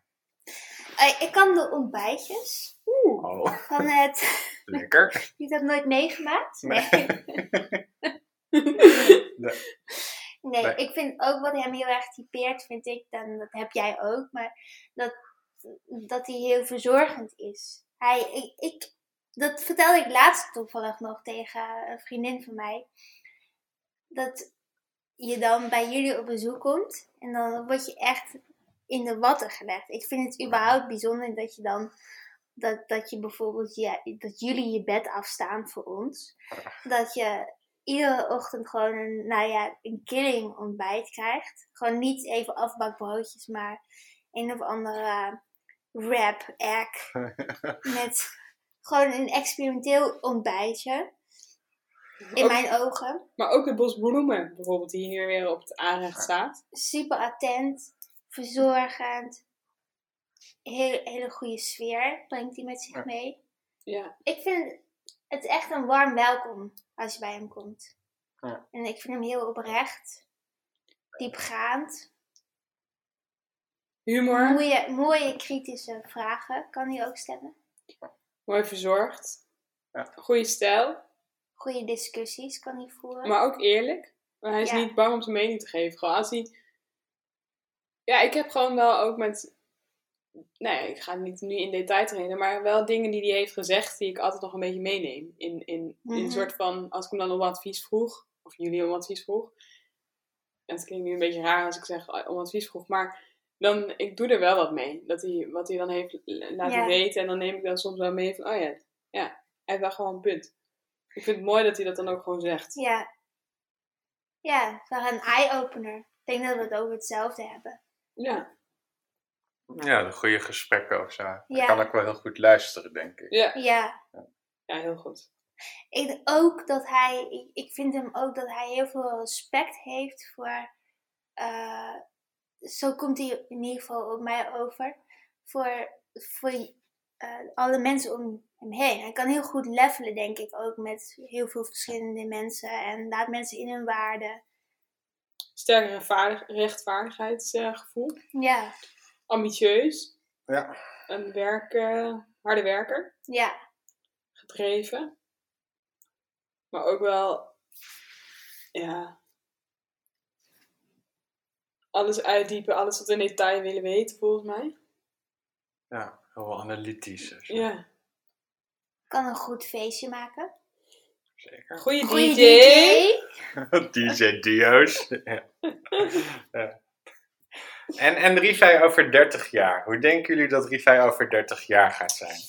Eh, ik kan de ontbijtjes Oh, van het. lekker. Je hebt dat nooit meegemaakt? Nee. Nee. Nee, Nee. ik vind ook wat hem heel erg typeert, vind ik, dan, dat heb jij ook, maar dat, dat hij heel verzorgend is. Hij, ik, ik, dat vertelde ik laatst toevallig nog tegen een vriendin van mij. Dat je dan bij jullie op bezoek komt en dan word je echt in de watten gelegd. Ik vind het überhaupt bijzonder dat je dan, dat, dat je bijvoorbeeld, je, dat jullie je bed afstaan voor ons. Dat je iedere ochtend gewoon een, nou ja, een killing ontbijt krijgt. Gewoon niet even afbakbroodjes, maar een of andere wrap, egg. met gewoon een experimenteel ontbijtje. In Ook- mijn ogen. Maar ook de bos bloemen bijvoorbeeld, die hier weer op het aanrecht staat. Super attent, verzorgend. Heel, hele goede sfeer brengt hij met zich mee. Ja. Ik vind het echt een warm welkom als je bij hem komt. Ja. En ik vind hem heel oprecht, diepgaand. Humor. Mooie, mooie kritische vragen kan hij ook stellen. Mooi verzorgd. Goede stijl. Goede discussies kan hij voeren. Maar ook eerlijk. Maar hij is Ja. niet bang om zijn mening te geven. Gewoon als hij... Ja, ik heb gewoon wel ook met... Nee, ik ga niet nu in detail treden. Maar wel dingen die hij heeft gezegd die ik altijd nog een beetje meeneem. In, in, in Mhm. een soort van... Als ik hem dan om advies vroeg. Of jullie om advies vroeg. En het klinkt nu een beetje raar als ik zeg eh, om advies vroeg. Maar dan, ik doe er wel wat mee. Dat hij, wat hij dan heeft laten weten. En dan neem ik dan soms wel mee van... Oh ja, ja, hij heeft wel gewoon een punt. Ik vind het mooi dat hij dat dan ook gewoon zegt. Ja, Ja, wel een eye-opener. Ik denk dat we het over hetzelfde hebben. Ja. Ja, de goede gesprekken of zo. Ja. Ik kan ook wel heel goed luisteren, denk ik. Ja. Ja. Ja, heel goed. Ik ook dat hij, ik, ik vind hem ook dat hij heel veel respect heeft voor, eh, zo komt hij in ieder geval op mij over, voor, voor eh, alle mensen om hem heen. Hij kan heel goed levelen, denk ik, ook met heel veel verschillende mensen en laat mensen in hun waarde. Sterkere vaardig, rechtvaardigheidsgevoel. Ja, Ambitieus. Ja. Een werk, eh, harde werker. ja, Gedreven. Maar ook wel, ja, alles uitdiepen, alles tot in detail willen weten, volgens mij. Ja, heel analytisch. Ja. kan een goed feestje maken. Zeker. Goeie Goeie DJ. DJ Dio's. ja. Ja. En, en Rivai over 30 jaar. Hoe denken jullie dat Rivai over 30 jaar gaat zijn?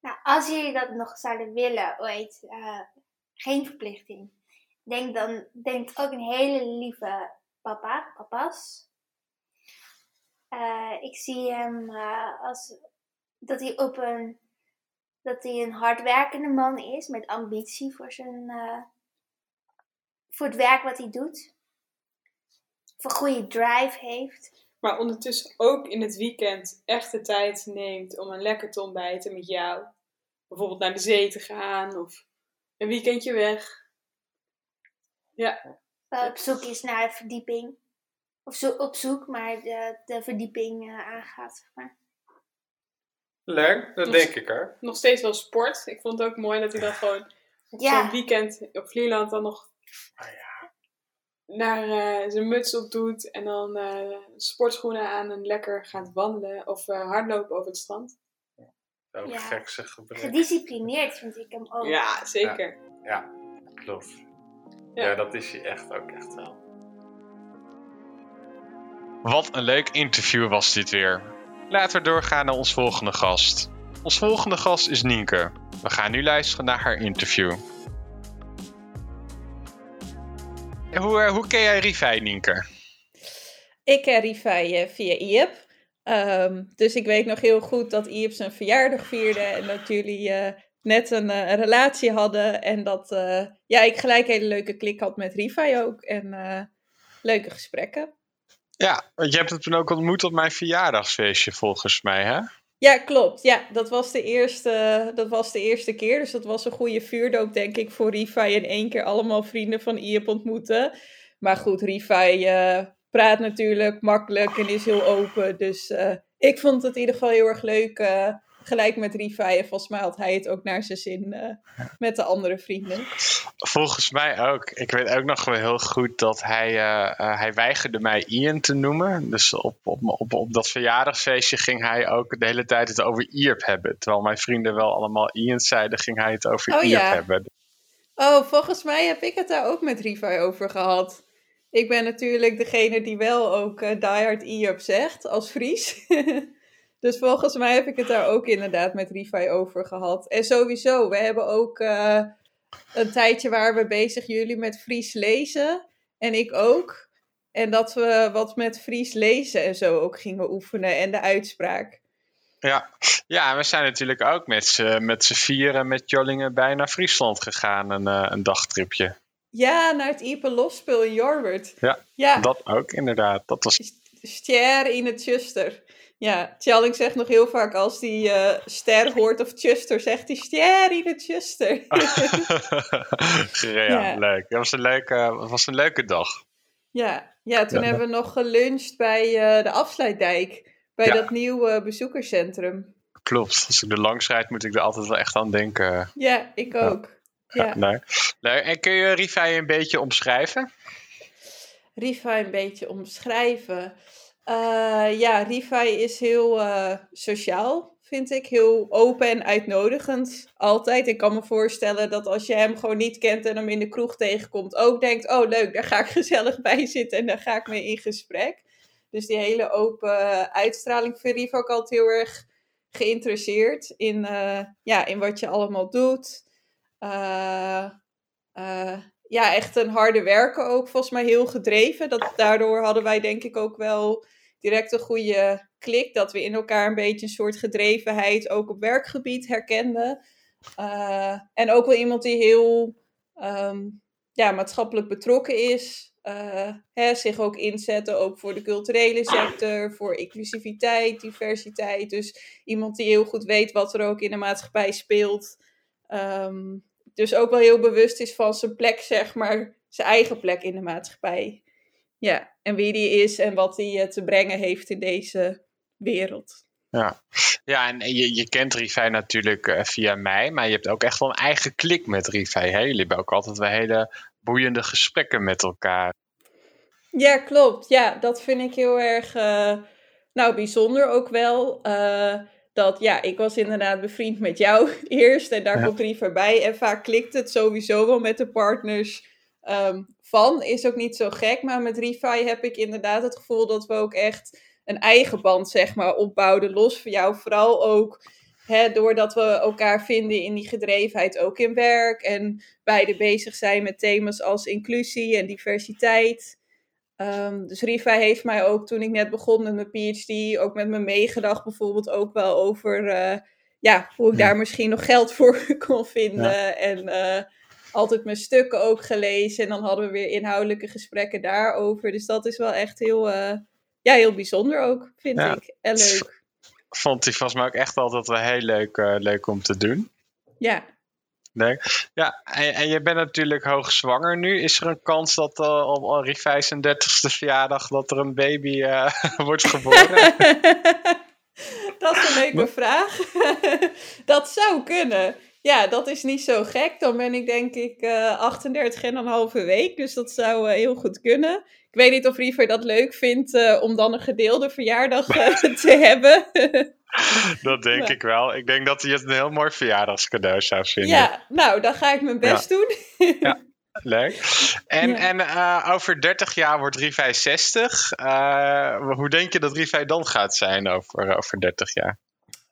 Nou, als jullie dat nog zouden willen ooit, eh, geen verplichting. Denk dan, denk ook een hele lieve papa, papa's. Eh, ik zie hem eh, als dat hij op een, dat hij een hardwerkende man is met ambitie voor zijn, eh, voor het werk wat hij doet. Voor goede drive heeft. Maar ondertussen ook in het weekend echt de tijd neemt om een lekker te ontbijten met jou. Bijvoorbeeld naar de zee te gaan of een weekendje weg. Ja. Op zoek is naar verdieping. Of zo op zoek, maar de, de verdieping eh, aangaat, zeg maar. Leuk, dat Nog- denk ik hoor. Nog steeds wel sport. Ik vond het ook mooi dat hij dan gewoon op Ja. zo'n weekend op Vlieland dan nog naar eh, zijn muts op doet en dan eh, sportschoenen aan en lekker gaat wandelen of eh, hardlopen over het strand. Ook Ja. gekse gebrek. Gedisciplineerd vind ik hem ook. Ja, zeker. Ja, klopt. Ja. Ja. dat is hij echt ook echt wel. Wat een leuk interview was dit weer. Laten we doorgaan naar ons volgende gast. Ons volgende gast is Nienke. We gaan nu luisteren naar haar interview. Hoe, eh, hoe ken jij Rivai, Nienke? Ik ken Rivai eh, via IEP. Ehm, dus ik weet nog heel goed dat IEP zijn verjaardag vierde en dat jullie eh, net een, relatie hadden. En dat ja, ik gelijk een hele leuke klik had met Rivai ook. En leuke gesprekken. Ja, want je hebt het toen ook ontmoet op mijn verjaardagsfeestje volgens mij, hè? Ja, klopt. Ja, dat was de eerste, dat was de eerste keer. Dus dat was een goede vuurdoop, denk ik, voor Rivai. En één keer allemaal vrienden van IEP ontmoeten. Maar goed, Rivai eh, praat natuurlijk makkelijk en is heel open. Dus eh, ik vond het in ieder geval heel erg leuk. eh, gelijk met Rivai. En volgens mij had hij het ook naar zijn zin eh, met de andere vrienden. Volgens mij ook. Ik weet ook nog wel heel goed dat hij, eh, eh, hij weigerde mij Ian te noemen. Dus op, op, op, op dat verjaardagsfeestje ging hij ook de hele tijd het over Ierp hebben. Terwijl mijn vrienden wel allemaal Ian zeiden, ging hij het over Oh, Ierp ja. hebben. Oh, volgens mij heb ik het daar ook met Rivai over gehad. Ik ben natuurlijk degene die wel ook eh Die Hard zegt, als Fries. dus volgens mij heb ik het daar ook inderdaad met Rivai over gehad. En sowieso, we hebben ook eh, een tijdje waar we bezig jullie met Fries lezen. En ik ook. En dat we wat met Fries lezen en zo ook gingen oefenen. En de uitspraak. Ja. ja, we zijn natuurlijk ook met z'n met vieren met Jollingen bij naar Friesland gegaan. Een, eh, een dagtripje. Ja, naar het Ipe Losspul in Jorwert. Ja, Ja. dat ook inderdaad. Dat was Ster in het Chuster. Ja, Tjalling zegt nog heel vaak als die eh, ster hoort of Chuster, zegt hij ster in het Chuster. ja, Ja. leuk. Dat was een leuke, dat was een leuke dag. ja, ja, toen Ja. hebben we nog geluncht bij eh, de Afsluitdijk. Bij Ja. dat nieuwe bezoekerscentrum. Klopt. Als ik er langs rijd, moet ik er altijd wel echt aan denken. Ja, ik ook. Ja. Leuk. En kun je Rivai een beetje omschrijven? Rivai een beetje omschrijven. Eh, ja, Rivai is heel eh, sociaal, vind ik. Heel open en uitnodigend. Altijd. Ik kan me voorstellen dat als je hem gewoon niet kent en hem in de kroeg tegenkomt, ook denkt: Oh, leuk, daar ga ik gezellig bij zitten en daar ga ik mee in gesprek. Dus die hele open uitstraling vind Riva ook altijd heel erg geïnteresseerd in, eh, ja, in wat je allemaal doet. Eh, ja, echt een harde werker ook, volgens mij heel gedreven. Dat, daardoor hadden wij denk ik ook wel direct een goede klik. Dat we in elkaar een beetje een soort gedrevenheid ook op werkgebied herkenden. Uh, en ook wel iemand die heel um, ja, maatschappelijk betrokken is. Uh, hè, zich ook inzetten ook voor de culturele sector, voor inclusiviteit, diversiteit. Dus iemand die heel goed weet wat er ook in de maatschappij speelt. Um, dus ook wel heel bewust is van zijn plek, zeg maar, zijn eigen plek in de maatschappij. Ja, en wie die is en wat hij te brengen heeft in deze wereld. Ja, ja en je, je kent Rivij natuurlijk uh, via mij, maar je hebt ook echt wel een eigen klik met Rivij. Hè? Jullie hebben ook altijd wel hele boeiende gesprekken met elkaar. Ja, klopt. Ja, dat vind ik heel erg uh, nou, bijzonder ook wel. Uh, dat ja, ik was inderdaad bevriend met jou eerst en daar ja. komt Rivij bij. En vaak klikt het sowieso wel met de partners um, van. Is ook niet zo gek, maar met Rivij heb ik inderdaad het gevoel dat we ook echt een eigen band, zeg maar, opbouwden. Los van jou, vooral ook hè, doordat we elkaar vinden in die gedrevenheid, ook in werk. En beide bezig zijn met thema's als inclusie en diversiteit. Um, dus Riva heeft mij ook toen ik net begon met mijn PhD, ook met me meegedacht, bijvoorbeeld ook wel over uh, ja, hoe ik ja. daar misschien nog geld voor kon vinden. Ja. En uh, altijd mijn stukken ook gelezen. En dan hadden we weer inhoudelijke gesprekken daarover. Dus dat is wel echt heel. Uh, ja, heel bijzonder ook, vind ja. ik. En leuk. Vond hij volgens mij ook echt altijd wel heel leuk, leuk om te doen. Ja. Leuk. Ja, en, en je bent natuurlijk hoogzwanger nu. Is er een kans dat uh, op Henri 35ste verjaardag dat er een baby uh, wordt geboren? dat is een leuke vraag. dat zou kunnen. Ja, dat is niet zo gek. Dan ben ik denk ik uh, 38 en een halve week. Dus dat zou uh, heel goed kunnen. Ik weet niet of Riever dat leuk vindt uh, om dan een gedeelde verjaardag te hebben. dat denk maar. ik wel. Ik denk dat hij het een heel mooi verjaardagscadeau zou vinden. Ja, nou, dan ga ik mijn best ja. doen. ja. Leuk. En, ja. en uh, over 30 jaar wordt Rivij 60. hoe denk je dat Rivij dan gaat zijn over, over 30 jaar?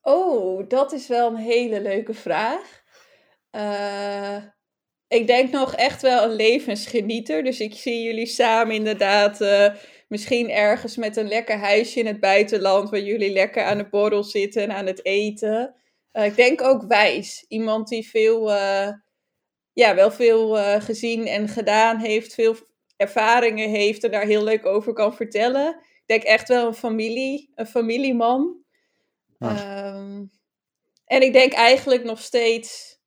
Oh, dat is wel een hele leuke vraag. Uh, ik denk nog echt wel een levensgenieter. Dus ik zie jullie samen inderdaad uh, misschien ergens met een lekker huisje in het buitenland... waar jullie lekker aan de borrel zitten en aan het eten. Uh, ik denk ook wijs. Iemand die veel, ja, wel veel gezien en gedaan heeft, veel ervaringen heeft... en daar heel leuk over kan vertellen. Ik denk echt wel een familie, een familieman... Ja. Um, en ik denk eigenlijk nog steeds,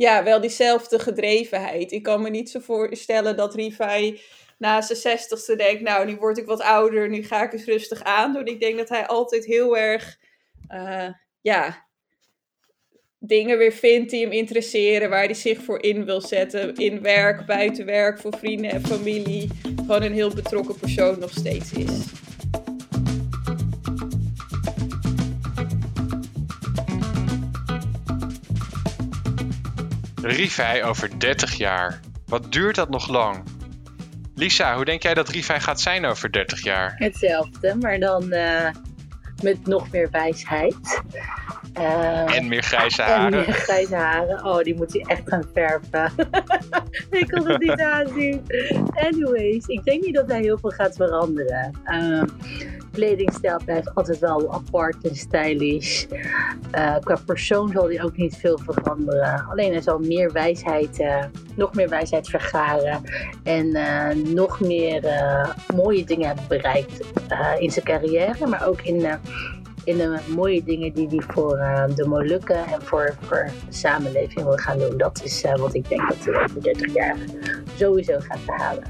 ja, wel diezelfde gedrevenheid. Ik kan me niet zo voorstellen dat Rivai na zijn zestigste denkt, nou, nu word ik wat ouder, nu ga ik eens rustig aan doen. Ik denk dat hij altijd heel erg, uh, ja, dingen weer vindt die hem interesseren, waar hij zich voor in wil zetten. In werk, buiten werk, voor vrienden en familie. Gewoon een heel betrokken persoon nog steeds is. Rivij over 30 jaar. Wat duurt dat nog lang? Lisa, hoe denk jij dat Rivij gaat zijn over 30 jaar? Hetzelfde, maar dan uh, met nog meer wijsheid. Uh, en meer grijze haren. En meer grijze haren. Oh, die moet hij echt gaan verven. ik kan het niet aanzien. Anyways, ik denk niet dat hij heel veel gaat veranderen. Uh, kledingstijl blijft altijd wel apart en stylish. Uh, qua persoon zal hij ook niet veel veranderen. Alleen hij zal meer wijsheid, uh, nog meer wijsheid vergaren. En uh, nog meer mooie dingen hebben bereikt in zijn carrière. Maar ook in, in de mooie dingen die hij voor de Molukken en voor, voor de samenleving wil gaan doen. Dat is wat ik denk dat hij over 30 jaar sowieso gaat behalen.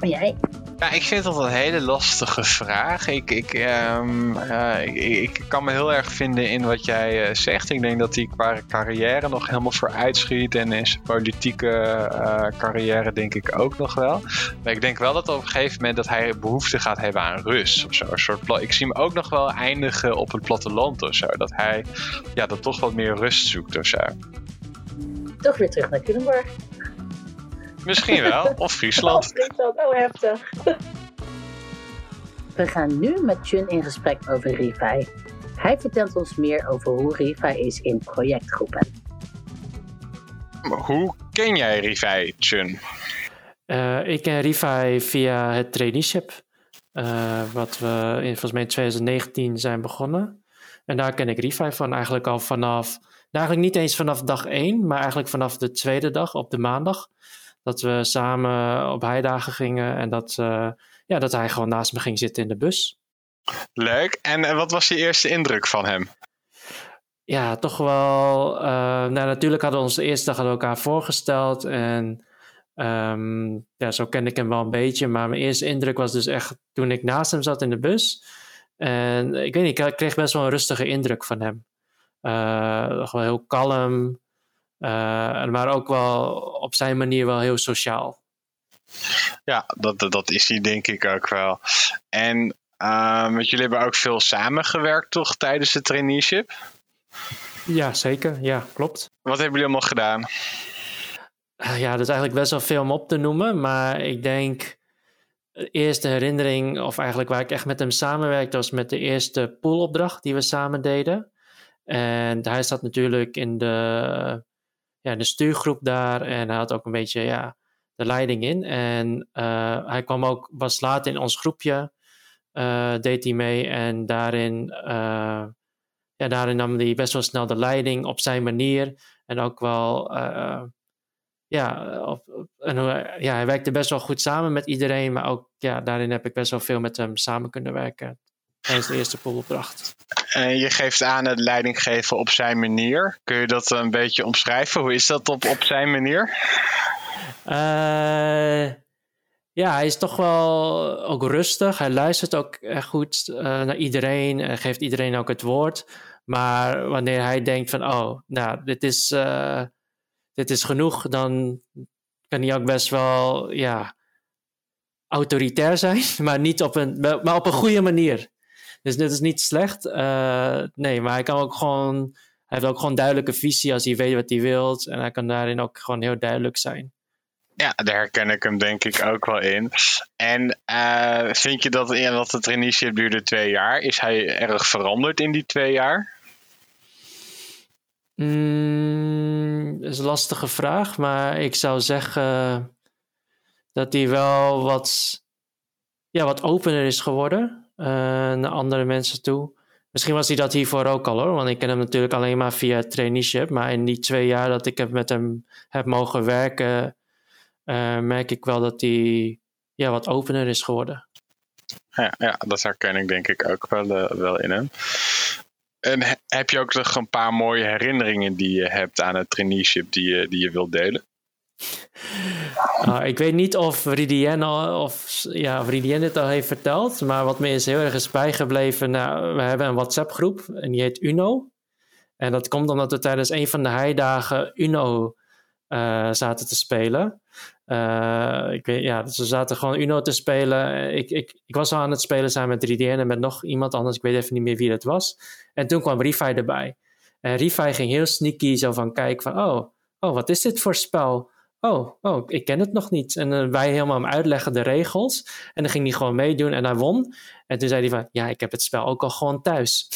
En jij? Ja, ik vind dat een hele lastige vraag. Ik, ik, um, uh, ik, ik, kan me heel erg vinden in wat jij uh, zegt. Ik denk dat hij qua carrière nog helemaal vooruit schiet. En in zijn politieke uh, carrière denk ik ook nog wel. Maar ik denk wel dat op een gegeven moment dat hij behoefte gaat hebben aan rust. Of zo. Een soort ik zie hem ook nog wel eindigen op het platteland of zo. Dat hij ja, dat toch wat meer rust zoekt of zo. Toch weer terug naar Culemborg. Misschien wel. Of Friesland. Of Friesland, oh heftig. We gaan nu met Chun in gesprek over Rivai. Hij vertelt ons meer over hoe Rivai is in projectgroepen. Maar hoe ken jij Rivai Chun? Eh, ik ken Rivai via het traineeship. eh, wat we in, volgens mij in 2019 zijn begonnen. En daar ken ik Rivai van eigenlijk al vanaf... nou, eigenlijk niet eens vanaf dag één, maar eigenlijk vanaf de tweede dag op de maandag. Dat we samen op heidagen gingen en dat, eh, ja, dat hij gewoon naast me ging zitten in de bus. Leuk. En wat was je eerste indruk van hem? Ja, toch wel. eh, nou, natuurlijk hadden we ons de eerste dag we elkaar voorgesteld. En ehm, ja, zo kende ik hem wel een beetje. Maar mijn eerste indruk was dus echt toen ik naast hem zat in de bus. En ik weet niet, ik kreeg best wel een rustige indruk van hem. Eh, gewoon heel kalm. Eh, maar ook wel op zijn manier wel heel sociaal. Ja, dat, dat, is hij denk ik ook wel. En uh, want jullie hebben ook veel samengewerkt toch tijdens het traineeship? Ja, zeker. Ja, klopt. Wat hebben jullie allemaal gedaan? Uh, ja, dat is eigenlijk best wel veel om op te noemen. Maar ik denk, de eerste herinnering, of eigenlijk waar ik echt met hem samenwerkte, was met de eerste poolopdracht die we samen deden. En hij zat natuurlijk in de, ja, de stuurgroep daar en hij had ook een beetje ja, de leiding in. En uh, hij kwam ook, was laat in ons groepje, uh, deed hij mee. En daarin, uh, ja, daarin nam hij best wel snel de leiding op zijn manier. En ook wel, ja, en, ja, hij werkte best wel goed samen met iedereen. Maar ook, ja, daarin heb ik best wel veel met hem samen kunnen werken. Tijdens de eerste poolopdracht. En je geeft aan het leiding geven op zijn manier. Kun je dat een beetje omschrijven? Hoe is dat op, op zijn manier? Uh, ja, hij is toch wel ook rustig. Hij luistert ook echt goed uh, naar iedereen en geeft iedereen ook het woord. Maar wanneer hij denkt van, oh, nou, dit is, uh, dit is genoeg, dan kan hij ook best wel, ja, autoritair zijn, maar niet op een, maar op een goede manier. Dus dit is niet slecht. Uh, nee, maar hij kan ook gewoon. Hij heeft ook gewoon duidelijke visie als hij weet wat hij wil. En hij kan daarin ook gewoon heel duidelijk zijn. Ja, daar herken ik hem denk ik ook wel in. En uh, vind je dat, ja, dat het traineeship duurde twee jaar? Is hij erg veranderd in die twee jaar? Mm, dat is een lastige vraag, maar ik zou zeggen dat hij wel wat, ja, wat opener is geworden. Uh, naar andere mensen toe. Misschien was hij dat hiervoor ook al hoor, want ik ken hem natuurlijk alleen maar via traineeship. Maar in die twee jaar dat ik met hem heb mogen werken, uh, merk ik wel dat hij ja, wat opener is geworden. Ja, ja dat herken ik denk ik ook wel, uh, wel in hem. En heb je ook nog een paar mooie herinneringen die je hebt aan het traineeship die je, die je wilt delen? Uh, ik weet niet of Ridienne of, ja, het al heeft verteld, maar wat me is heel erg is bijgebleven, nou, we hebben een WhatsApp groep en die heet Uno. En dat komt omdat we tijdens een van de heidagen Uno uh, zaten te spelen. Uh, ik weet, ja, dus zaten gewoon Uno te spelen. Ik, ik, ik was al aan het spelen samen met Ridienne en met nog iemand anders, ik weet even niet meer wie dat was. En toen kwam Rifai erbij. En Rifai ging heel sneaky zo van kijken van, oh, oh, wat is dit voor spel? Oh, oh, ik ken het nog niet. En uh, wij helemaal hem uitleggen de regels. En dan ging hij gewoon meedoen en hij won. En toen zei hij van, ja, ik heb het spel ook al gewoon thuis.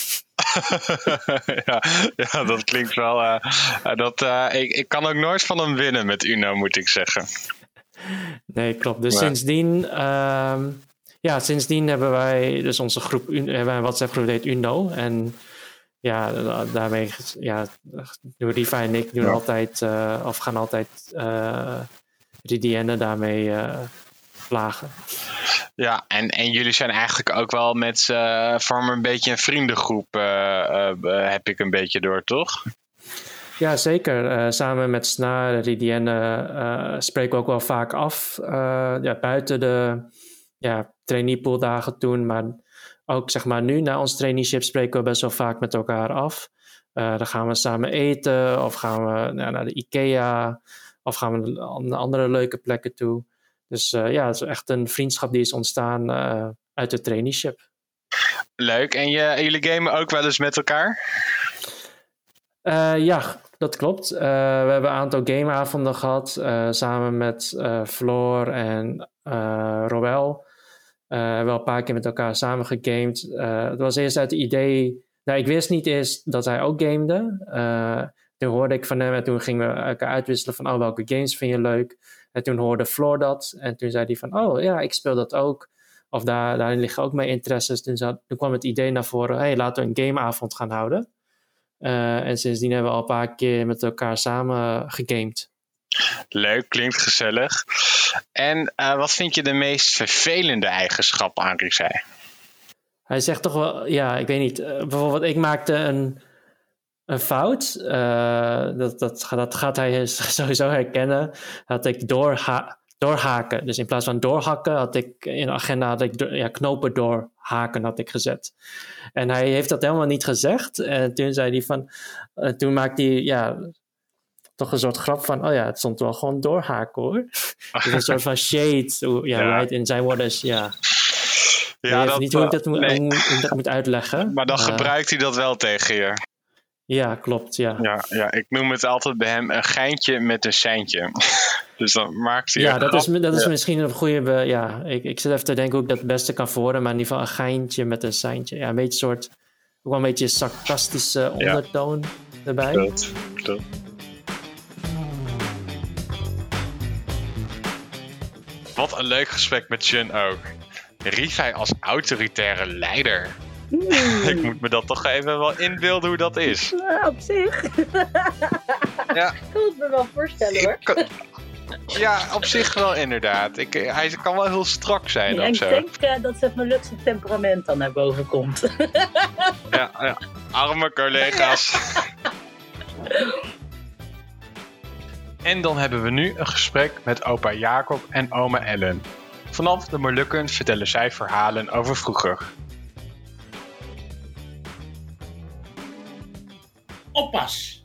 ja, ja, dat klinkt wel... Uh, dat, uh, ik, ik kan ook nooit van hem winnen met Uno, moet ik zeggen. Nee, klopt. Dus maar... sindsdien... Uh, ja, sindsdien hebben wij dus onze groep... Hebben wij een WhatsApp groep heet Uno. En ja, daarmee, ja, Riva en ik doen ja. altijd, uh, of gaan altijd uh, Ridienne daarmee uh, plagen. Ja, en, en jullie zijn eigenlijk ook wel met z'n vormen een beetje een vriendengroep, heb ik een beetje door, toch? Ja, zeker. samen met Snaar, Ridienne spreken we ook wel vaak af. ja, buiten de ja, traineepooldagen toen, maar ook zeg maar nu na ons traineeship spreken we best wel vaak met elkaar af. Uh, dan gaan we samen eten of gaan we nou, naar de IKEA of gaan we naar andere leuke plekken toe. Dus uh, ja, het is echt een vriendschap die is ontstaan uh, uit het traineeship. Leuk. En je, jullie gamen ook wel eens met elkaar? ja, dat klopt. we hebben een aantal gameavonden gehad samen met Floor en Roel. Uh, wel een paar keer met elkaar samen gegamed. Uh, het was eerst uit het idee. Nou, ik wist niet eerst dat hij ook gamede. Uh, toen hoorde ik van hem en toen gingen we elkaar uitwisselen van, oh, welke games vind je leuk? En toen hoorde Floor dat en toen zei hij van, oh ja, ik speel dat ook. Of daar, daarin liggen ook mijn interesses. Toen, toen kwam het idee naar voren, hey, laten we een gameavond gaan houden. Eh, en sindsdien hebben we al een paar keer met elkaar samen gegamed. Leuk, klinkt gezellig. En eh, wat vind je de meest vervelende eigenschap aan Rixai? Hij zegt toch wel, ja, ik weet niet. eh, bijvoorbeeld, ik maakte een, een fout. eh, dat, dat, dat gaat hij sowieso herkennen. Had ik doorha doorhaken. Dus in plaats van doorhakken had ik in de agenda had ik ja, knopen doorhaken had ik gezet. En hij heeft dat helemaal niet gezegd. En toen zei hij van, toen maakte hij ja, toch een soort grap van, oh ja, het stond wel gewoon doorhaken hoor. dus een soort van shade. hoe- Ja, Ja. right, in zijn woorden is, ja. Ja, dat niet hoe ik dat, moet, Nee. hoe ik dat moet uitleggen. Maar dan Eh, gebruikt hij dat wel tegen je. Ja, klopt, ja. Ja, ja, ik noem het altijd bij hem een geintje met een seintje. dus dan maakt hij Ja, dat is, dat is Ja. misschien een goede... Ja, ik, ik zit even te denken hoe ik dat het beste kan verwoorden. Maar in ieder geval een geintje met een seintje. Ja, een beetje een soort... Ook wel een beetje sarcastische ondertoon erbij. Klopt, klopt. Wat een leuk gesprek met Jun ook. Rivai als autoritaire leider. ik moet me dat toch even wel inbeelden hoe dat is. Op zich. Ja. Ik kan het me wel voorstellen hoor. Ja, op zich wel inderdaad. Ik, hij kan wel heel strak zijn Ja, of ik zo. denk eh, dat het Molukse temperament dan naar boven komt. Ja, ja. Arme collega's. En dan hebben we nu een gesprek met opa Jacob en oma Ellen. Vanaf de Molukken vertellen zij verhalen over vroeger. oppas.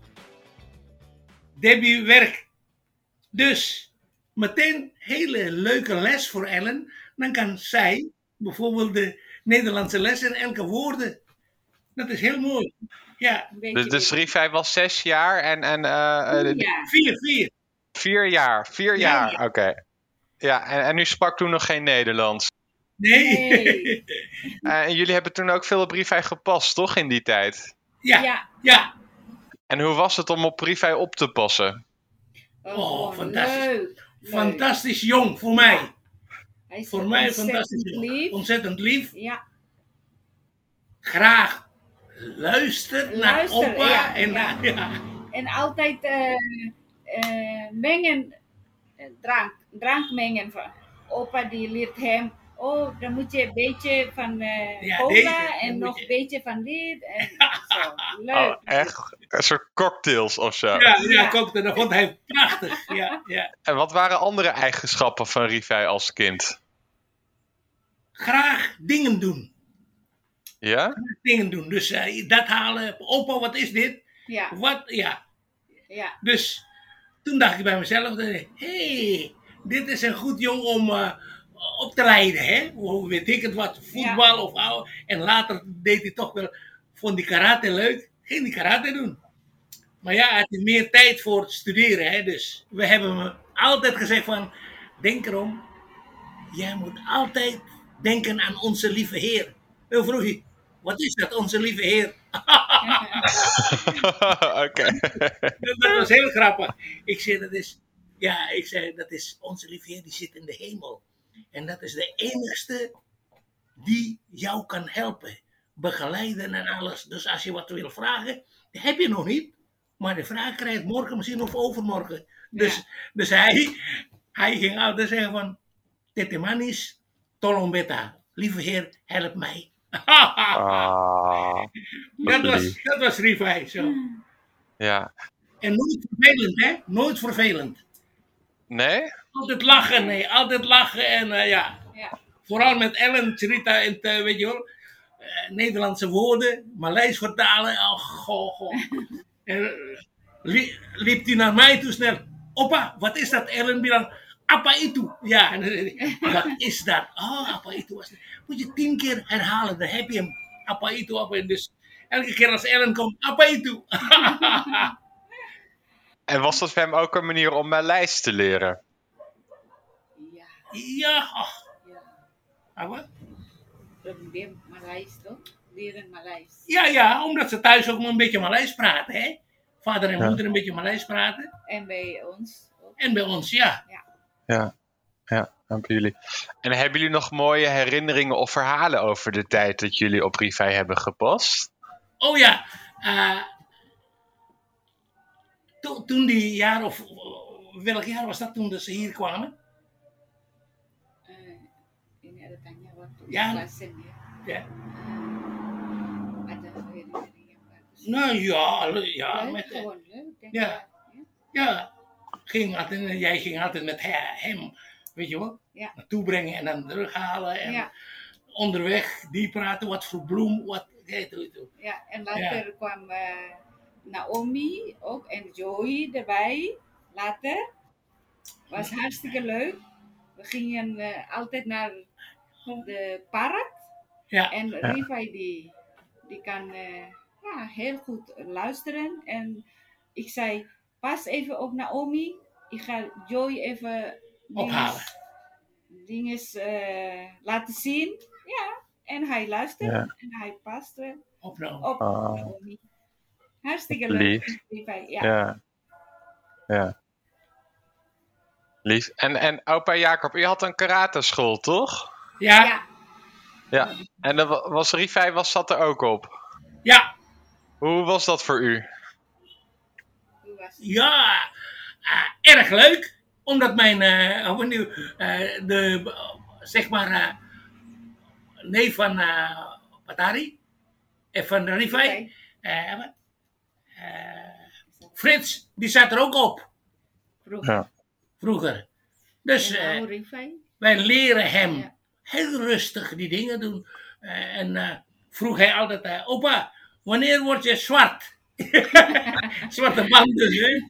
Debbie werk. Dus meteen hele leuke les voor Ellen. Dan kan zij bijvoorbeeld de Nederlandse les in elke woorden. Dat is heel mooi. Ja. Dus, dus Rivai was zes jaar en... en eh, eh, Vier, vier. Vier jaar, vier Ja, jaar, oké. Ja, en, en u sprak toen nog geen Nederlands. Nee. Eh, en jullie hebben toen ook veel op Rivai gepast, toch, in die tijd? Ja. ja. En hoe was het om op Rivai op te passen? Oh, fantastisch. leuk, Fantastisch jong voor mij. Hij is Voor mij ontzettend fantastisch jong. lief. Ontzettend lief. Ja. Graag luistert naar Luister, opa. ja, en ja. naar- ja. En altijd eh, eh, mengen, eh, drank, drank mengen. Van, opa die leert hem, oh dan moet je een beetje van eh Ja, cola deze, en nog een beetje van dit. En zo. Leuk. Oh, echt? Een soort cocktails of zo? Ja, ja, kookte, dat vond hij prachtig. Ja, ja. En wat waren andere eigenschappen van Rivai als kind? Graag dingen doen. Ja? Dingen doen. Dus eh, dat halen. Opa, wat is dit? Ja. Wat? Ja. Ja. Dus toen dacht ik bij mezelf, hé, hey, dit is een goed jong om eh, op te leiden, hè? Hoe weet ik het wat, voetbal of oude. En later deed hij toch wel, vond die karate leuk, ging die karate doen. Maar ja, hij had meer tijd voor het studeren, hè? Dus we hebben hem altijd gezegd van, denk erom, jij moet altijd denken aan onze lieve Heer. Toen vroeg wat is dat, onze lieve Heer? Oké. Dat, dat was heel grappig. Ik zei, dat is, ja, ik zei, dat is onze lieve Heer, die zit in de hemel. En dat is de enigste die jou kan helpen, begeleiden en alles. Dus als je wat wil vragen, dat heb je nog niet. Maar de vraag krijg je morgen misschien of overmorgen. Dus, dus hij, hij ging altijd zeggen van, Tetemanis, tolombeta. Lieve Heer, help mij. Ah, dat, was, dat was Rivai zo. Ja. En nooit vervelend, hè? Nooit vervelend. Nee? Altijd lachen, nee. Altijd lachen en eh, ja. Vooral met Ellen, Charita en eh, weet je wel, eh, Nederlandse woorden, Maleis vertalen. Oh, goh, goh. En, li- liep hij naar mij toe snel. Opa, wat is dat? Ellen bilang, apa itu? Ja, en wat is dat? Oh, apa itu was het. Moet je tien keer herhalen, dan heb je hem. Apa itu, apa itu. Dus elke keer als Ellen komt, apa itu. En was dat voor hem ook een manier om Maleis te leren? ja. ach. Apa? Dia Maleis toch? Leren Maleis. Ja, ja, omdat ze thuis ook maar een beetje Maleis praten, hè? vader en Ja. moeder een beetje Maleis praten. En bij ons. En bij ons, ja. Ja, ja, jullie. En hebben jullie nog mooie herinneringen of verhalen over de tijd dat jullie op Rivai hebben gepast? Oh ja, eh, to- toen die jaar of welk jaar was dat toen dat ze hier kwamen? Waktu Ja. Ja. Nou ja, ja, Leuk, met, eh, gewoon leuk. denk ja, ja, ging altijd, jij ging altijd met he- hem, weet je wel, Ja. naartoe brengen en dan terughalen. En Ja. onderweg, die praten, wat voor bloem, wat. Ja, en later kwam eh, Naomi ook en Joey erbij. Later. Was hartstikke leuk. We gingen eh, altijd naar de park. Ja. En Ja. Rivai die, die kan eh, ja, heel goed luisteren. En ik zei, pas even op Naomi. Ik ga Joey even Ophalen. dingen eh, laten zien. Ja, en hij luistert Ja. en hij past eh, op, Naomi. op Ah. Hartstikke leuk. Lief. Ja. Ja. ja. Lief. En, en opa Jacob, u had een karateschool, toch? Ja. Ja. En dat wa- was Rivai was, zat er ook op? Ja. Hoe was dat voor u? Ja, eh, erg leuk. Omdat mijn, eh, hoe nu, eh, de, zeg maar, eh, neef van eh Patari, en van Rivai, eh? Eh, Frits, die zat er ook op. Ja. Vroeger. Dus wij leren hem heel rustig die dingen doen. En eh, vroeg hij altijd, opa, wanneer word je zwart? Zwarte band dus, hè?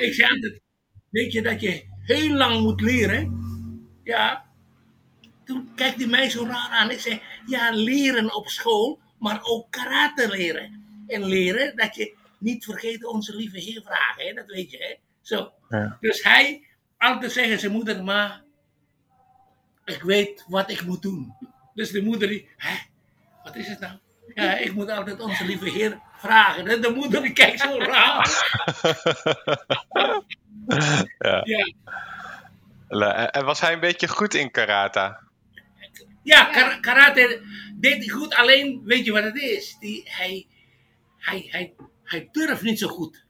Ik zei altijd, weet je dat je heel lang moet leren? Ja. Toen kijkt hij mij zo raar aan. Ik zei, ja, leren op school, maar ook karate leren. En leren dat je niet vergeet onze lieve heer vragen, hè? dat weet je, hè? Zo. Ja. Dus hij, altijd zeggen zijn moeder, maar ik weet wat ik moet doen. Dus de moeder die, hè, wat is het nou? Ja, ik moet altijd onze lieve heer vragen. En de moeder die kijkt zo raar. ja. Ja, En was hij een beetje goed in karate? ja kar- karate deed hij goed, alleen weet je wat het is? Die, hij, hij, hij, hij durft niet zo goed.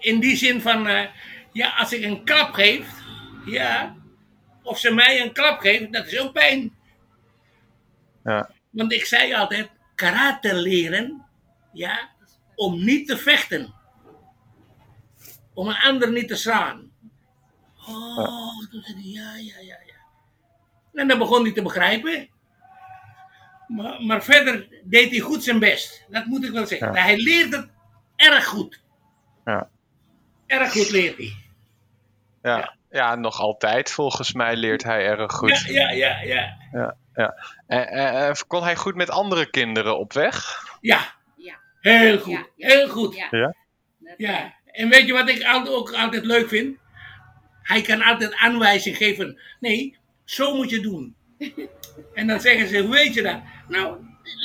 In die zin van, eh, ja, als ik een klap geef, ja, of ze mij een klap geven, dat is ook pijn. Ja. Want ik zei altijd, karate leren, ja, om niet te vechten. Om een ander niet te slaan. Oh, toen zei hij, ja, ja, ja, ja. En dan begon hij te begrijpen. Maar, maar verder deed hij goed zijn best. Dat moet ik wel zeggen. Ja. Hij leert het erg goed. Ja. Erg goed leert hij. Ja. ja, nog altijd volgens mij leert hij erg goed. Ja, ja, ja, ja. Ja, ja. En, kon hij goed met andere kinderen op weg? Ja. Heel goed. Heel goed. Ja. Ja, en weet je wat ik altijd, ook altijd leuk vind? Hij kan altijd aanwijzing geven. Nee, zo moet je doen. En dan zeggen ze, hoe weet je dat? Nou,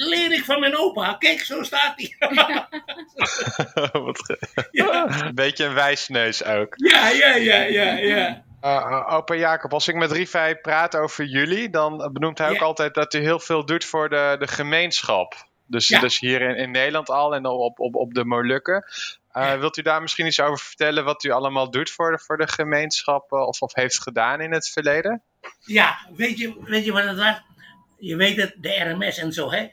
leer ik van mijn opa. Kijk, zo staat hij. Wat Een beetje een wijsneus ook. ja, ja, ja, ja, ja. Uh, opa Jacob, als ik met Rivai praat over jullie, dan benoemt hij ook altijd dat u heel veel doet voor de, de gemeenschap. Dus, Ja. dus hier in, in Nederland al en op, op, op de Molukken. Uh, Wilt u daar misschien iets over vertellen wat u allemaal doet voor de, voor de gemeenschap of, of heeft gedaan in het verleden? Ja, weet je, weet je wat het was? Je weet het, de RMS en zo, hè?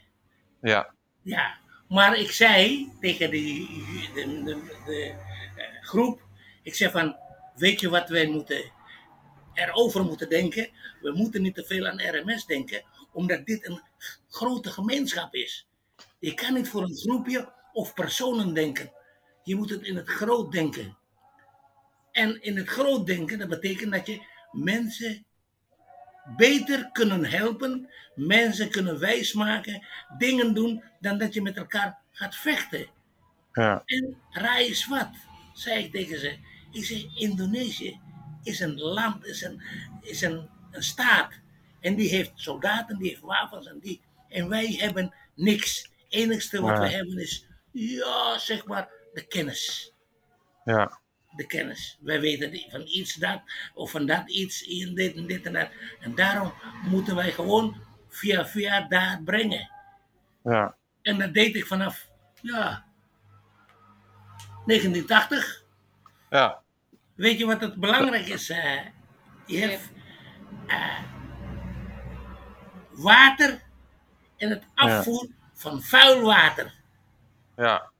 Ja. Ja, maar ik zei tegen die, de, de, de, de, eh, groep, ik zei van, weet je wat wij moeten erover moeten denken? We moeten niet te veel aan RMS denken, omdat dit een grote gemeenschap is. Je kan niet voor een groepje of personen denken. Je moet het in het groot denken. En in het groot denken, dat betekent dat je mensen beter kunnen helpen, mensen kunnen wijsmaken, dingen doen, dan dat je met elkaar gaat vechten. Ja. En raai wat, zei ik tegen ze. Ik zei, Indonesië is een land, is een, is een, een staat. En die heeft soldaten, die heeft wapens en die. En wij hebben niks. Het enigste wat Ja. we hebben is Ja, zeg maar de kennis. Ja. De kennis. Wij weten van iets dat, of van dat iets, in dit en dit en dat. En daarom moeten wij gewoon via via daar brengen. Ja. En dat deed ik vanaf, ja, 1980. Ja. Weet je wat het belangrijk is? eh je hebt eh, water en het afvoer van vuil water. Ja.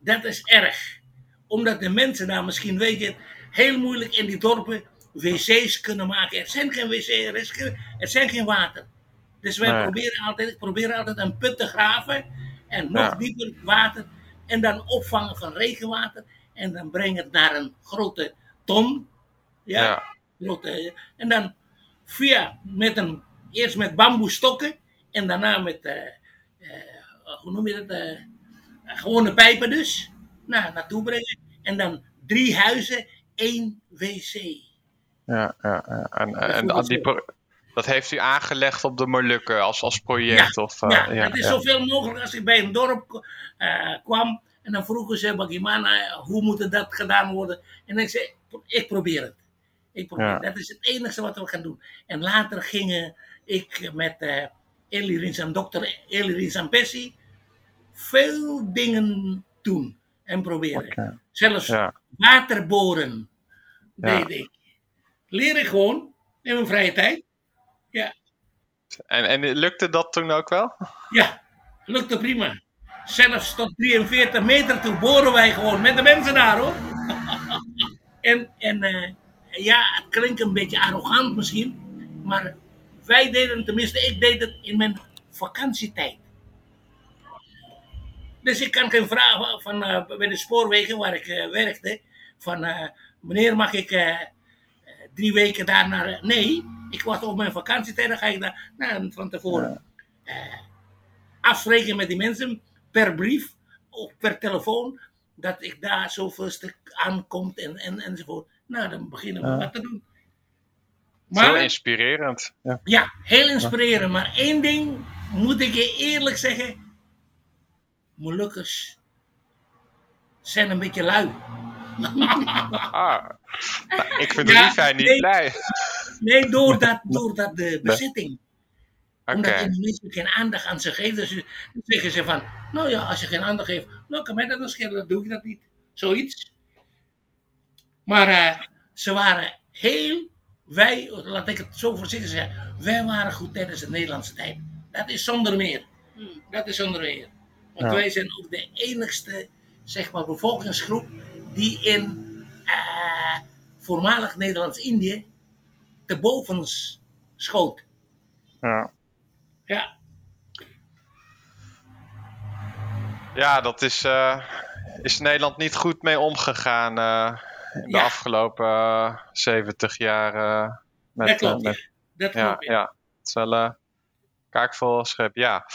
Dat is erg. Omdat de mensen daar misschien, weet je, het, heel moeilijk in die dorpen wc's kunnen maken. Er zijn geen wc's, er, is geen- er zijn geen water. Dus wij Nee. proberen altijd, ik probeer altijd een put te graven en nog Ja. dieper water en dan opvangen van regenwater en dan brengen het naar een grote ton. Ja. Ja. Grote, en dan via, met een, eerst met bamboestokken en daarna met, eh, eh, hoe noem je dat, eh, gewone pijpen dus, nou, naartoe brengen. En dan drie huizen, één wc. Ja, ja, ja. En, en, Bijvoorbeeld die, pro- dat heeft u aangelegd op de Molukken als, als project? of, eh, ja, ja, het is zoveel mogelijk als ik bij een dorp eh, kwam en dan vroegen ze Bagimana, hoe moet dat gedaan worden? En ik zei, ik probeer het. Ik probeer Ja. het. Dat is het enige wat we gaan doen. En later ging ik met eh Eli Rinsan, dokter Eli Rinsan Pessi, veel dingen doen en proberen. Zelfs Ja. waterboren Ja. deed ik. Leer ik gewoon in mijn vrije tijd. Ja. En, en lukte dat toen ook wel? Ja, lukte prima. Zelfs tot 43 meter toe boren wij gewoon met de mensen daar hoor. En en eh, ja, het klinkt een beetje arrogant misschien, maar wij deden, tenminste ik deed het in mijn vakantietijd. Dus ik kan geen vragen van eh, bij de spoorwegen waar ik eh, werkte, van meneer mag ik drie weken daar naar... nee, ik was op mijn vakantietijd, dan ga ik daar nou, van tevoren afspreken met die mensen per brief of per telefoon, dat ik daar zoveel stuk aankomt en, en, enzovoort. Nou, dan beginnen we Ja. wat te doen. Zo Maar inspirerend. Ja. ja, heel inspirerend. Maar één ding moet ik je eerlijk zeggen. Molukkers zijn een beetje lui. Ah. Ik vind Ja, niet nee. blij. Nee, doordat, doordat de bezetting. Omdat Indonesië geen aandacht aan ze geeft. Dus dan zeggen ze van, nou ja, als je geen aandacht geeft, nou kan mij dat dan schelen, dan doe ik dat niet. Zoiets. Maar eh, ze waren heel, wij, laat ik het zo voorzichtig zeggen, wij waren goed tijdens de Nederlandse tijd. Dat is zonder meer. Dat is zonder meer. Want Ja. wij zijn ook de enigste, zeg maar, bevolkingsgroep die in eh, voormalig Nederlands-Indië te boven schoot. Ja. Ja. Ja, dat is, eh, is Nederland niet goed mee omgegaan eh, in de afgelopen eh, 70 jaar. eh, met, Dat klopt, met- ja. Dat ja, klopt, ja. ja. Het is wel kaakvol schep, ja.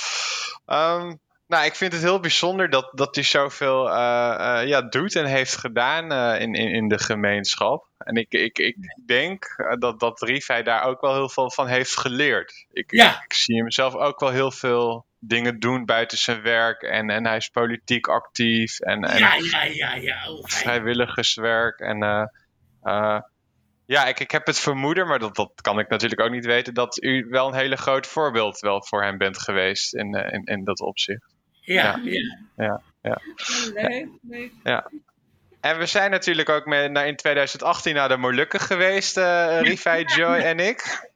Ehm, nou, ik vind het heel bijzonder dat, dat hij zoveel eh, ja, doet en heeft gedaan eh, in, in, in de gemeenschap. En ik, ik, ik denk dat, dat Rivai daar ook wel heel veel van heeft geleerd. Ik, Ja. ik, ik zie hem zelf ook wel heel veel dingen doen buiten zijn werk. En, en hij is politiek actief. En, en Ja, ja, ja, ja. Oh, vrijwilligerswerk. En ja, ik, ik heb het vermoeden, maar dat, dat kan ik natuurlijk ook niet weten, dat u wel een hele groot voorbeeld wel voor hem bent geweest in, in, in dat opzicht. Ja, ja. ja. Ja, ja. Leuk, leuk. ja. En we zijn natuurlijk ook met, naar, in 2018 naar de Molukken geweest, eh Rivai, Joy en ik.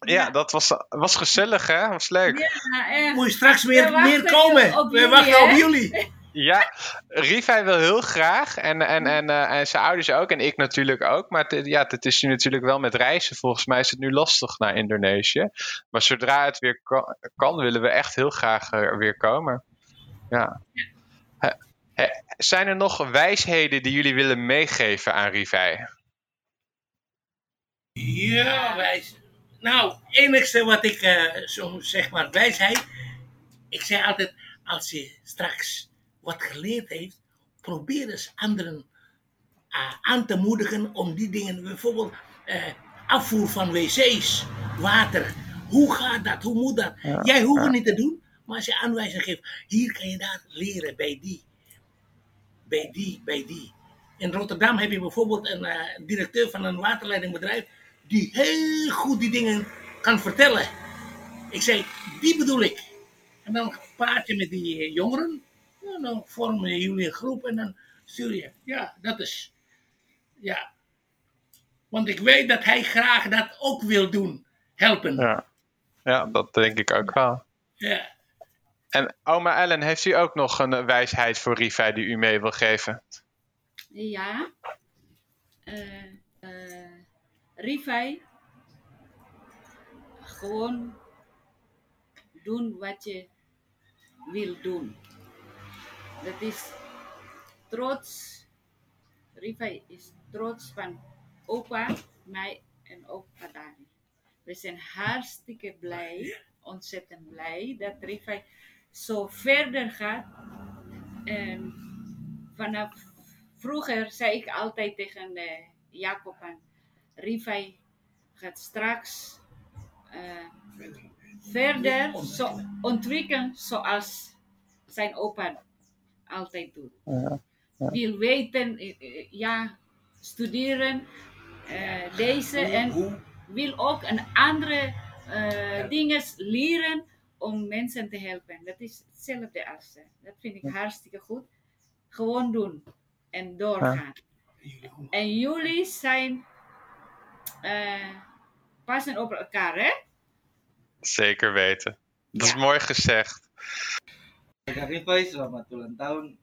Ja, dat was, was gezellig, hè? Was leuk. Ja, echt. Moet je straks weer, meer komen. op We wachten op jullie. Ja, Rivai wil heel graag. En, en, en, eh, en zijn ouders ook. En ik natuurlijk ook. Maar het, ja, het is nu natuurlijk wel met reizen. Volgens mij is het nu lastig naar Indonesië. Maar zodra het weer kan, kan willen we echt heel graag er weer komen. Ja. Zijn er nog wijsheden die jullie willen meegeven aan Rivai? Ja, wijs. Nou, het enigste wat ik, eh, zo zeg maar, wijsheid. Ik zeg altijd, als je straks wat geleerd heeft, probeer eens anderen eh, aan te moedigen om die dingen, bijvoorbeeld eh, afvoer van wc's, water. Hoe gaat dat? Hoe moet dat? Ja, Jij hoeft ja. het niet te doen, maar als je aanwijzing geeft, hier kan je daar leren bij die. bij die, bij die. In Rotterdam heb je bijvoorbeeld een eh, directeur van een waterleidingbedrijf die heel goed die dingen kan vertellen. Ik zei, die bedoel ik. En dan praat je met die eh, jongeren, en dan vormen jullie een groep en dan stuur je. Ja, dat is. Ja. Want ik weet dat hij graag dat ook wil doen, helpen. Ja. ja, dat denk ik ook wel. Ja. En oma Ellen, heeft u ook nog een eh, wijsheid voor Rivai die u mee wil geven? Ja. eh eh Rivai. Gewoon doen wat je wil doen. Dat is trots. Rivai is trots van opa, mij en ook Padari. We zijn hartstikke blij, ontzettend blij dat Rivai zo verder gaat. En vanaf vroeger zei ik altijd tegen eh, Jacob en Rivai gaat straks eh, verder zo ontwikkelen zoals zijn opa altijd doet. Ja. Wil weten, eh, ja, studeren, eh, lezen en wil ook een andere eh, dingen leren om mensen te helpen. Dat is hetzelfde als Dat vind ik hartstikke goed. Gewoon doen en doorgaan. En jullie zijn eh, passen op elkaar, hè? Zeker weten. Dat is mooi gezegd. Kakak Rifai selamat ulang tahun.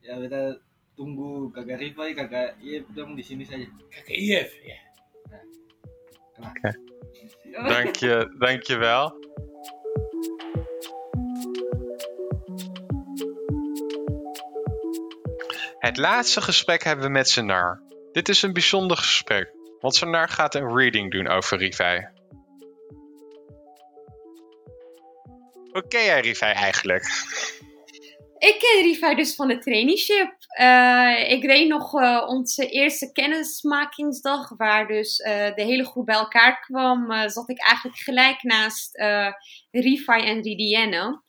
Ya kita tunggu kakak Rifai, kakak Iep dong di sini saja. Kakak Iep, ya. Oké. Dank je, dank je wel. Het laatste gesprek hebben we met Senar. Dit is een bijzonder gesprek, want Senar gaat een reading doen over Rivai. Hoe ken jij Rivai eigenlijk? Ik ken Rivai dus van de traineeship. Eh, ik reed nog eh, onze eerste kennismakingsdag, waar dus eh, de hele groep bij elkaar kwam. zat ik eigenlijk gelijk naast Rivai en Ridienne.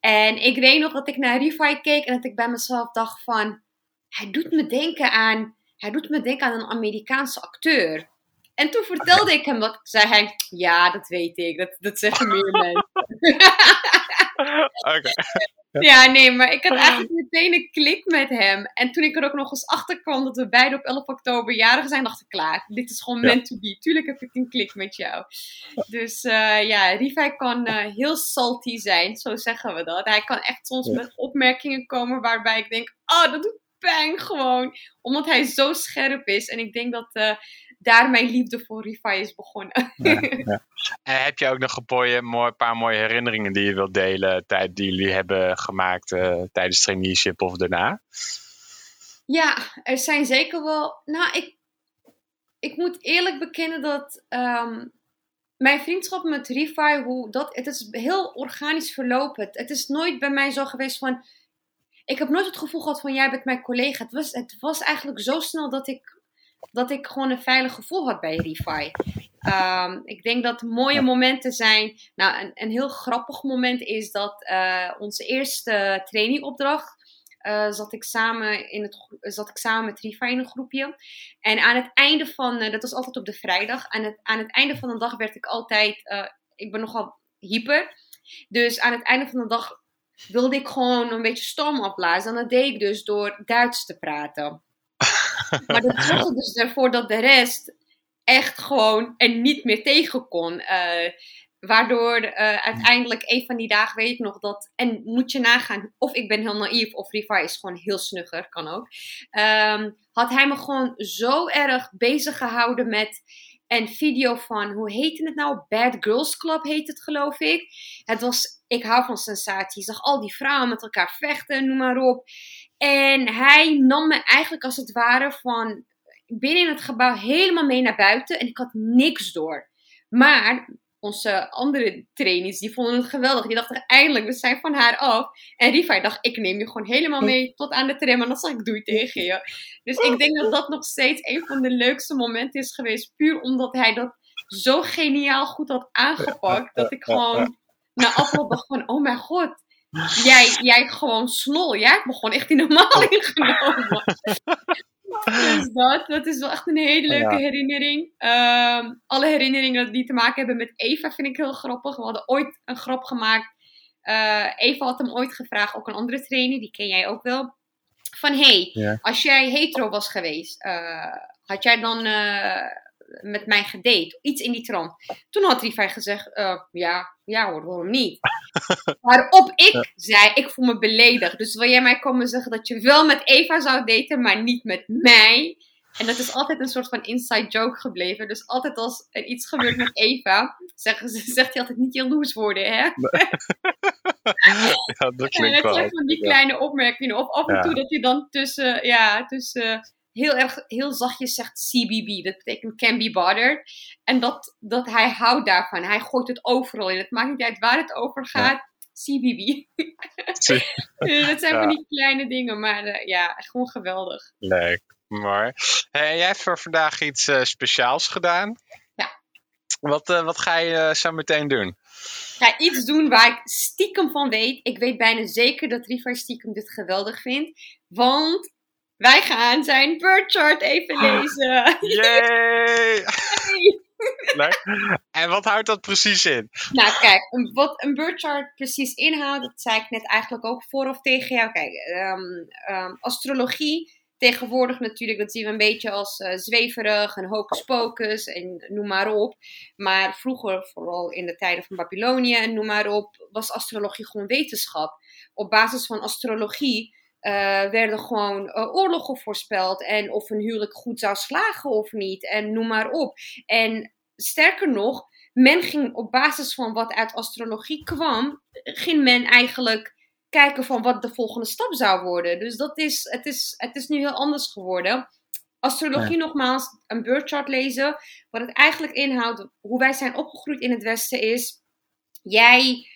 En ik weet nog dat ik naar Rivai keek en dat ik bij mezelf dacht van... Hij doet me denken aan, hij doet me denken aan een Amerikaanse acteur. En toen vertelde ik hem dat. Zei hij, ja, dat weet ik. Dat, dat zeggen meer mensen. Oké. Ja, nee, maar ik had eigenlijk meteen een klik met hem. En toen ik er ook nog eens achter kwam dat we beide op 11 oktober jarig zijn, dacht ik klaar. Dit is gewoon Ja. meant to be. Tuurlijk heb ik een klik met jou. Dus eh, ja, Rivai kan eh, heel salty zijn, zo zeggen we dat. Hij kan echt soms Ja. met opmerkingen komen waarbij ik denk, oh, dat doet pijn gewoon. Omdat hij zo scherp is. En ik denk dat eh, daar mijn liefde voor Rivai is begonnen. Ja. En heb je ook nog een mooi, paar mooie herinneringen die je wilt delen tijd die jullie hebben gemaakt eh, tijdens traineeship of daarna? Ja, er zijn zeker wel. Nou, ik, ik moet eerlijk bekennen dat ehm, mijn vriendschap met Rifai, hoe dat, het is heel organisch verlopen. Het, het is nooit bij mij zo geweest van. Ik heb nooit het gevoel gehad van jij bent mijn collega. Het was, het was eigenlijk zo snel dat ik, dat ik gewoon een veilig gevoel had bij Rifai. Ehm, ik denk dat mooie momenten zijn. Nou, een, een heel grappig moment is dat eh, onze eerste trainingopdracht eh, zat, ik samen in het, zat ik samen met Riva in een groepje. En aan het einde van, eh, dat was altijd op de vrijdag, aan het, aan het einde van de dag werd ik altijd, ik ben nogal hyper. Dus aan het einde van de dag wilde ik gewoon een beetje storm opblazen. En dat deed ik dus door Duits te praten. Maar dat zorgde dus ervoor dat de rest echt gewoon er niet meer tegen kon. Eh, waardoor eh, uiteindelijk een van die dagen weet ik nog dat. En moet je nagaan, of ik ben heel naïef, of Rivai is gewoon heel snugger, kan ook. Ehm, had hij me gewoon zo erg bezig gehouden met een video van, hoe heette het nou? Bad Girls Club heet het, geloof ik. Het was, ik hou van sensatie. Je zag al die vrouwen met elkaar vechten, noem maar op. En hij nam me eigenlijk als het ware van binnen in het gebouw helemaal mee naar buiten. En ik had niks door. Maar onze andere trainees, die vonden het geweldig. Die dachten eindelijk, we zijn van haar af. En Rivai dacht, ik neem je gewoon helemaal mee tot aan de tram. En dan zeg ik, doei tegen je. Dus ik denk dat dat nog steeds een van de leukste momenten is geweest. Puur omdat hij dat zo geniaal goed had aangepakt. Dat ik gewoon na afloop dacht van, oh mijn god. Jij, jij gewoon snol. Jij hebt me gewoon echt in normaal ingenomen. Dus dat, dat is wel echt een hele leuke Ja. herinnering. Ehm, alle herinneringen die te maken hebben met Eva vind ik heel grappig. We hadden ooit een grap gemaakt. Eh, Eva had hem ooit gevraagd, ook een andere trainer, die ken jij ook wel. Van hey, Ja. als jij hetero was geweest, eh, had jij dan eh, met mij gedate? Iets in die trant. Toen had Rivai gezegd, eh, ja, ja hoor, waarom niet? Waarop ik zei, ik voel me beledigd. Dus wil jij mij komen zeggen dat je wel met Eva zou daten, maar niet met mij? En dat is altijd een soort van inside joke gebleven. Dus altijd als er iets gebeurt met Eva, zeggen ze, zegt hij altijd niet jaloers worden, hè? Ja, dat klinkt dat wel. zijn van die ja. kleine opmerkingen. Of af en Ja. toe dat je dan tussen, ja, tussen heel erg, heel zachtjes zegt CBB. Dat betekent can be bothered. En dat, dat hij houdt daarvan. Hij gooit het overal in. Het maakt niet uit waar het over gaat. CBB. Dus dat zijn Ja. van die kleine dingen. Maar eh, ja, gewoon geweldig. Leuk, mooi. Hey, jij hebt voor vandaag iets eh, speciaals gedaan. Ja. Wat, eh, wat ga je zo meteen doen? Ik ga iets doen waar ik stiekem van weet. Ik weet bijna zeker dat Rivai stiekem dit geweldig vindt. Want wij gaan zijn bird chart even lezen. Yay! En wat houdt dat precies in? Nou, kijk, wat een bird chart precies inhoudt, dat zei ik net eigenlijk ook voor of tegen jou. Kijk, ehm, ehm, astrologie, tegenwoordig natuurlijk, dat zien we een beetje als eh, zweverig en hocus pocus en noem maar op. Maar vroeger, vooral in de tijden van Babylonië en noem maar op, was astrologie gewoon wetenschap. Op basis van astrologie eh, werden gewoon eh, oorlogen voorspeld en of een huwelijk goed zou slagen of niet en noem maar op. En sterker nog, men ging op basis van wat uit astrologie kwam, ging men eigenlijk kijken van wat de volgende stap zou worden. Dus dat is, het, is, het is nu heel anders geworden. Astrologie Ja. nogmaals, een birth chart lezen. Wat het eigenlijk inhoudt, hoe wij zijn opgegroeid in het Westen is, jij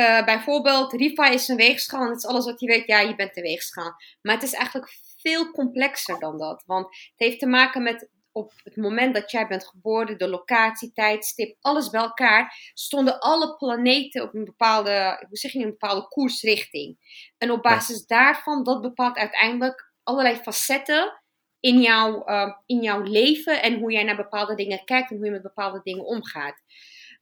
eh, bijvoorbeeld, Rifa is een weegschaal en dat is alles wat je weet, ja, je bent de weegschaal. Maar het is eigenlijk veel complexer dan dat. Want het heeft te maken met op het moment dat jij bent geboren, de locatie, tijdstip, alles bij elkaar, stonden alle planeten op een bepaalde, hoe zeg je, een bepaalde koersrichting. En op basis daarvan, dat bepaalt uiteindelijk allerlei facetten in jouw, eh, in jouw leven en hoe jij naar bepaalde dingen kijkt en hoe je met bepaalde dingen omgaat.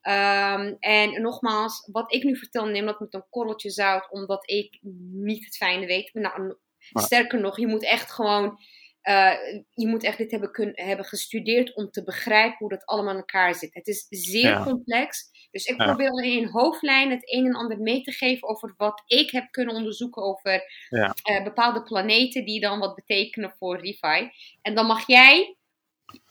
Ehm, en nogmaals, wat ik nu vertel, neem dat met een korreltje zout, omdat ik niet het fijne weet. Nou, Maar- sterker nog, je moet echt gewoon, eh, je moet echt dit hebben, kun, hebben gestudeerd om te begrijpen hoe dat allemaal in elkaar zit. Het is zeer Ja. complex. Dus ik Ja. probeer alleen in hoofdlijnen het een en ander mee te geven over wat ik heb kunnen onderzoeken over Ja. eh, bepaalde planeten die dan wat betekenen voor Refi. En dan mag jij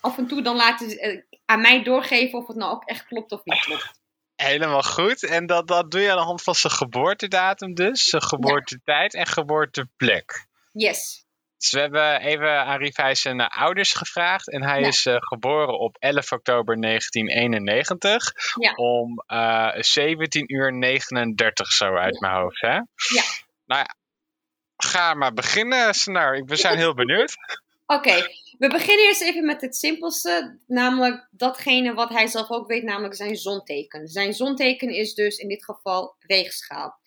af en toe dan laten eh, aan mij doorgeven of het nou ook echt klopt of niet klopt. Helemaal goed. En dat, dat doe je aan de hand van zijn geboortedatum dus, zijn geboortetijd en geboorteplek. Yes. Dus we hebben even aan Rivai zijn eh, ouders gevraagd. En hij Ja. is eh, geboren op 11 oktober 1991. Ja. Om eh 17 uur 39 zo uit mijn hoofd. Hè? Ja. Nou ja, ga maar beginnen, Snar. Ik- We zijn heel benieuwd. Oké, we beginnen eerst even met het simpelste, namelijk datgene wat hij zelf ook weet, namelijk zijn zonteken. Zijn zonteken is dus in dit geval weegschaal.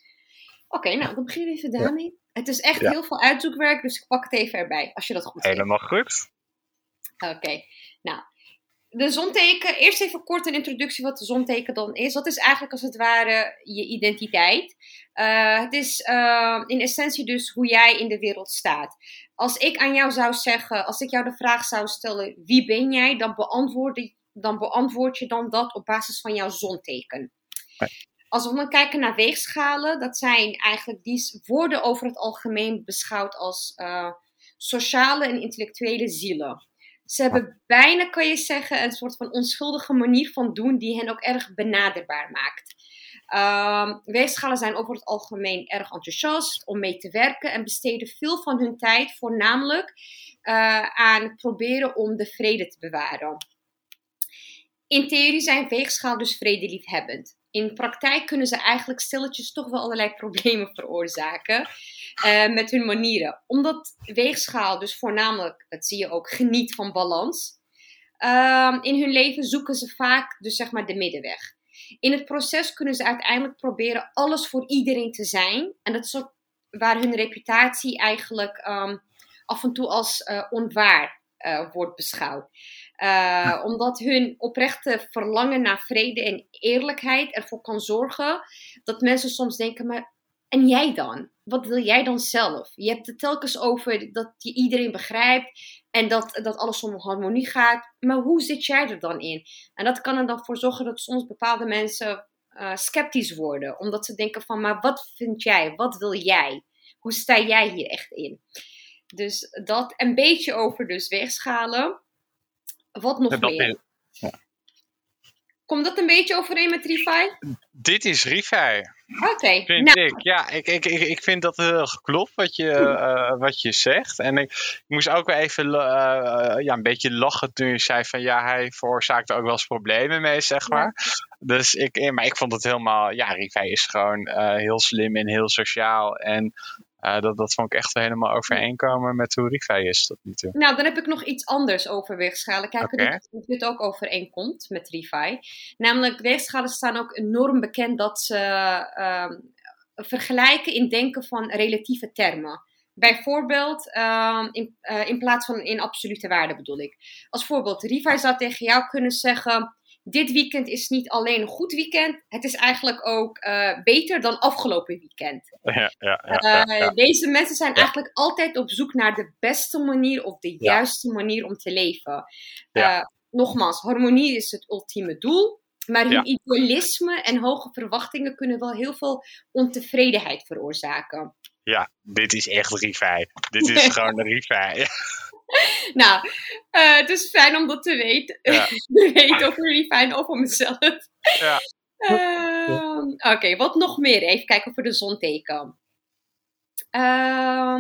Oké, nou dan beginnen we even daarmee. Het is echt Ja. heel veel uitzoekwerk, dus ik pak het even erbij, als je dat goed vindt. Helemaal goed. Oké, nou. De zonteken, eerst even kort een introductie wat de zonteken dan is. Dat is eigenlijk als het ware je identiteit. Eh, het is eh, in essentie dus hoe jij in de wereld staat. Als ik aan jou zou zeggen, als ik jou de vraag zou stellen, wie ben jij? Dan beantwoord, ik- dan beantwoord je dan dat op basis van jouw zonteken. Als we dan kijken naar weegschalen, dat zijn eigenlijk die worden over het algemeen beschouwd als eh, sociale en intellectuele zielen. Ze hebben bijna, kan je zeggen, een soort van onschuldige manier van doen die hen ook erg benaderbaar maakt. Ehm weegschalen zijn over het algemeen erg enthousiast om mee te werken en besteden veel van hun tijd voornamelijk eh, aan proberen om de vrede te bewaren. In theorie zijn weegschalen dus vredeliefhebbend. In praktijk kunnen ze eigenlijk stilletjes toch wel allerlei problemen veroorzaken eh, met hun manieren. Omdat weegschaal dus voornamelijk, dat zie je ook, geniet van balans. Ehm, in hun leven zoeken ze vaak dus zeg maar de middenweg. In het proces kunnen ze uiteindelijk proberen alles voor iedereen te zijn. En dat is ook waar hun reputatie eigenlijk ehm, af en toe als eh, onwaar eh, wordt beschouwd. Uh, omdat hun oprechte verlangen naar vrede en eerlijkheid ervoor kan zorgen dat mensen soms denken: maar en jij dan? Wat wil jij dan zelf? Je hebt het telkens over dat je iedereen begrijpt en dat, dat alles om harmonie gaat. Maar hoe zit jij er dan in? En dat kan er dan voor zorgen dat soms bepaalde mensen uh, sceptisch worden. Omdat ze denken van, maar wat vind jij? Wat wil jij? Hoe sta jij hier echt in? Dus dat een beetje over dus weegschalen. Wat nog meer? Komt dat een beetje overeen met Refi? Dit is Refi. Oké. Vind nou. ik. Ja, ik, ik, ik, ik vind dat heel klopt wat je, uh, wat je zegt. En ik, ik moest ook wel even uh, ja, een beetje lachen toen je zei van ja, hij veroorzaakte ook wel eens problemen mee, zeg maar. Ja. Dus ik, maar ik vond het helemaal, ja, Refi is gewoon uh, heel slim en heel sociaal. En uh, dat, dat vond ik echt helemaal overeenkomen met hoe Refi is tot nu toe. Nou, dan heb ik nog iets anders over weegschalen. Kijken okay. of dit ook overeenkomt met Refi. Namelijk, weegschalen staan ook enorm bekend dat ze uh, vergelijken in denken van relatieve termen. Bijvoorbeeld, uh, in, uh, in plaats van in absolute waarde bedoel ik. Als voorbeeld, Refi zou tegen jou kunnen zeggen dit weekend is niet alleen een goed weekend, het is eigenlijk ook uh, beter dan afgelopen weekend. Ja, ja, ja, uh, deze mensen zijn eigenlijk altijd op zoek naar de beste manier of de juiste manier om te leven. Uh, nogmaals, harmonie is het ultieme doel. Maar hun idealisme en hoge verwachtingen kunnen wel heel veel ontevredenheid veroorzaken. Ja, dit is echt Rivij. Dit is gewoon een Rivij. nou, uh, het is fijn om dat te weten. Ja. te weten over Rivij of voor mezelf. Ja. Uh, Oké, okay, wat nog meer? Even kijken voor de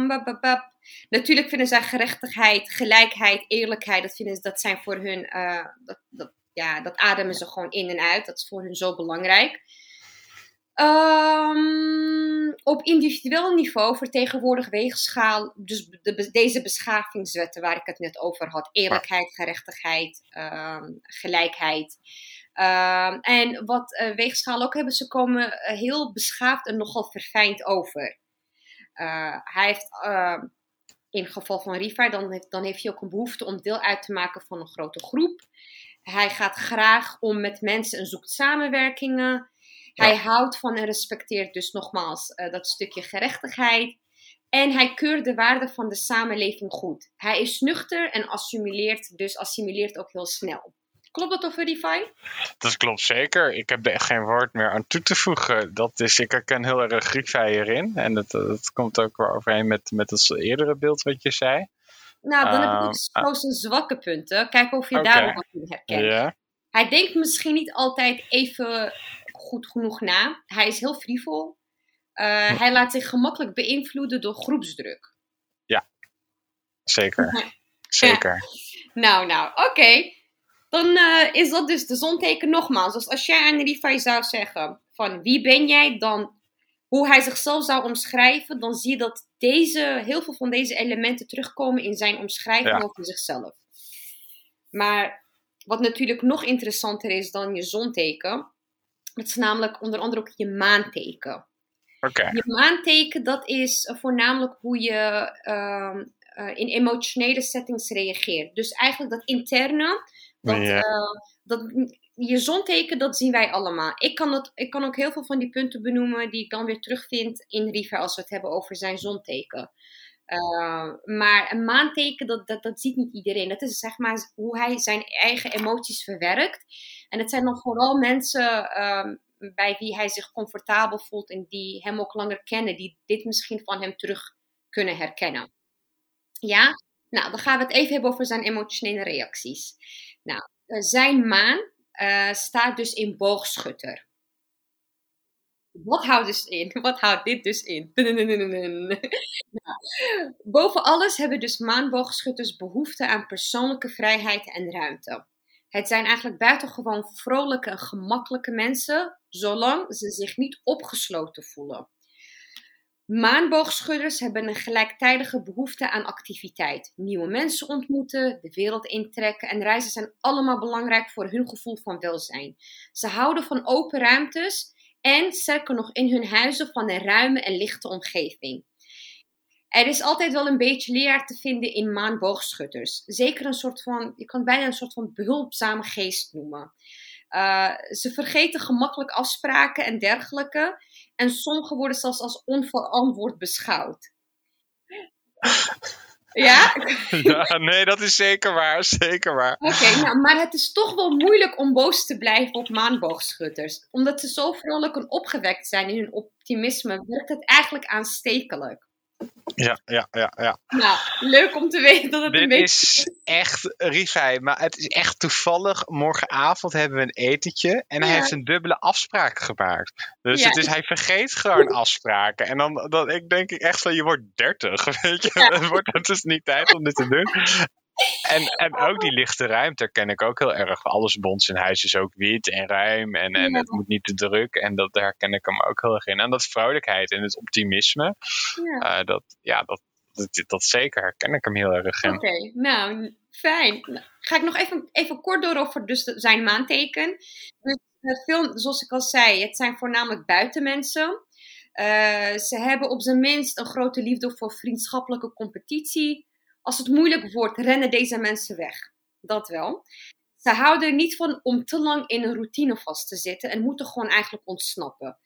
bap, bap, bap. Natuurlijk vinden zij gerechtigheid, gelijkheid, eerlijkheid. Dat, vinden, dat zijn voor hun, uh, dat, dat, ja, dat ademen ze gewoon in en uit. Dat is voor hun zo belangrijk. Um, op individueel niveau vertegenwoordigt weegschaal dus de, de, deze beschavingswetten waar ik het net over had. Eerlijkheid, gerechtigheid, um, gelijkheid. Um, en wat uh, weegschaal ook hebben, ze komen heel beschaafd en nogal verfijnd over. Uh, hij heeft, in het geval van Riva, dan heeft, dan heeft hij ook een behoefte om deel uit te maken van een grote groep. Hij gaat graag om met mensen en zoekt samenwerkingen. Hij houdt van en respecteert dus nogmaals uh, dat stukje gerechtigheid. En hij keurt de waarden van de samenleving goed. Hij is nuchter en assimileert, dus assimileert ook heel snel. Klopt dat over Refi? Dat klopt zeker. Ik heb er echt geen woord meer aan toe te voegen. Dat is, ik herken heel erg Refi erin. En dat, dat komt ook wel overeen met, met het eerdere beeld wat je zei. Nou, dan heb ik ook uh, zijn zwakke punten. Kijk of je okay. daar wat in herkent. Yeah. Hij denkt misschien niet altijd even goed genoeg na. Hij is heel frivol. Uh, hij laat zich gemakkelijk beïnvloeden door groepsdruk. Ja, zeker. zeker. Ja. Nou, nou, oké. Okay. Dan uh, is dat dus de zonteken nogmaals. Dus als jij aan Rifai zou zeggen van wie ben jij, dan hoe hij zichzelf zou omschrijven, dan zie je dat deze, heel veel van deze elementen terugkomen in zijn omschrijving ja. over zichzelf. Maar wat natuurlijk nog interessanter is dan je zonteken, dat is namelijk onder andere ook je maanteken. Okay. Je maanteken, dat is voornamelijk hoe je uh, uh, in emotionele settings reageert. Dus eigenlijk dat interne, dat, uh, dat, je zonteken, dat zien wij allemaal. Ik kan, dat, ik kan ook heel veel van die punten benoemen die ik dan weer terugvind in Riva als we het hebben over zijn zonteken. Uh, maar een maanteken, dat, dat, dat ziet niet iedereen. Dat is zeg maar hoe hij zijn eigen emoties verwerkt. En het zijn dan vooral mensen um, bij wie hij zich comfortabel voelt en die hem ook langer kennen, die dit misschien van hem terug kunnen herkennen. Ja, nou dan gaan we het even hebben over zijn emotionele reacties. Nou, uh, zijn maan uh, staat dus in boogschutter. Wat houdt, dus in? Wat houdt dit dus in? nou, boven alles hebben dus maanboogschutters behoefte aan persoonlijke vrijheid en ruimte. Het zijn eigenlijk buitengewoon vrolijke en gemakkelijke mensen, zolang ze zich niet opgesloten voelen. Maanboogschudders hebben een gelijktijdige behoefte aan activiteit. Nieuwe mensen ontmoeten, de wereld intrekken en reizen zijn allemaal belangrijk voor hun gevoel van welzijn. Ze houden van open ruimtes en sterker nog in hun huizen van een ruime en lichte omgeving. Er is altijd wel een beetje leer te vinden in maanboogschutters. Zeker een soort van, je kan het bijna een soort van behulpzame geest noemen. Uh, ze vergeten gemakkelijk afspraken en dergelijke. En sommigen worden zelfs als onverantwoord beschouwd. Ja? ja? Nee, dat is zeker waar. Zeker waar. Oké, nou, maar het is toch wel moeilijk om boos te blijven op maanboogschutters. Omdat ze zo vrolijk en opgewekt zijn in hun optimisme, werkt het eigenlijk aanstekelijk. Ja, ja, ja, ja. Nou, leuk om te weten dat het Dit een beetje... is echt Rivij, maar het is echt toevallig. Morgenavond hebben we een etentje en hij Ja. heeft een dubbele afspraak gemaakt. Dus Ja. het is, hij vergeet gewoon afspraken. En dan, dan ik denk ik echt van, je wordt 30, weet je. Het, wordt, het is niet tijd om dit te doen. En, en ook die lichte ruimte ken ik ook heel erg. Alles bij ons in huis is ook wit en ruim en, en Ja. het moet niet te druk. En dat, daar ken ik hem ook heel erg in. En dat vrolijkheid en het optimisme, Ja. eh, dat, ja, dat, dat, dat zeker herken ik hem heel erg in. Oké, nou, fijn. Ga ik nog even, even kort door over dus de- zijn maanteken. Dus het film, zoals ik al zei, het zijn voornamelijk buitenmensen. Eh, ze hebben op zijn minst een grote liefde voor vriendschappelijke competitie. Als het moeilijk wordt, rennen deze mensen weg. Dat wel. Ze houden er niet van om te lang in een routine vast te zitten en moeten gewoon eigenlijk ontsnappen.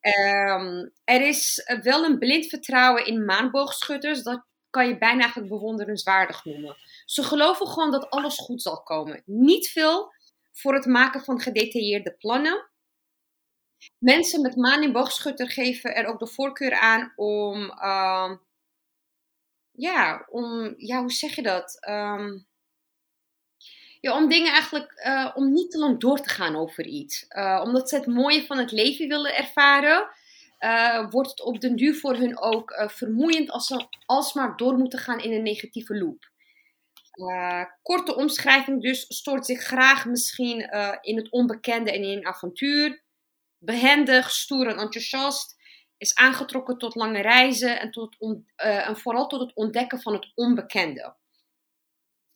Ehm, er is wel een blind vertrouwen in maanboogschutters. Dat kan je bijna eigenlijk bewonderenswaardig noemen. Ze geloven gewoon dat alles goed zal komen. Niet veel voor het maken van gedetailleerde plannen. Mensen met maan in boogschutter geven er ook de voorkeur aan om, ehm, ja, om, ja, hoe zeg je dat? Ehm, ja, om dingen eigenlijk, eh, om niet te lang door te gaan over iets. Eh, omdat ze het mooie van het leven willen ervaren, eh, wordt het op den duur voor hun ook vermoeiend als ze alsmaar door moeten gaan in een negatieve loop. Korte omschrijving dus, stoort zich graag misschien in het onbekende en in een avontuur. Behendig, stoer en enthousiast. Is aangetrokken tot lange reizen en, tot on- eh, vooral tot het ontdekken van het onbekende.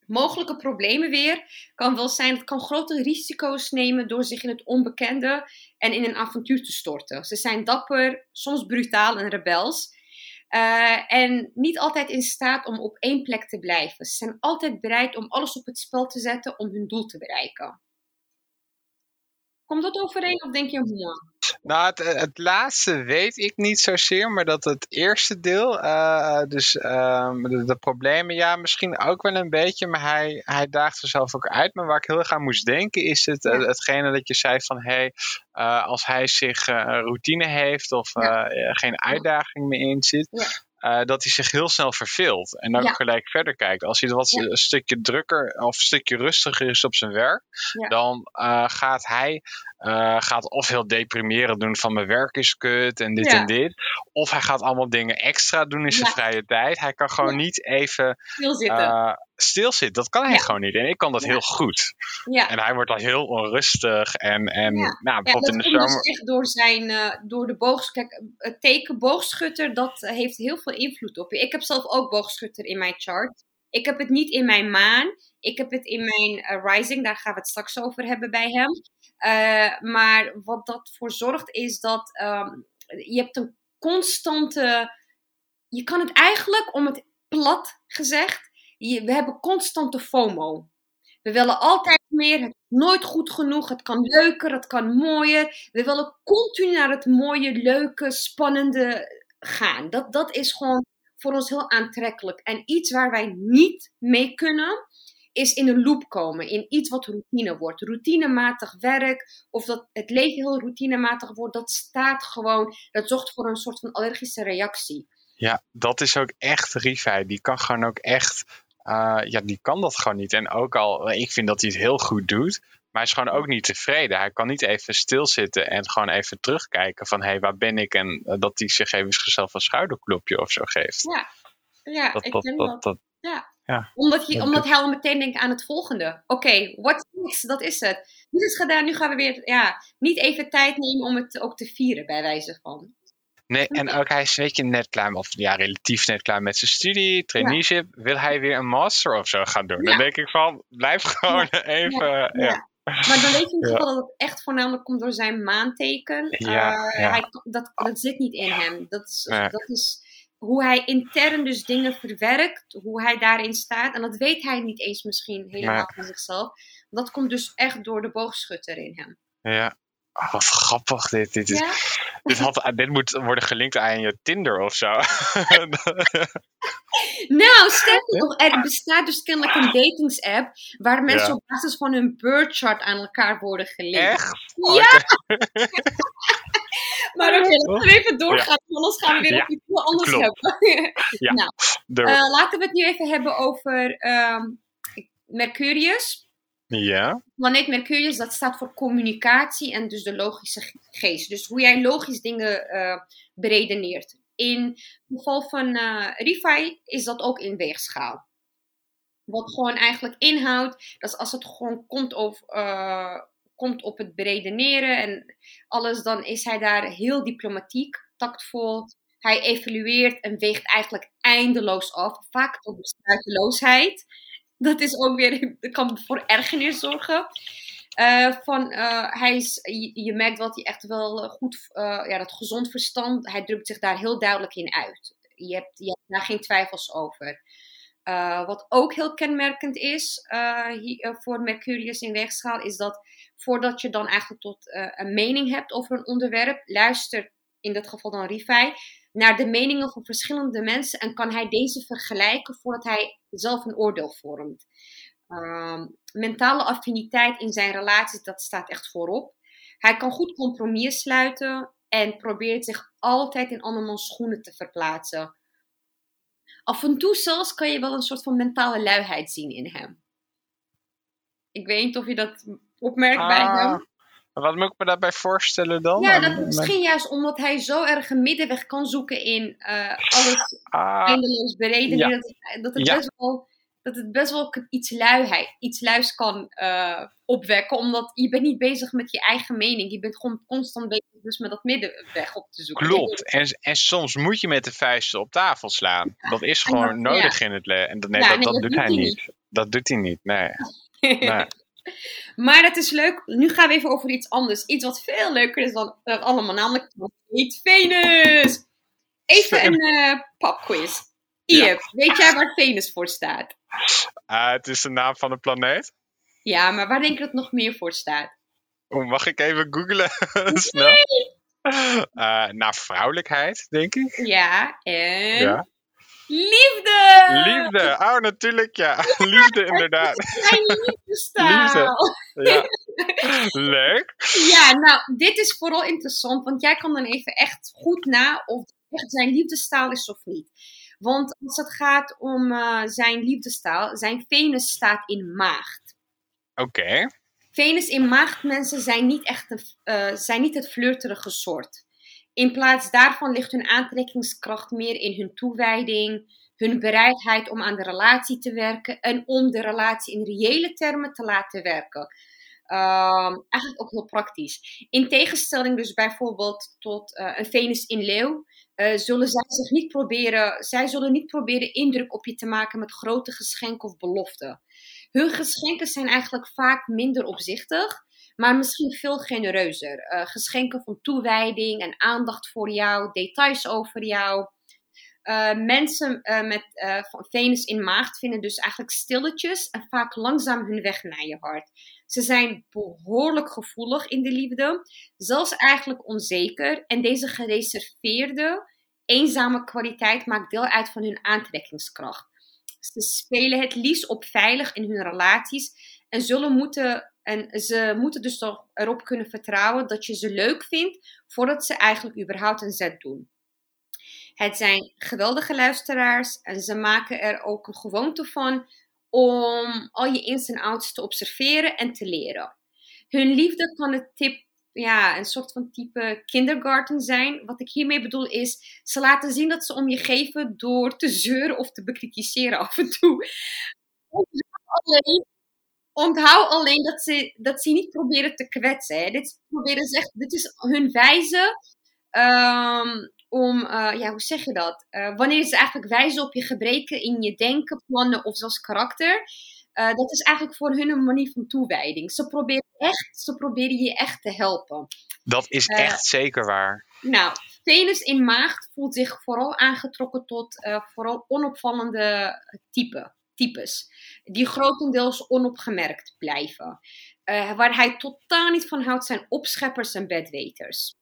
Mogelijke problemen weer kan wel zijn, het kan grote risico's nemen door zich in het onbekende en in een avontuur te storten. Ze zijn dapper, soms brutaal en rebels. eh, en niet altijd in staat om op één plek te blijven. Ze zijn altijd bereid om alles op het spel te zetten om hun doel te bereiken. Komt dat overeen of denk je, hmm, Nou, het, het laatste weet ik niet zozeer, maar dat het eerste deel, eh, dus ehm, de, de problemen, ja, misschien ook wel een beetje, maar hij, hij daagt er zelf ook uit. Maar waar ik heel erg aan moest denken, is het, eh, hetgene dat je zei van, hé, hey, eh, als hij zich eh, een routine heeft of eh, eh, geen uitdaging meer in zit, eh, dat hij zich heel snel verveelt en Ja. gelijk verder kijkt. Als hij wat Ja. een stukje drukker of een stukje rustiger is op zijn werk, Ja. dan eh, gaat hij eh, gaat of heel deprimerend doen van mijn werk is kut en dit en dit. Of hij gaat allemaal dingen extra doen in zijn vrije tijd. Hij kan gewoon niet even Stilzitten. Eh, stilzitten. Dat kan hij Ja. gewoon niet. En ik kan dat Ja. heel goed. Ja. En hij wordt dan heel onrustig. En, en nou, Ja, bijvoorbeeld in de komt zomer. dus echt door zijn, eh, door de boogs... Kijk, het teken boogschutter, dat heeft heel veel invloed op je. Ik heb zelf ook boogschutter in mijn chart. Ik heb het niet in mijn maan. Ik heb het in mijn eh, rising. Daar gaan we het straks over hebben bij hem. Eh, maar wat dat voor zorgt is dat ehm, je hebt een constante... Je kan het eigenlijk, om het plat gezegd... We hebben constante FOMO. We willen altijd meer, het is nooit goed genoeg, het kan leuker, het kan mooier. We willen continu naar het mooie, leuke, spannende gaan. Dat, dat is gewoon voor ons heel aantrekkelijk. En iets waar wij niet mee kunnen, is in een loop komen. In iets wat routine wordt. Routinematig werk, of dat het leven heel routinematig wordt, dat staat gewoon, dat zorgt voor een soort van allergische reactie. Ja, dat is ook echt Rivij. Die kan gewoon ook echt. Eh, ja, die kan dat gewoon niet. En ook al, ik vind dat hij het heel goed doet. Maar hij is gewoon ook niet tevreden. Hij kan niet even stilzitten en gewoon even terugkijken van hé, hey, waar ben ik? En eh, dat hij zich even zichzelf een schouderklopje of zo geeft. Ja, ja Dat- ik dat- ken dat- dat. dat- ja. Ja. Omdat, je, Dat- omdat hij al meteen denkt aan het volgende. Oké, what's next? Dat is het. Dit is gedaan, nu gaan we weer ja, niet even tijd nemen om het ook te vieren, bij wijze van. Nee, en ook hij is weet je net klaar, of ja, relatief net klaar met zijn studie, traineeship. Wil hij weer een master of zo gaan doen? Dan denk ik van, blijf gewoon even. Ja. Maar dan weet je in ieder geval dat het echt voornamelijk komt door zijn maanteken. Ja, Eh. Hij, dat, dat zit niet in hem. Dat is, Nee. dat is hoe hij intern dus dingen verwerkt, hoe hij daarin staat. En dat weet hij niet eens misschien helemaal Nee. van zichzelf. Dat komt dus echt door de boogschutter in hem. Ja. Oh, wat grappig dit. Dit, is, Ja? dit, had, dit moet worden gelinkt aan je Tinder of zo. Nou, nog, er bestaat dus kennelijk een datingsapp waar mensen Ja. op basis van hun birth chart aan elkaar worden gelinkt. Echt? Ja! maar oké, laten we even doorgaan, Ja. anders gaan we weer op iets anders klopt. hebben. Ja, nou, eh, laten we het nu even hebben over ehm, Mercurius. Ja. Planeet Mercurius, dat staat voor communicatie en dus de logische ge- geest. Dus hoe jij logisch dingen eh beredeneert. In het geval van eh Rifai is dat ook in weegschaal. Wat gewoon eigenlijk inhoudt, dat is als het gewoon komt, over, eh, komt op het beredeneren en alles, dan is hij daar heel diplomatiek, tactvol. Hij evalueert en weegt eigenlijk eindeloos af, vaak tot besluiteloosheid. Dat is ook weer, dat kan voor ergernis zorgen. Eh, van, eh, hij is, je, merkt dat hij echt wel eh, goed, eh, ja, dat gezond verstand, hij drukt zich daar heel duidelijk in uit. Je hebt, je daar geen twijfels over. Wat ook heel kenmerkend is voor Mercurius in weegschaal, is dat voordat je dan eigenlijk tot een mening hebt over een onderwerp, luister in dit geval dan Rifai naar de meningen van verschillende mensen en kan hij deze vergelijken voordat hij zelf een oordeel vormt. Ehm, mentale affiniteit in zijn relaties, dat staat echt voorop. Hij kan goed compromissen sluiten en probeert zich altijd in andermans schoenen te verplaatsen. Af en toe zelfs kan je wel een soort van mentale luiheid zien in hem. Ik weet niet of je dat opmerkt bij Ah, hem. Wat moet ik me daarbij voorstellen dan? Ja, Aan- dat misschien juist omdat hij zo erg een middenweg kan zoeken in eh, alles Ah, eindeloos beredeneren. ja. Dat, het- dat, het Ja. best wel, dat het best wel iets, luiheid, iets luis kan eh, opwekken. Omdat je bent niet bezig met je eigen mening. Je bent gewoon constant bezig dus met dat middenweg op te zoeken. Klopt. En, en soms moet je met de vuisten op tafel slaan. Dat is gewoon nodig in het leven. En dat, nee, dat, doet hij hij niet. Dat doet hij niet, nee. nee. Maar dat is leuk. Nu gaan we even over iets anders. Iets wat veel leuker is dan allemaal. Namelijk Venus. Even een eh popquiz. Iep, weet jij waar Venus voor staat? Ah, het is de naam van een planeet. Ja, maar waar denk je dat het nog meer voor staat? Oeh, mag ik even googlen? Snel. Eh, naar vrouwelijkheid, denk ik. Ja, en... Ja. Liefde! Liefde. Oh, natuurlijk, ja. Liefde, inderdaad. Zijn liefdestaal. Liefde. Ja. Leuk. Ja, nou, dit is vooral interessant, want jij kan dan even echt goed na of echt zijn liefdestaal is of niet. Want als het gaat om eh, zijn liefdestaal, zijn Venus staat in maagd. Oké. Venus in maagdmensen zijn niet echt een, eh, zijn niet het flirterige soort. In plaats daarvan ligt hun aantrekkingskracht meer in hun toewijding, hun bereidheid om aan de relatie te werken en om de relatie in reële termen te laten werken. Ehm, eigenlijk ook heel praktisch. In tegenstelling dus bijvoorbeeld tot eh, een Venus in leeuw, eh, zullen zij zich niet proberen, zij zullen niet proberen indruk op je te maken met grote geschenken of beloften. Hun geschenken zijn eigenlijk vaak minder opzichtig, maar misschien veel genereuzer. Eh, geschenken van toewijding en aandacht voor jou, details over jou. Eh, mensen eh, met van Venus in maagd vinden dus eigenlijk stilletjes en vaak langzaam hun weg naar je hart. Ze zijn behoorlijk gevoelig in de liefde, zelfs eigenlijk onzeker. En deze gereserveerde, eenzame kwaliteit maakt deel uit van hun aantrekkingskracht. Ze spelen het liefst op veilig in hun relaties en zullen moeten. En ze moeten dus toch erop kunnen vertrouwen dat je ze leuk vindt voordat ze eigenlijk überhaupt een zet doen. Het zijn geweldige luisteraars en ze maken er ook een gewoonte van om al je ins en outs te observeren en te leren. Hun liefde kan tip, ja, een soort van type kindergarten zijn. Wat ik hiermee bedoel is, ze laten zien dat ze om je geven door te zeuren of te bekritiseren af en toe. Onthoud alleen dat, ze, dat ze niet proberen te kwetsen. Hè. Dit, proberen ze echt, dit is hun wijze ehm, om, eh, ja, hoe zeg je dat? Eh, wanneer ze eigenlijk wijzen op je gebreken in je denken, plannen of zelfs karakter. Eh, dat is eigenlijk voor hun een manier van toewijding. Ze proberen, echt, ze proberen je echt te helpen. Dat is echt zeker waar. Nou, Venus in maagd voelt zich vooral aangetrokken tot vooral onopvallende type, types. Die grotendeels onopgemerkt blijven. Eh, waar hij totaal niet van houdt zijn opscheppers en bedweters.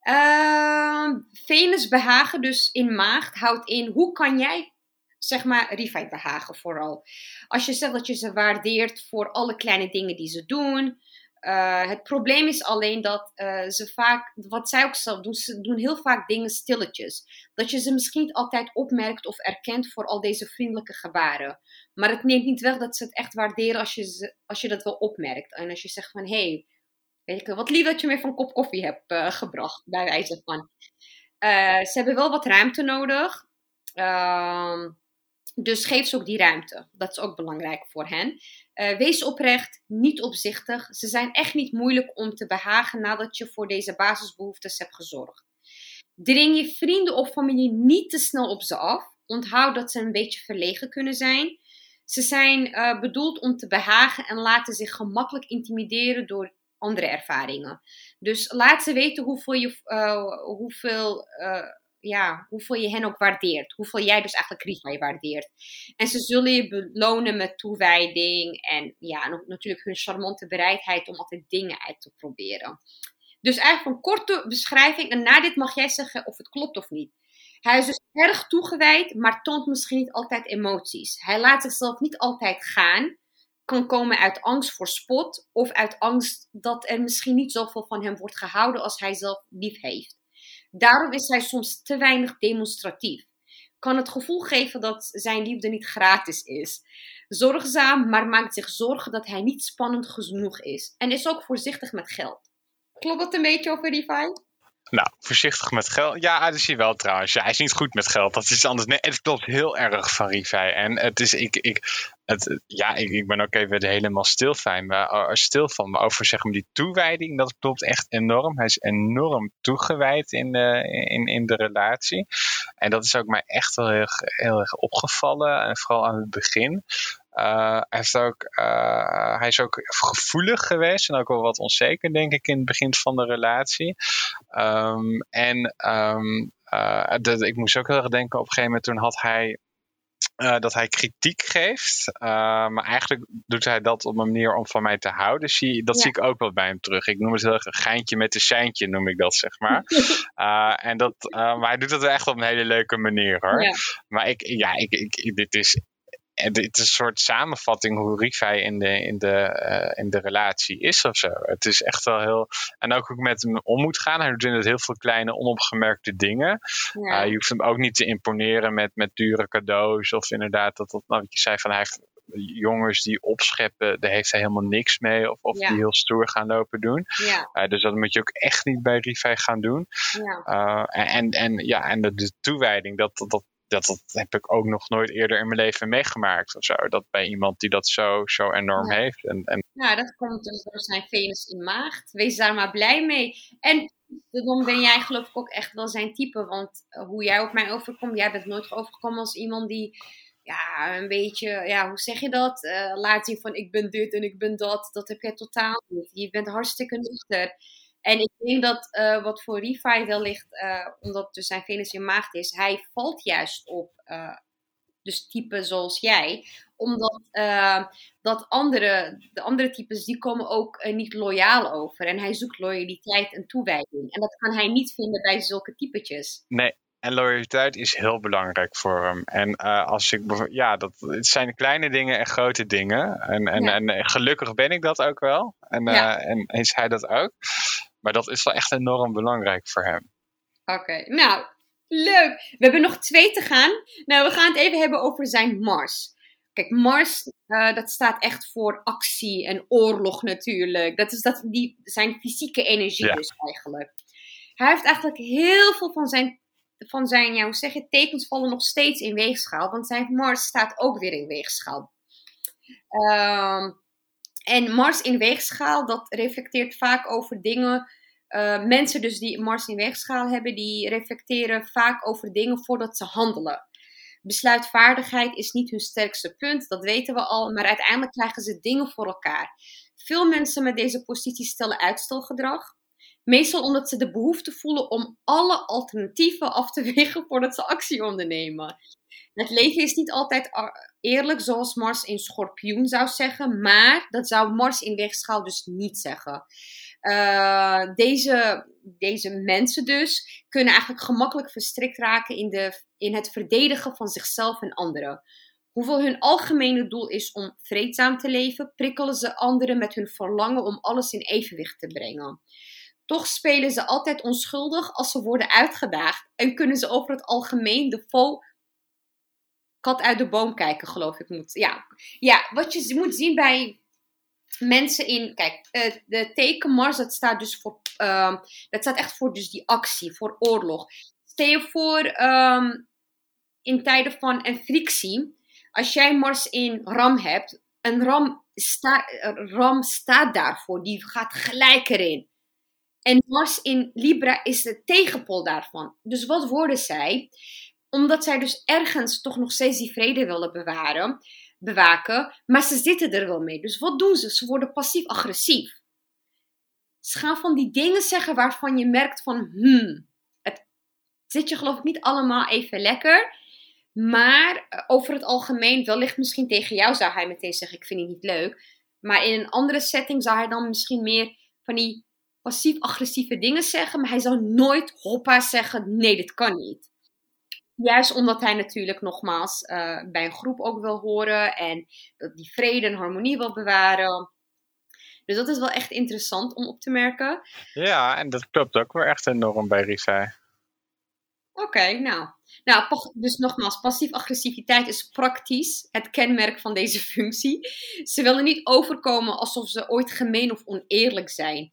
Ehm, Venus behagen dus in maagd houdt in hoe kan jij zeg maar Rifai behagen vooral. Als je zegt dat je ze waardeert voor alle kleine dingen die ze doen. Eh, het probleem is alleen dat eh, ze vaak, wat zij ook zelf doen, ze doen heel vaak dingen stilletjes. Dat je ze misschien niet altijd opmerkt of erkent voor al deze vriendelijke gebaren. Maar het neemt niet weg dat ze het echt waarderen als je, ze, als je dat wel opmerkt. En als je zegt van, hé, hey, wat lief dat je me een kop koffie hebt eh, gebracht, bij wijze van. Ze hebben wel wat ruimte nodig. Ehm, dus geef ze ook die ruimte. Dat is ook belangrijk voor hen. Eh, wees oprecht, niet opzichtig. Ze zijn echt niet moeilijk om te behagen nadat je voor deze basisbehoeftes hebt gezorgd. Dring je vrienden of familie niet te snel op ze af. Onthoud dat ze een beetje verlegen kunnen zijn. Ze zijn eh, bedoeld om te behagen en laten zich gemakkelijk intimideren door andere ervaringen. Dus laat ze weten hoeveel je, eh, hoeveel, ja, hoeveel je hen ook waardeert. Hoeveel jij dus eigenlijk Riva waardeert. En ze zullen je belonen met toewijding en ja, natuurlijk hun charmante bereidheid om altijd dingen uit te proberen. Dus eigenlijk een korte beschrijving en na dit mag jij zeggen of het klopt of niet. Hij is dus erg toegewijd, maar toont misschien niet altijd emoties. Hij laat zichzelf niet altijd gaan. Kan komen uit angst voor spot of uit angst dat er misschien niet zoveel van hem wordt gehouden als hij zelf lief heeft. Daarom is hij soms te weinig demonstratief. Kan het gevoel geven dat zijn liefde niet gratis is. Zorgzaam, maar maakt zich zorgen dat hij niet spannend genoeg is. En is ook voorzichtig met geld. Klopt dat een beetje over Levi? Nou, voorzichtig met geld. Ja, dat is hij wel trouwens. Ja, hij is niet goed met geld. Dat is anders. Nee, het klopt heel erg van Rivai. En het is, ik, ik, het, ja, ik, ik ben ook even helemaal stil, fijn, maar, uh, stil van. Maar over zeg maar die toewijding, dat klopt echt enorm. Hij is enorm toegewijd in de, in, in de relatie. En dat is ook mij echt wel heel, heel erg opgevallen. En vooral aan het begin. Uh, hij, heeft ook, uh, hij is ook gevoelig geweest en ook wel wat onzeker, denk ik, in het begin van de relatie. Um, en um, uh, dat, ik moest ook heel erg denken op een gegeven moment, toen had hij. dat hij kritiek geeft, maar eigenlijk doet hij dat op een manier om van mij te houden. Zie, dat ja. zie ik ook wel bij hem terug. Ik noem het heel erg een geintje met een seintje, noem ik dat, zeg maar. en dat, maar hij doet dat echt op een hele leuke manier, hoor. Ja. Maar ik, ja, ik, ik, dit is het is een soort samenvatting hoe Rifai in de, in, de, uh, in de relatie is of zo. Het is echt wel heel. En ook hoe ik met hem om moet gaan. Hij doet inderdaad heel veel kleine, onopgemerkte dingen. Ja. Uh, je hoeft hem ook niet te imponeren met, met dure cadeaus. Of inderdaad, dat, dat nou, wat je zei van hij jongens die opscheppen, daar heeft hij helemaal niks mee. Of, of Ja. die heel stoer gaan lopen doen. Ja. Uh, dus dat moet je ook echt niet bij Rifai gaan doen. Ja. Uh, en, en, ja, en de, de toewijding, dat, dat, dat, heb ik ook nog nooit eerder in mijn leven meegemaakt of zo. Dat bij iemand die dat zo, zo enorm Ja. heeft. En, en Nou, dat komt dus door zijn Venus in maagd. Wees daar maar blij mee. En dan ben jij geloof ik ook echt wel zijn type. Want eh, hoe jij op mij overkomt, jij bent nooit overgekomen als iemand die... Ja, een beetje, ja, hoe zeg je dat? Eh, laat zien van ik ben dit en ik ben dat. Dat heb jij totaal niet. Je bent hartstikke nuchter. En ik denk dat uh, wat voor Refi wellicht, uh, omdat dus zijn Venus in maagd is, hij valt juist op uh, dus typen zoals jij. Omdat dat andere, de andere types, die komen ook niet loyaal over. En hij zoekt loyaliteit en toewijding. En dat kan hij niet vinden bij zulke typetjes. Nee, en loyaliteit is heel belangrijk voor hem. En uh, als ik, ja, dat, het zijn kleine dingen en grote dingen. En, en, ja. en gelukkig ben ik dat ook wel. En, uh, en is hij dat ook. Maar dat is wel echt enorm belangrijk voor hem. Oké, okay. nou, leuk. We hebben nog twee te gaan. Nou, we gaan het even hebben over zijn Mars. Kijk, Mars, uh, dat staat echt voor actie en oorlog natuurlijk. Dat is dat, die, zijn fysieke energie ja. dus eigenlijk. Hij heeft eigenlijk heel veel van zijn van zijn, ja, hoe zeg je, tekens vallen nog steeds in weegschaal. Want zijn Mars staat ook weer in weegschaal. Um, en Mars in weegschaal, dat reflecteert vaak over dingen eh, mensen dus die Mars in weegschaal hebben, die reflecteren vaak over dingen voordat ze handelen. Besluitvaardigheid is niet hun sterkste punt, dat weten we al, maar uiteindelijk krijgen ze dingen voor elkaar. Veel mensen met deze positie stellen uitstelgedrag. Meestal omdat ze de behoefte voelen om alle alternatieven af te wegen voordat ze actie ondernemen. Het leven is niet altijd eerlijk, zoals Mars in schorpioen zou zeggen, maar dat zou Mars in weegschaal dus niet zeggen. Eh, deze, deze mensen dus kunnen eigenlijk gemakkelijk verstrikt raken in, de, in het verdedigen van zichzelf en anderen. Hoewel hun algemene doel is om vreedzaam te leven, prikkelen ze anderen met hun verlangen om alles in evenwicht te brengen. Toch spelen ze altijd onschuldig als ze worden uitgedaagd en kunnen ze over het algemeen de vol kat uit de boom kijken, geloof ik. Moet. Ja. ja, wat je moet zien bij mensen in. Kijk, eh, de teken Mars, dat staat dus voor. ehm, dat staat echt voor dus die actie, voor oorlog. Stel je voor ehm, in tijden van een frictie. Als jij Mars in Ram hebt, een Ram, sta, ram staat daarvoor, die gaat gelijk erin. En Mars in Libra is de tegenpol daarvan. Dus wat worden zij? Omdat zij dus ergens toch nog steeds die vrede willen bewaren, bewaken, maar ze zitten er wel mee. Dus wat doen ze? Ze worden passief-agressief. Ze gaan van die dingen zeggen waarvan je merkt van, hmm, het zit je geloof ik niet allemaal even lekker. Maar eh, over het algemeen, wellicht misschien tegen jou zou hij meteen zeggen, ik vind het niet leuk. Maar in een andere setting zou hij dan misschien meer van die passief-agressieve dingen zeggen. Maar hij zou nooit hoppa zeggen, nee, dit kan niet. Juist omdat hij natuurlijk nogmaals eh, bij een groep ook wil horen en dat die vrede en harmonie wil bewaren. Dus dat is wel echt interessant om op te merken. Ja, en dat klopt ook wel echt enorm bij Rivai. Oké, nou. nou. Dus nogmaals, passief-agressiviteit is praktisch het kenmerk van deze functie. Ze willen niet overkomen alsof ze ooit gemeen of oneerlijk zijn.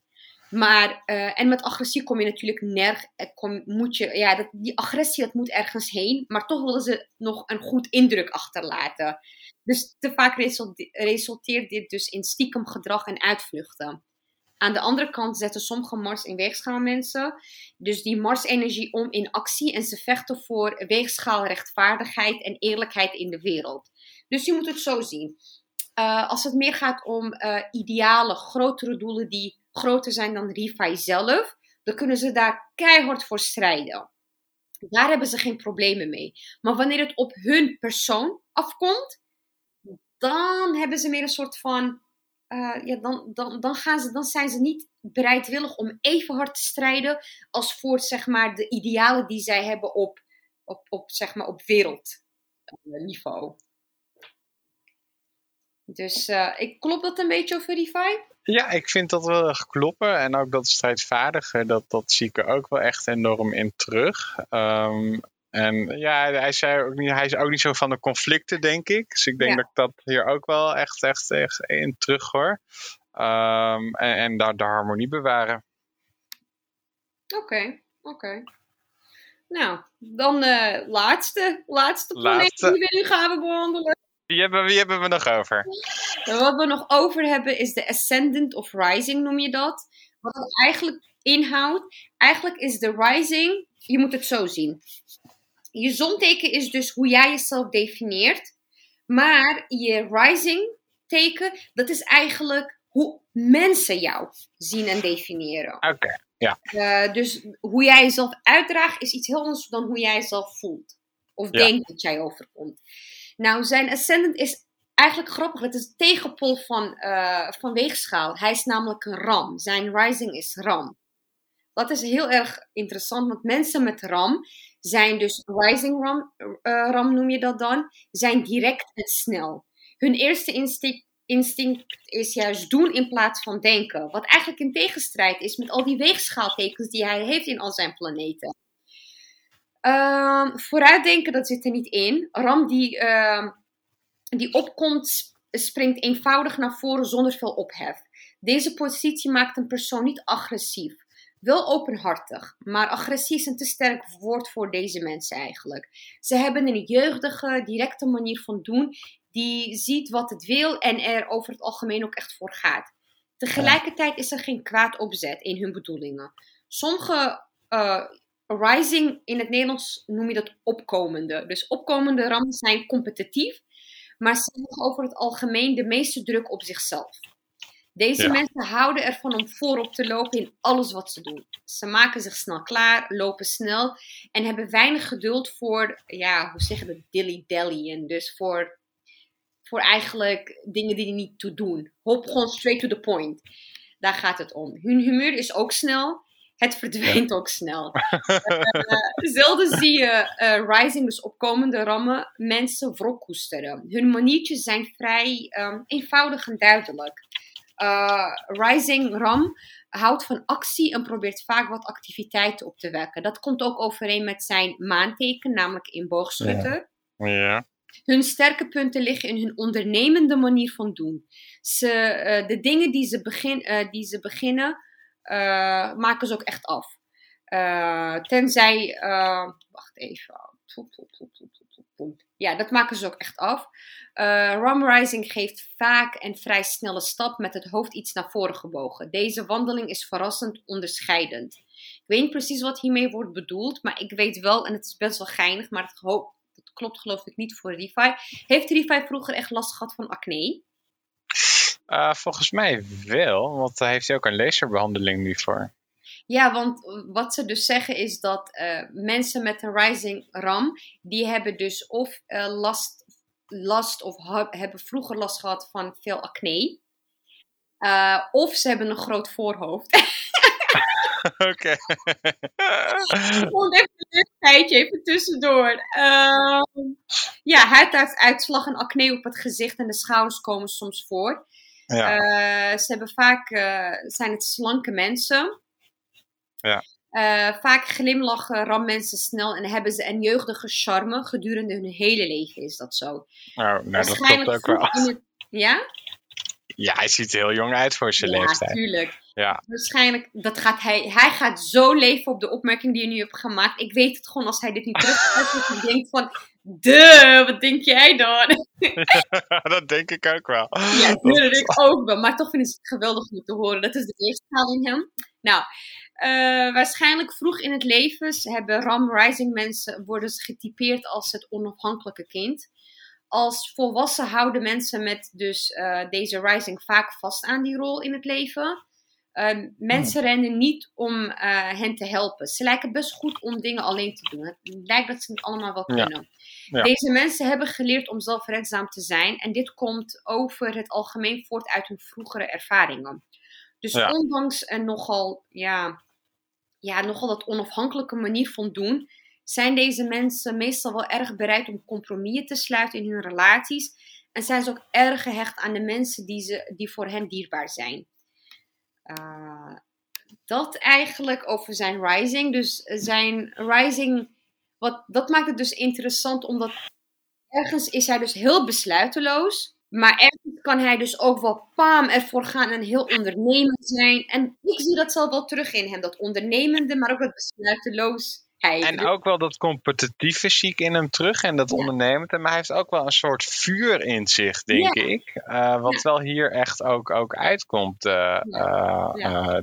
Maar, eh, en met agressie kom je natuurlijk nerg, eh, moet je, ja, dat, die agressie dat moet ergens heen, maar toch willen ze nog een goed indruk achterlaten. Dus te vaak result- resulteert dit dus in stiekem gedrag en uitvluchten. Aan de andere kant zetten sommige Mars in weegschaal mensen dus die Mars-energie om in actie en ze vechten voor weegschaal rechtvaardigheid en eerlijkheid in de wereld. Dus je moet het zo zien. Uh, als het meer gaat om uh, ideale, grotere doelen die groter zijn dan Rifai zelf, dan kunnen ze daar keihard voor strijden. Daar hebben ze geen problemen mee. Maar wanneer het op hun persoon afkomt, dan hebben ze meer een soort van. Uh, ja, dan, dan, dan, gaan ze, dan zijn ze niet bereidwillig om even hard te strijden als voor zeg maar, de idealen die zij hebben op, op, op, zeg maar, op wereldniveau. Dus uh, ik klopt dat een beetje over Rifai? Ja, ik vind dat wel kloppen. En ook dat strijdvaardige, dat, dat zie ik er ook wel echt enorm in terug. Um, en ja, hij, zei ook niet, hij is ook niet zo van de conflicten, denk ik. Dus ik denk ja. dat ik dat hier ook wel echt, echt, echt in terug hoor. Um, en, en daar de harmonie bewaren. Oké, okay, oké. Okay. Nou, dan de uh, laatste, laatste planeet die we nu gaan bewandelen. Wie hebben, wie hebben we nog over? Wat we nog over hebben is de ascendant of rising, noem je dat. Wat het eigenlijk inhoudt. Eigenlijk is de rising, je moet het zo zien. Je zonteken is dus hoe jij jezelf definieert. Maar je rising teken, dat is eigenlijk hoe mensen jou zien en definiëren. Oké, okay, ja. Uh, dus hoe jij jezelf uitdraagt is iets heel anders dan hoe jij jezelf voelt. Of ja. denkt dat jij overkomt. Nou, zijn ascendant is eigenlijk grappig. Het is het tegenpol van, uh, van weegschaal. Hij is namelijk een ram. Zijn rising is ram. Dat is heel erg interessant, want mensen met ram zijn dus rising ram, uh, ram noem je dat dan, zijn direct en snel. Hun eerste instinct, instinct is juist doen in plaats van denken. Wat eigenlijk in tegenstrijd is met al die weegschaaltekens die hij heeft in al zijn planeten. Uh, vooruitdenken, dat zit er niet in. Ram die, uh, die opkomt, springt eenvoudig naar voren zonder veel ophef. Deze positie maakt een persoon niet agressief. Wel openhartig, maar agressief is een te sterk woord voor deze mensen eigenlijk. Ze hebben een jeugdige, directe manier van doen die ziet wat het wil en er over het algemeen ook echt voor gaat. Tegelijkertijd is er geen kwaad opzet in hun bedoelingen. Sommige eh, rising in het Nederlands noem je dat opkomende. Dus opkomende rammen zijn competitief, maar ze hebben over het algemeen de meeste druk op zichzelf. Deze Ja. mensen houden ervan om voorop te lopen in alles wat ze doen. Ze maken zich snel klaar, lopen snel en hebben weinig geduld voor, ja, hoe zeg je dat, dilly-dallyen. Dus voor, voor eigenlijk dingen die niet toe doen. Hop gewoon straight to the point. Daar gaat het om. Hun humeur is ook snel. Het verdwijnt ook snel. Eh, zelden zie je eh, rising, dus opkomende rammen, mensen wrok koesteren. Hun maniertjes zijn vrij ehm, eenvoudig en duidelijk. Eh, rising ram houdt van actie en probeert vaak wat activiteiten op te wekken. Dat komt ook overeen met zijn maanteken, namelijk in boogschutter. Ja. Hun sterke punten liggen in hun ondernemende manier van doen. Ze, de dingen die ze, begin, die ze beginnen, maken ze ook echt af. Eh, tenzij, eh, wacht even. Ja, dat maken ze ook echt af. Eh Rum Rising geeft vaak een vrij snelle stap met het hoofd iets naar voren gebogen. Deze wandeling is verrassend onderscheidend. Ik weet niet precies wat hiermee wordt bedoeld, maar ik weet wel, en het is best wel geinig, maar het klopt geloof ik niet voor Refi. Heeft Refi vroeger echt last gehad van acne? Eh, volgens mij wel, want daar heeft hij ook een laserbehandeling nu voor. Ja, want wat ze dus zeggen is dat eh, mensen met een rising ram, die hebben dus of eh, last, last of ha- hebben vroeger last gehad van veel acne. Of ze hebben een groot voorhoofd. Oké. Gewoon even een tijdje, even tussendoor. Ehm, ja, huiduitslag en acne op het gezicht en de schouders komen soms voor. Ja. Eh, ze hebben vaak, eh, zijn het slanke mensen. Ja. Eh, vaak glimlachen rammensen snel en hebben ze een jeugdige charme. Gedurende hun hele leven is dat zo. Oh, nou, dat klopt ook wel. het- Ja? Ja, hij ziet er heel jong uit voor zijn Ja, leeftijd. tuurlijk. Ja. Waarschijnlijk, dat gaat hij, hij gaat zo leven op de opmerking die je nu hebt gemaakt. Ik weet het gewoon als hij dit niet terugkrijgt. dat hij denkt van, duh, wat denk jij dan? dat denk ik ook wel. Ja, dat denk ik ook wel. Maar toch vind ik het geweldig om te horen. Dat is de weegschaal in hem. Nou, eh, waarschijnlijk vroeg in het leven hebben Ram Rising mensen worden ze getypeerd als het onafhankelijke kind. Als volwassen houden mensen met dus eh, deze Rising vaak vast aan die rol in het leven. Ehm, mensen rennen niet om eh, hen te helpen. Ze lijken best goed om dingen alleen te doen. Het lijkt dat ze het allemaal wel Ja. kunnen. Ja. Deze mensen hebben geleerd om zelfredzaam te zijn. En dit komt over het algemeen voort uit hun vroegere ervaringen. Dus Ja. ondanks een nogal, ja, ja, nogal dat onafhankelijke manier van doen, zijn deze mensen meestal wel erg bereid om compromissen te sluiten in hun relaties. En zijn ze ook erg gehecht aan de mensen die, ze, die voor hen dierbaar zijn. Uh, dat eigenlijk over zijn rising. Dus zijn rising, wat, dat maakt het dus interessant, omdat ergens is hij dus heel besluiteloos. Maar ergens kan hij dus ook wel paam ervoor gaan en heel ondernemend zijn. En ik zie dat zelf wel terug in hem, dat ondernemende, maar ook dat besluiteloosheid. En ook wel dat competitieve zie ik in hem terug en dat ondernemende. Maar hij heeft ook wel een soort vuur in zich, denk Ja. ik. eh, wat wel hier echt ook, ook uitkomt.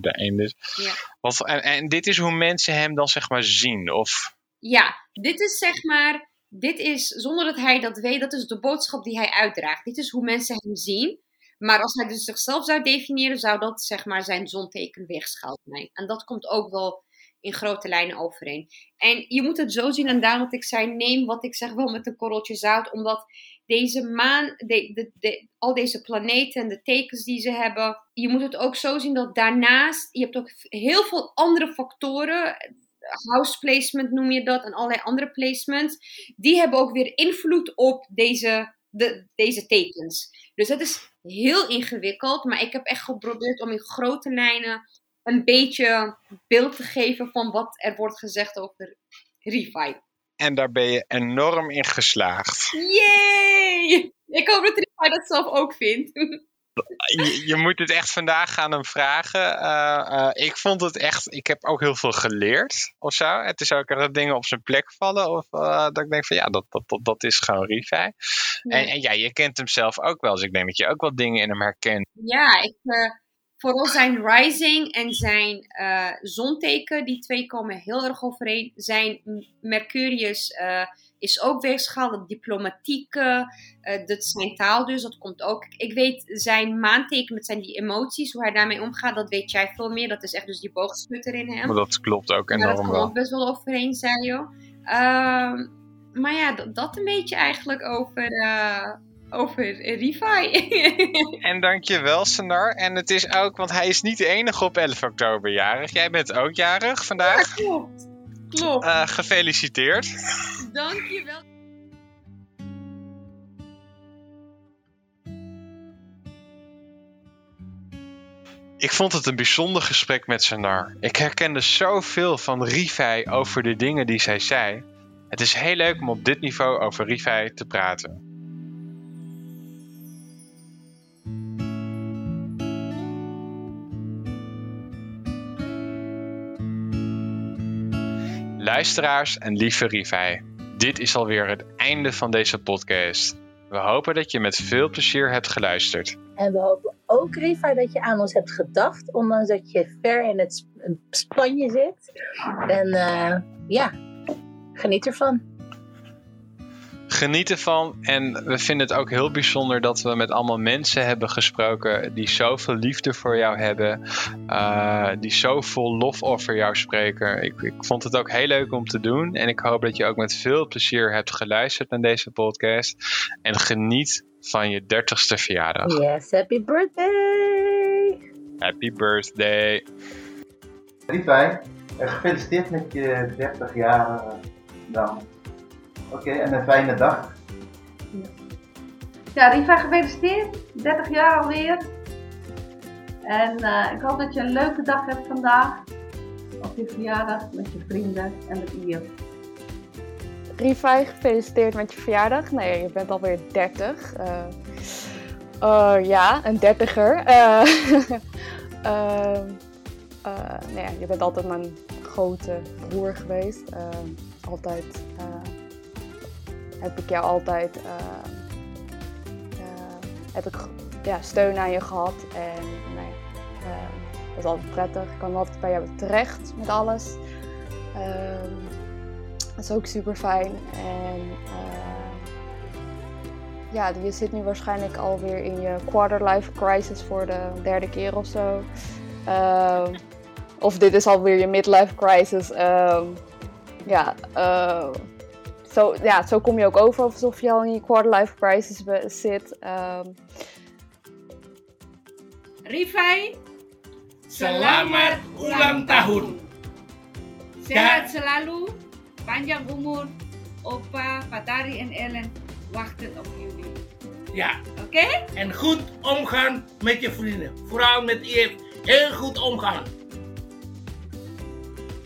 daarin. Dus, Ja. wat, en, en dit is hoe mensen hem dan zeg maar zien. Of, Ja, dit is zeg maar, dit is zonder dat hij dat weet, dat is de boodschap die hij uitdraagt. Dit is hoe mensen hem zien. Maar als hij dus zichzelf zou definiëren, zou dat zeg maar zijn zonteken weegschaal zijn. En dat komt ook wel in grote lijnen overeen. En je moet het zo zien, en daarom dat ik zei, neem wat ik zeg wel met een korreltje zout, omdat deze maan, de, de, al deze planeten en de tekens die ze hebben, je moet het ook zo zien dat daarnaast, je hebt ook heel veel andere factoren, house placement noem je dat, en allerlei andere placements, die hebben ook weer invloed op deze, de, deze tekens. Dus dat is heel ingewikkeld, maar ik heb echt geprobeerd om in grote lijnen een beetje beeld te geven van wat er wordt gezegd over Revive. en daar ben je enorm in geslaagd. Yay! Ik hoop dat Revive dat zelf ook vindt. Je, je moet het echt vandaag gaan hem vragen. Eh, eh, ik vond het echt, ik heb ook heel veel geleerd of zo. Het is ook dat dingen op zijn plek vallen. Of eh, dat ik denk van ja, dat, dat, dat, dat is gewoon Rivi. En, en ja, je kent hem zelf ook wel. Dus ik denk dat je ook wel dingen in hem herkent. Ja, ik, vooral zijn rising en zijn eh, zonteken, die twee komen heel erg overeen. Zijn Mercurius eh, is ook weegschaal, dat diplomatieke, uh, dat zijn taal dus, dat komt ook. Ik weet zijn maanteken, dat zijn die emoties, hoe hij daarmee omgaat, dat weet jij veel meer. Dat is echt dus die boogschutter in hem. Maar dat klopt ook enorm dat komt wel. ook best wel overeen, zei je. Ehm, maar ja, dat, dat een beetje eigenlijk over, eh over Rifai. En dankjewel, Sanar. En het is ook, want hij is niet de enige op 11 oktober jarig. Jij bent ook jarig vandaag. klopt. Klopt. Eh, gefeliciteerd. Dankjewel. Ik vond het een bijzonder gesprek met Sanar. Ik herkende zoveel van Rifai over de dingen die zij zei. Het is heel leuk om op dit niveau over Rifai te praten. Luisteraars en lieve Rifai, dit is alweer het einde van deze podcast. We hopen dat je met veel plezier hebt geluisterd. En we hopen ook, Riva, dat je aan ons hebt gedacht. Ondanks dat je ver in het Sp- Spanje zit. En eh, ja, geniet ervan. Geniet ervan en we vinden het ook heel bijzonder dat we met allemaal mensen hebben gesproken die zoveel liefde voor jou hebben, eh, die zo vol lof over jou spreken. Ik, ik vond het ook heel leuk om te doen en ik hoop dat je ook met veel plezier hebt geluisterd naar deze podcast en geniet van je 30ste verjaardag. Yes, happy birthday! Happy birthday! Eh, gefeliciteerd met je 30 jaar dan. Oké, en een fijne dag. Ja, Riva, gefeliciteerd. 30 jaar alweer. En eh, ik hoop dat je een leuke dag hebt vandaag. Op je verjaardag met je vrienden en met Ian. Rifai, gefeliciteerd met je verjaardag. Nee, je bent alweer 30. Eh, eh, ja, een dertiger. Eh, ehm, eh, nee, ja, je bent altijd mijn grote broer geweest. Altijd eh, heb ik jou altijd eh, eh, heb ik ja, steun aan je gehad. En nee, eh, dat is altijd prettig. Ik kan altijd bij jou terecht met alles. Ehm, dat is ook super fijn. En ja, je zit nu waarschijnlijk alweer in je quarter life crisis voor de derde keer of zo. Ehm, of dit is alweer je midlife crisis. Ehm, ja, zo, ja, zo kom je ook over alsof je al in je quarter life crisis zit. Ehm, Rifai, Selamat ulang tahun. sehat selalu, panjang umur. Opa, Patari en Ellen wachten op jullie. Ja. Oké? En goed omgaan met je vrienden. Vooral met Eve. Heel goed omgaan.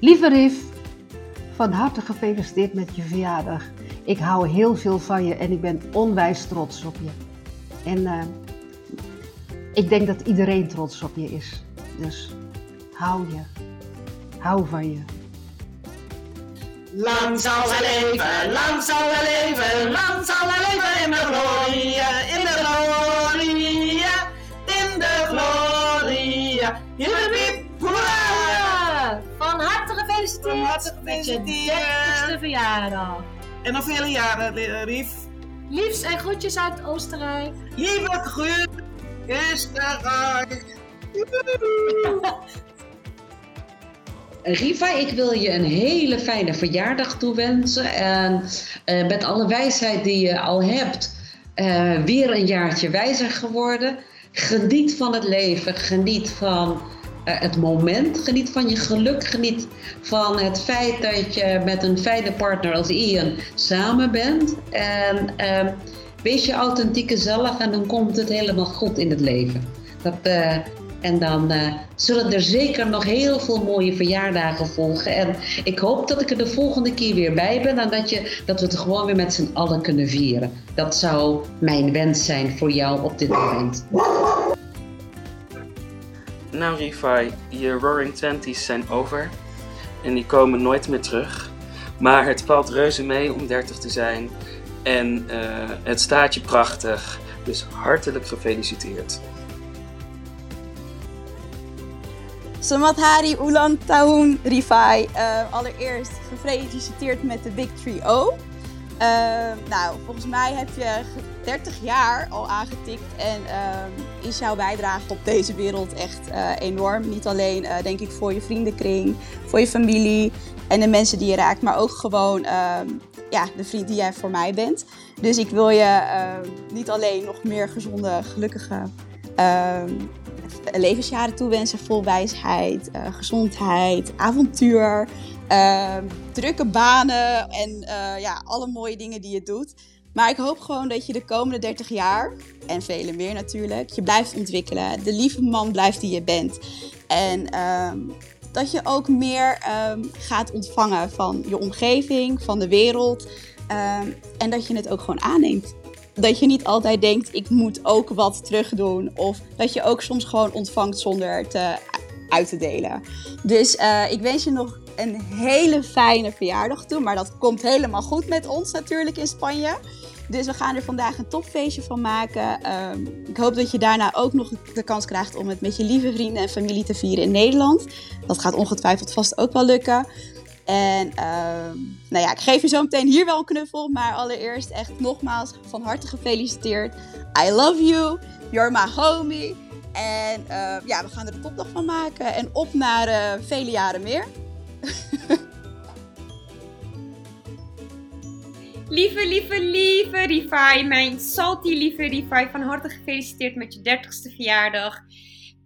Lieve Rif, van harte gefeliciteerd met je verjaardag. Ik hou heel veel van je en ik ben onwijs trots op je. En eh, ik denk dat iedereen trots op je is. Dus hou je. Hou van je. Lang zal leven, lang zal leven, lang zal leven in de gloria, in de gloria, gefeliciteerd, met je gefeliciteerd. 30ste verjaardag. En nog vele jaren, eh, Rief. Liefs en groetjes uit Oostenrijk. Lieve groet, Oostenrijk. Riva, ik wil je een hele fijne verjaardag toewensen. En eh, met alle wijsheid die je al hebt, eh, weer een jaartje wijzer geworden. Geniet van het leven, geniet van het moment, geniet van je geluk, geniet van het feit dat je met een fijne partner als Ian samen bent. En eh, wees je authentieke zelf en dan komt het helemaal goed in het leven. Dat, eh, en dan eh, zullen er zeker nog heel veel mooie verjaardagen volgen. En ik hoop dat ik er de volgende keer weer bij ben. En dat, je, dat we het gewoon weer met z'n allen kunnen vieren. Dat zou mijn wens zijn voor jou op dit moment. Nou, Rifai, je Roaring Twenties zijn over. En die komen nooit meer terug. Maar het valt reuze mee om 30 te zijn. En eh, het staat je prachtig. Dus hartelijk gefeliciteerd. Selamat Hari Ulang Tahun Rifai. Uh, allereerst gefeliciteerd met de Big 3-0. Uh, nou, volgens mij heb je 30 jaar al aangetikt en uh, is jouw bijdrage op deze wereld echt uh, enorm. Niet alleen, uh, denk ik, voor je vriendenkring, voor je familie en de mensen die je raakt, maar ook gewoon ehm, ja, de vriend die jij voor mij bent. Dus ik wil je ehm, niet alleen nog meer gezonde, gelukkige ehm, levensjaren toewensen, vol wijsheid, eh, gezondheid, avontuur, drukke banen en eh, ja, alle mooie dingen die je doet. Maar ik hoop gewoon dat je de komende 30 jaar, en vele meer natuurlijk, je blijft ontwikkelen. De lieve man blijft die je bent. En dat je ook meer um, gaat ontvangen van je omgeving, van de wereld. Um, en dat je het ook gewoon aanneemt. Dat je niet altijd denkt, ik moet ook wat terug doen. Of dat je ook soms gewoon ontvangt zonder te uit te delen. Dus uh, ik wens je nog een hele fijne verjaardag toe. Maar dat komt helemaal goed met ons natuurlijk in Spanje. Dus we gaan er vandaag een topfeestje van maken. Um, ik hoop dat je daarna ook nog de kans krijgt om het met je lieve vrienden en familie te vieren in Nederland. Dat gaat ongetwijfeld vast ook wel lukken. En um, nou ja, ik geef je zo meteen hier wel een knuffel. Maar allereerst echt nogmaals van harte gefeliciteerd. I love you. You're my homie. En uh, ja, we gaan er een topdag van maken. En op naar uh, vele jaren meer. Lieve, lieve, lieve Rifai, mijn salty lieve Rifai, van harte gefeliciteerd met je 30ste verjaardag.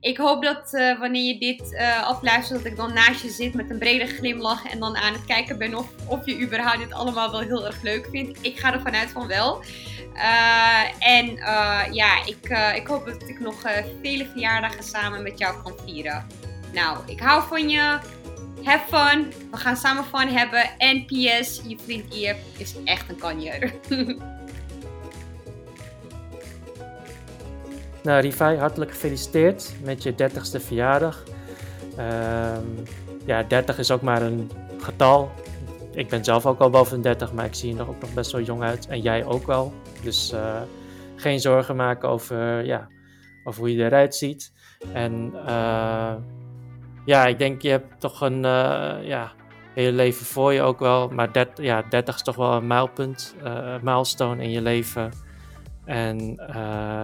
Ik hoop dat uh, wanneer je dit uh, afluistert, dat ik dan naast je zit met een brede glimlach en dan aan het kijken ben of, of je überhaupt dit allemaal wel heel erg leuk vindt. Ik ga ervan uit van wel. Uh, en ja, ik, ik hoop dat ik nog vele verjaardagen samen met jou kan vieren. Nou, ik hou van je. Have fun. We gaan samen fun hebben. En PS, je vriend Iep is echt een kanjer. nou, Rivai, hartelijk gefeliciteerd met je 30ste verjaardag. Um, ja, 30 is ook maar een getal. Ik ben zelf ook al boven de 30, maar ik zie er ook nog best wel jong uit. En jij ook wel. Dus uh, geen zorgen maken over, ja, over hoe je eruit ziet. En uh, ja, ik denk je hebt toch een uh, ja, hele leven voor je ook wel. Maar dat, ja, 30 is toch wel een mijlpunt, uh, milestone in je leven. En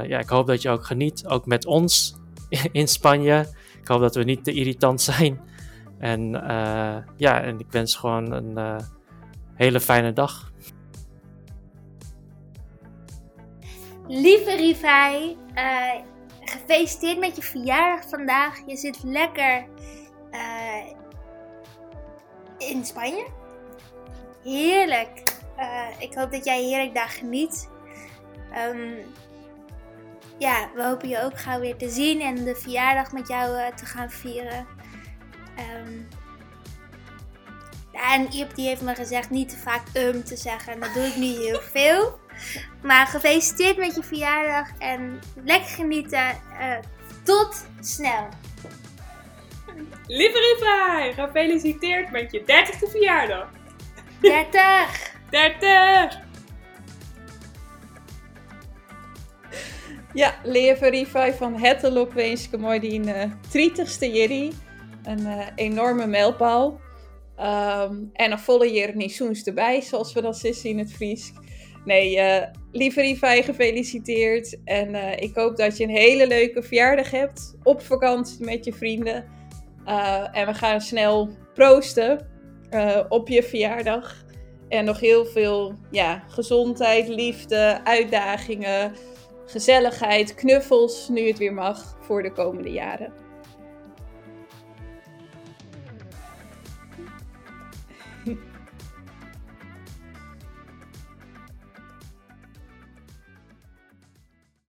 ja, ik hoop dat je ook geniet, ook met ons in Spanje. Ik hoop dat we niet te irritant zijn. En ja, en ik wens gewoon een hele fijne dag. Lieve Rivai, gefeliciteerd met je verjaardag vandaag. Je zit lekker uh, in Spanje. Heerlijk. Uh, ik hoop dat jij heerlijk daar geniet. Um, ja, we hopen je ook gauw weer te zien en de verjaardag met jou uh, te gaan vieren. Um, en Iep die heeft me gezegd niet te vaak um te zeggen. En dat doe ik nu heel veel. Maar gefeliciteerd met je verjaardag en lekker genieten. Uh, tot snel. Lieve Rivai, gefeliciteerd met je 30ste verjaardag. 30! 30! Ja, lieve Rivai van Hettelop wens ik mooi die uh, 30ste Jerry. Een uh, enorme mijlpaal. Um, en een volle jaar niet erbij, zoals we dat zien in het Fries. Nee, uh, lieve Rivai, gefeliciteerd. En uh, ik hoop dat je een hele leuke verjaardag hebt. Op vakantie met je vrienden. Uh, en we gaan snel proosten op je verjaardag. En nog heel veel ja, gezondheid, liefde, uitdagingen, gezelligheid, knuffels, nu het weer mag, voor de komende jaren.